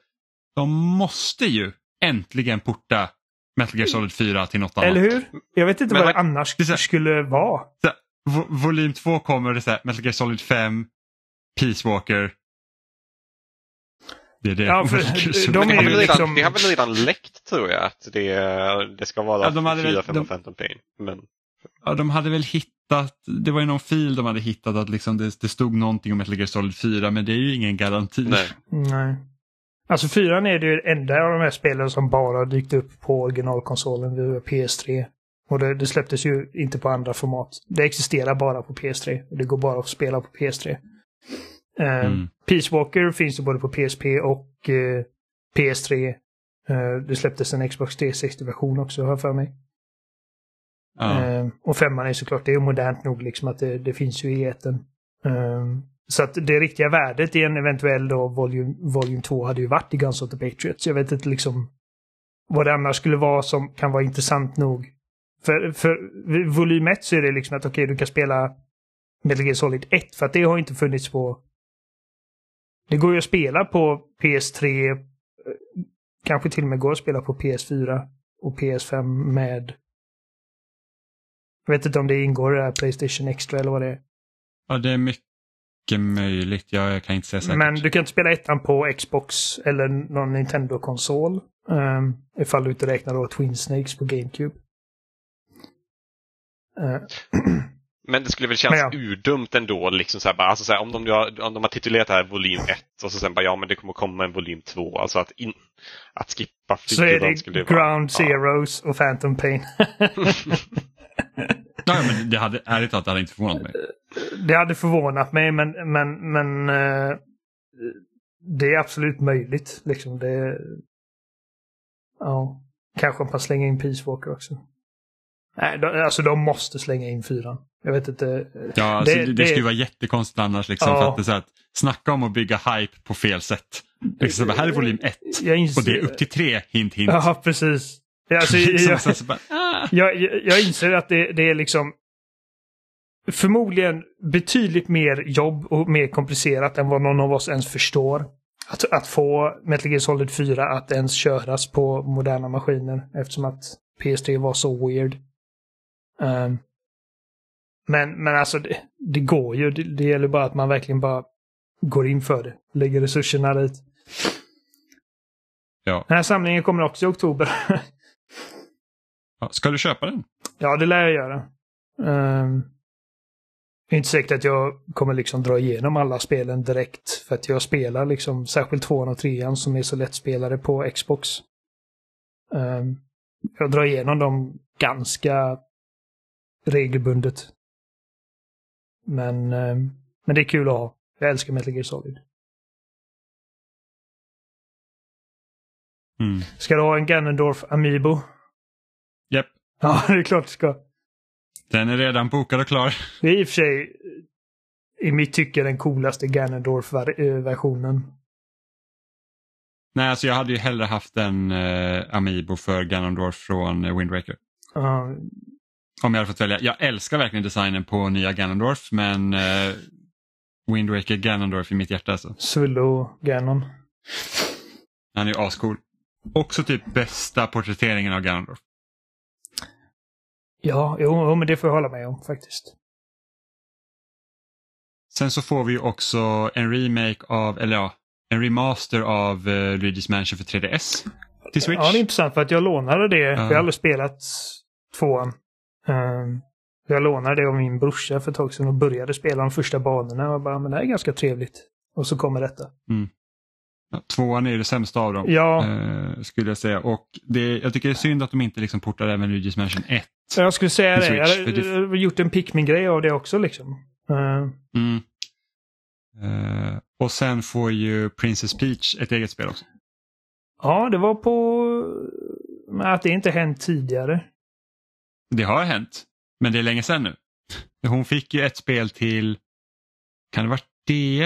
de måste ju äntligen porta Metal Gear Solid 4 till något annat. Eller hur? Jag vet inte Men, vad det annars det här, skulle vara. Här, vo, volym 2 kommer det så här, Metal Gear Solid 5, Peace Walker, det, är det. Ja, för de är ju liksom... det har väl redan läckt tror jag att det, det ska vara ja, de hade 4, 5 och 15 Pain. Men... Ja, de hade väl hittat, det var ju någon fil de hade hittat att liksom det, det stod någonting om Metal Gear Solid 4 men det är ju ingen garanti. Nej. Nej. Alltså 4 är det ju enda av de här spelen som bara dykt upp på originalkonsolen vid PS3. Och det, det, släpptes ju inte på andra format. Det existerar bara på PS3. Och det går bara att spela på PS3. Eh, mm. Peace Walker finns ju både på PSP och eh, PS3. Eh, det släpptes en Xbox 360-version också, har jag för mig. Ja. och femman är såklart, det är modernt nog liksom att det, det finns ju i eten. Så att det riktiga värdet i en eventuell då Volume, volume 2 hade ju varit i Guns of the Patriots. Jag vet inte liksom vad det annars skulle vara som kan vara intressant nog. För, för volym 1 så är det liksom att okej, okay, du kan spela Metal Gear Solid 1 för att det har inte funnits på det går ju att spela på PS3. Eh, kanske till och med går att spela på PS4 och PS5 med... Jag vet inte om det ingår i det här Playstation Extra eller vad det är. Ja, det är mycket möjligt. Jag kan inte säga säkert. Men du kan inte spela ettan på Xbox eller någon Nintendo-konsol. Um, ifall du inte räknar då Twin Snakes på GameCube. Uh. Men det skulle väl kännas ja. urdumt ändå, liksom så här, bara, alltså så här, om, de har, om de har titulerat det här volym 1 och så sen bara ja men det kommer komma en volym 2. Alltså att, in, att skippa Så är det skulle Ground vara, Zeros ja. och Phantom Pain. Nej, men det hade, ärligt talat, det hade inte förvånat mig. Det hade förvånat mig men, men, men uh, det är absolut möjligt. Liksom det, ja, kanske man slänga in Peace Walker också. Nej, de, alltså de måste slänga in fyran. Jag vet inte. Ja, alltså, det, det, det, skulle vara jättekonstigt annars. Liksom, ja. för att det är så att, snacka om att bygga hype på fel sätt. Liksom, det här är volym 1 inser... och det är upp till 3, hint hint. Ja, precis. Alltså, jag, bara, ah. jag, jag, inser att det, det är liksom förmodligen betydligt mer jobb och mer komplicerat än vad någon av oss ens förstår. Att, att få Metal Gear Solid 4 att ens köras på moderna maskiner eftersom att PS3 var så weird. Um, Men, men alltså det, det går ju. Det, det gäller bara att man verkligen bara går in för det. Lägger resurserna dit. Ja. Den här samlingen kommer också i oktober. Ja, Ska du köpa den? ja, det lär jag göra. Um, det är inte säkert att jag kommer liksom dra igenom alla spelen direkt. För att jag spelar liksom särskilt tvåan och trean som är så lättspelare på Xbox. Um, jag drar igenom dem ganska regelbundet. Men, um, men det är kul att ha. Jag älskar Metal Gear Solid. Mm. Ska du ha en Ganondorf Amiibo? Japp. Ja, det är klart du ska. Den är redan bokad och klar. Det är i och för sig i mitt tycke den coolaste Ganondorf-versionen. Nej, alltså jag hade ju hellre haft en eh, Amiibo för Ganondorf från eh, Wind Waker. Uh, Om jag hade fått välja. Jag älskar verkligen designen på nya Ganondorf men eh, Wind Waker Ganondorf i mitt hjärta alltså. Svullo Ganon. Han är ju ascool. Också typ bästa porträtteringen av Ganondorf. Ja, jo, men det får jag hålla med om faktiskt. Sen så får vi ju också en remake av, eller ja, en remaster av uh, Luigi's Mansion för 3DS. Till Switch. Ja, det är intressant för att jag lånade det. Ja. Jag har aldrig spelat tvåan. Um, jag lånade det av min brorsa för ett tag sedan och började spela de första banorna. Och bara, men det här är ganska trevligt. Och så kommer detta. Ja, tvåan är det sämsta av dem. Ja, eh, skulle jag säga. Och det, jag tycker det är synd att de inte liksom portar även Luigi's Mansion 1. så jag skulle säga det. Jag för det- gjort en Pikmin-grej av det också liksom. Uh, Mm. Eh, och sen får ju Princess Peach ett eget spel också. ja, det var på... Att det inte hänt tidigare. Det har hänt, men det är länge sedan nu. Hon fick ju ett spel till, kan det vara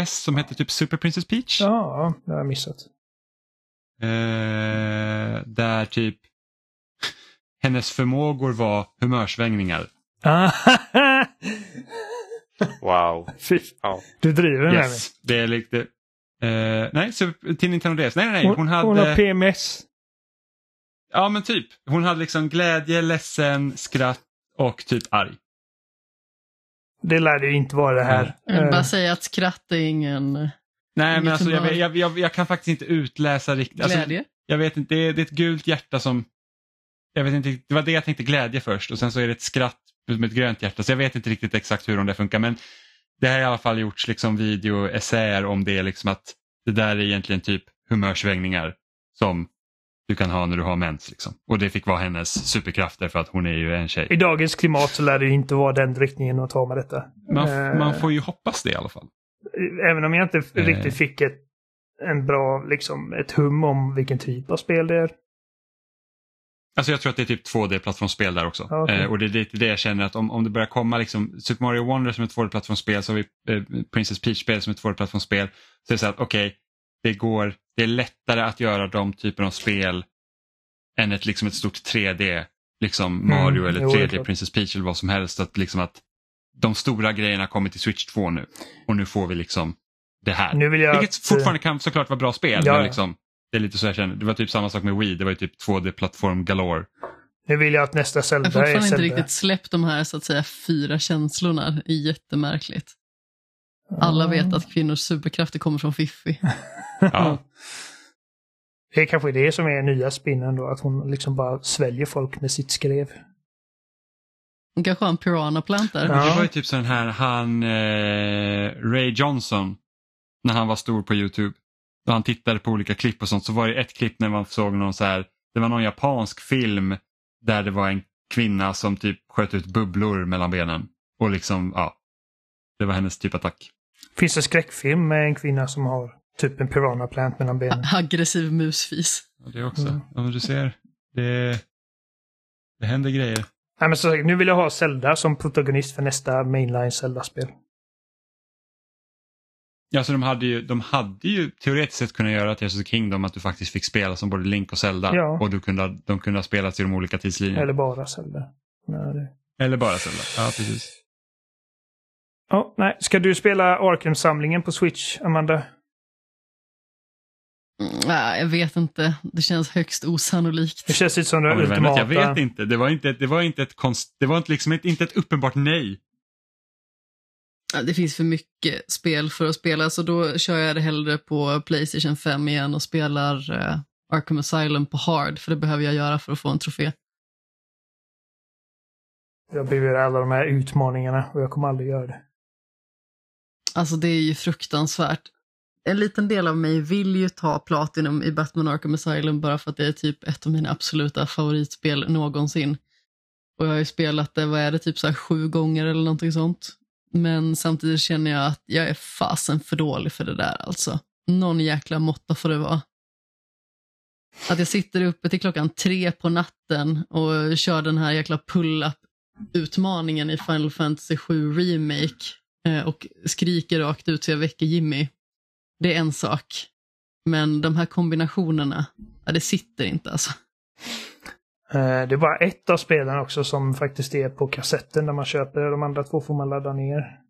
DS som hette typ Super Princess Peach? Ja, det har jag missat. Eh, där typ hennes förmågor var humörsvängningar. Ah, Wow. Ja. du driver med mig. Yes, det är lite... Eh, nej, till Nintendo DS. Nej, nej, nej. Hon, Hon hade... hon har PMS. Ja, men typ. Hon hade liksom glädje, ledsen, skratt och typ arg. Det lär det ju inte vara det här. Jag vill bara Eh, säga att skratt är ingen Nej, men alltså jag, jag, jag, jag kan faktiskt inte utläsa riktigt. Alltså, glädje. jag vet inte, det är, det är ett gult hjärta som... Jag vet inte, det var det jag tänkte glädje först och sen så är det ett skratt med ett grönt hjärta. Så jag vet inte riktigt exakt hur det funkar men det har i alla fall gjorts liksom videoessäer om det liksom att det där är egentligen typ humörsvängningar som du kan ha när du har mens. Liksom. Och det fick vara hennes superkrafter för att hon är ju en I tjej. dagens klimat så lär det ju inte vara den riktningen att ta med detta. Man, Eh, man får ju hoppas det i alla fall. Även om jag inte Eh. riktigt fick ett, en bra, liksom, ett hum om vilken typ av spel det är. Alltså jag tror att det är typ 2D-plattformsspel där också. Okej. eh, och det är lite det jag känner att om, om det börjar komma liksom Super Mario Wonder som ett 2D-plattformsspel så har vi eh, Princess Peach-spel som ett 2D-plattformsspel. Så det är så att okej, det går, det är lättare att göra de typen av spel än ett, liksom ett stort 3D, liksom Mm, Mario eller det är 3D klart. Princess Peach eller vad som helst. Att, liksom att de stora grejerna kommer till Switch 2 nu och nu får vi liksom det här. Nu vill jag Vilket att, eh, fortfarande kan såklart vara bra spel. Ja, men liksom, det är lite så jag känner. Det var typ samma sak med Wii, det var ju typ 2D-plattform galore. Nu vill jag att nästa Jag Zelda har fortfarande är inte Zelda. riktigt släppt de här så att säga fyra känslorna. Det är jättemärkligt. Alla vet att kvinnors superkrafter kommer från Fiffi. Ja. Det är kanske det som är nya spinnen då, att hon liksom bara sväljer folk med sitt skrev. Hon kanske har en piranha plant där. Ja. Det var ju typ sån här, han eh, Ray Johnson, när han var stor på Youtube. Då han tittade på olika klipp och sånt så var det ett klipp när man såg någon så här, det var någon japansk film där det var en kvinna som typ sköt ut bubblor mellan benen. Och liksom, ja. Det var hennes typ attack. Finns det skräckfilm med en kvinna som har typ en piranha plant mellan benen? Aggressiv musfis. Ja, det också. Mm. Ja, men du ser, det, det händer grejer. Nej, men så, sagt, nu vill jag ha Zelda som protagonist för nästa mainline Zelda-spel. Ja, så de hade ju, de hade ju teoretiskt sett kunnat göra Tears of the Kingdom att du faktiskt fick spela som både Link och Zelda. Ja. Och du kunde, de kunde ha spelats i de olika tidslinjerna. Eller bara Zelda. Nej, det... Eller bara Zelda. Ja, precis. Ja, nej. Ska du spela Arkham-samlingen på Switch, Amanda? Mm, nej, jag vet inte. Det känns högst osannolikt. Det känns lite som det ultimata... jag vet inte. Det var inte, det var inte ett konst, det var inte liksom ett, inte ett uppenbart nej. Det finns för mycket spel för att spela, så då kör jag det hellre på Playstation 5 igen och spelar uh, Arkham Asylum på hard, för det behöver jag göra för att få en trofé. Jag behöver alla de här utmaningarna och jag kommer aldrig göra det. Alltså det är ju fruktansvärt. En liten del av mig vill ju ta Platinum i Batman Arkham Asylum bara för att det är typ ett av mina absoluta favoritspel någonsin. Och jag har ju spelat det, vad är det, typ så sju gånger eller någonting sånt. Men samtidigt känner jag att jag är fasen för dålig för det där alltså. Någon jäkla måtta får det vara. Att jag sitter uppe till klockan tre på natten och kör den här jäkla pull-up utmaningen i Final Fantasy 7 Remake och skriker rakt ut så jag väcker Jimmy. Det är en sak. Men de här kombinationerna, ja, det sitter inte alltså. Eh, det är bara ett av spelen också som faktiskt är på kassetten när man köper. De andra två får man ladda ner.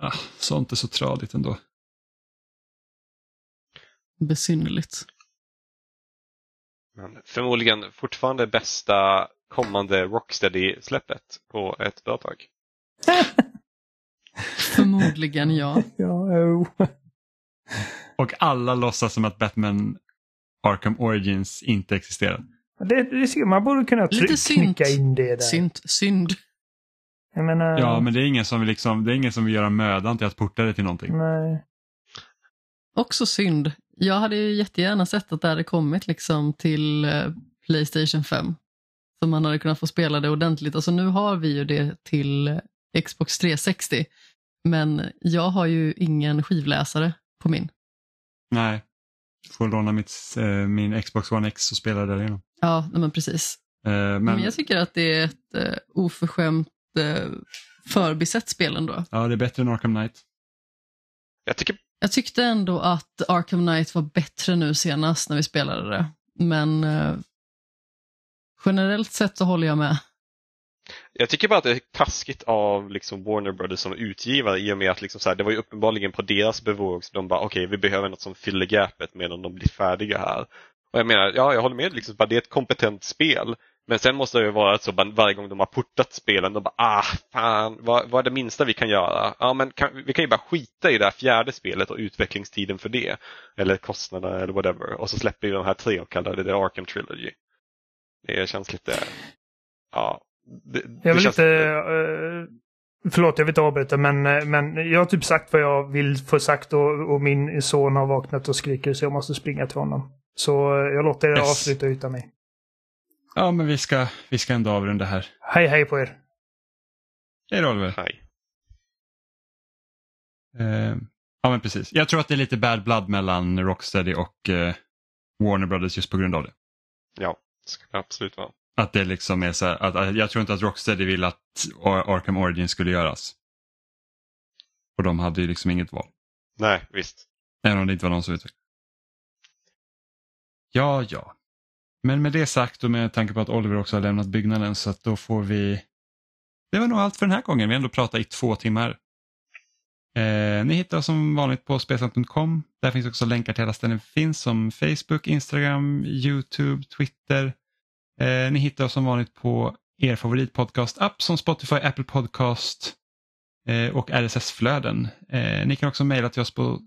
Ah, sånt är så tradigt ändå. Besynnerligt. Men förmodligen fortfarande bästa kommande Rocksteady-släppet på ett företag. Förmodligen ja. ja, jo. Och alla låtsas som att Batman Arkham Origins inte existerar. Det, det ser, man borde kunna Lite knycka in det där. Synd. Synd. Jag menar, Ja, men det är ingen som vill, liksom, det är ingen som vill göra mödan till att porta det till någonting. Nej. Också synd. Jag hade ju jättegärna sett att det hade kommit liksom till eh, Playstation 5. Så man hade kunnat få spela det ordentligt. Alltså nu har vi ju det till eh, Xbox 360. Men jag har ju ingen skivläsare på min. Nej. Får låna mitt, eh, min Xbox One X och spela där igenom. Ja, nej, men precis. Eh, men, Men jag tycker att det är ett eh, oförskämt eh, förbisett spel ändå. ja, det är bättre än Arkham Knight. Jag tycker Jag tyckte ändå att Arkham Knight var bättre nu senast när vi spelade det. Men eh, generellt sett så håller jag med. Jag tycker bara att det är taskigt av liksom Warner Brothers som utgivare i och med att liksom så här, det var ju uppenbarligen på deras bevåg så de bara okej, okay, vi behöver något som fyller gapet medan de blir färdiga här. Och jag menar, ja, jag håller med, liksom, bara, det är ett kompetent spel. Men sen måste det ju vara så varje gång de har portat spelen, de bara ah, fan, vad, vad är det minsta vi kan göra? Ja, men kan, vi kan ju bara skita i det här fjärde spelet och utvecklingstiden för det. Eller kostnaderna eller whatever. Och så släpper vi de här tre och kallar det The Arkham Trilogy. Det känns lite, ja, det, Jag vill känns... inte... Uh, förlåt, jag vill inte avbryta, men, eh, men jag har typ sagt vad jag vill få sagt och, och min son har vaknat och skriker så jag måste springa till honom. Så uh, jag låter er Yes. avsluta utan mig. Ja, men vi ska, vi ska ändå avrunda här. Hej hej på er! Hej då Oliver. Nej. Eh, ja, men precis. Jag tror att det är lite bad blood mellan Rocksteady och eh, Warner Brothers just på grund av det. Ja, det ska det absolut vara. Att det liksom är så här, att, att jag tror inte att Rocksteady vill att Ar- Arkham Origins skulle göras. Och de hade ju liksom inget val. Nej, visst. Även om det inte var någon som utvecklade. Ja, ja. Men med det sagt och med tanke på att Oliver också har lämnat byggnaden så att då får vi... Det var nog allt för den här gången. Vi har ändå pratat i två timmar. Eh, ni hittar oss som vanligt på spelsnack.com. Där finns också länkar till alla ställen vi finns som Facebook, Instagram, Youtube, Twitter. Eh, ni hittar oss som vanligt på er favoritpodcast-app som Spotify, Apple Podcast eh, och RSS-flöden. Eh, ni kan också mejla till oss på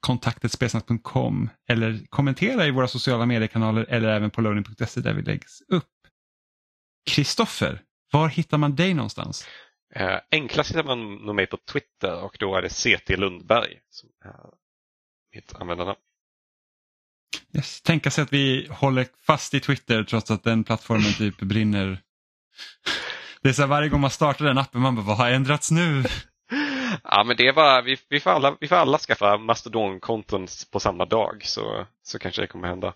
kontaktetspelsnack.com eller kommentera i våra sociala mediekanaler eller även på loading.se där vi läggs upp. Kristoffer, var hittar man dig någonstans? Eh, enklast hittar man nog mig på Twitter och då är det CT Lundberg som är mitt användarnamn. Yes. Tänka sig att vi håller fast i Twitter trots att den plattformen typ brinner. Det är så här, varje gång man startar den appen man bara, vad har ändrats nu? Ja, men det bara, vi, vi, får alla, vi får alla skaffa Mastodon-konton på samma dag så, så kanske det kommer hända.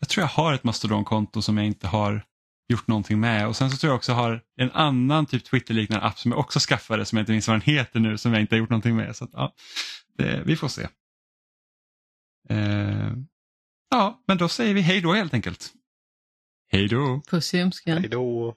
Jag tror jag har ett Mastodon-konto som jag inte har gjort någonting med och sen så tror jag också jag har en annan typ Twitter-liknande app som jag också skaffade som jag inte minns vad den heter nu som jag inte har gjort någonting med. Så att, ja, det, vi får se. Eh, ja, men då säger vi hej då helt enkelt. Hej då! Puss i ömskan. Hej då!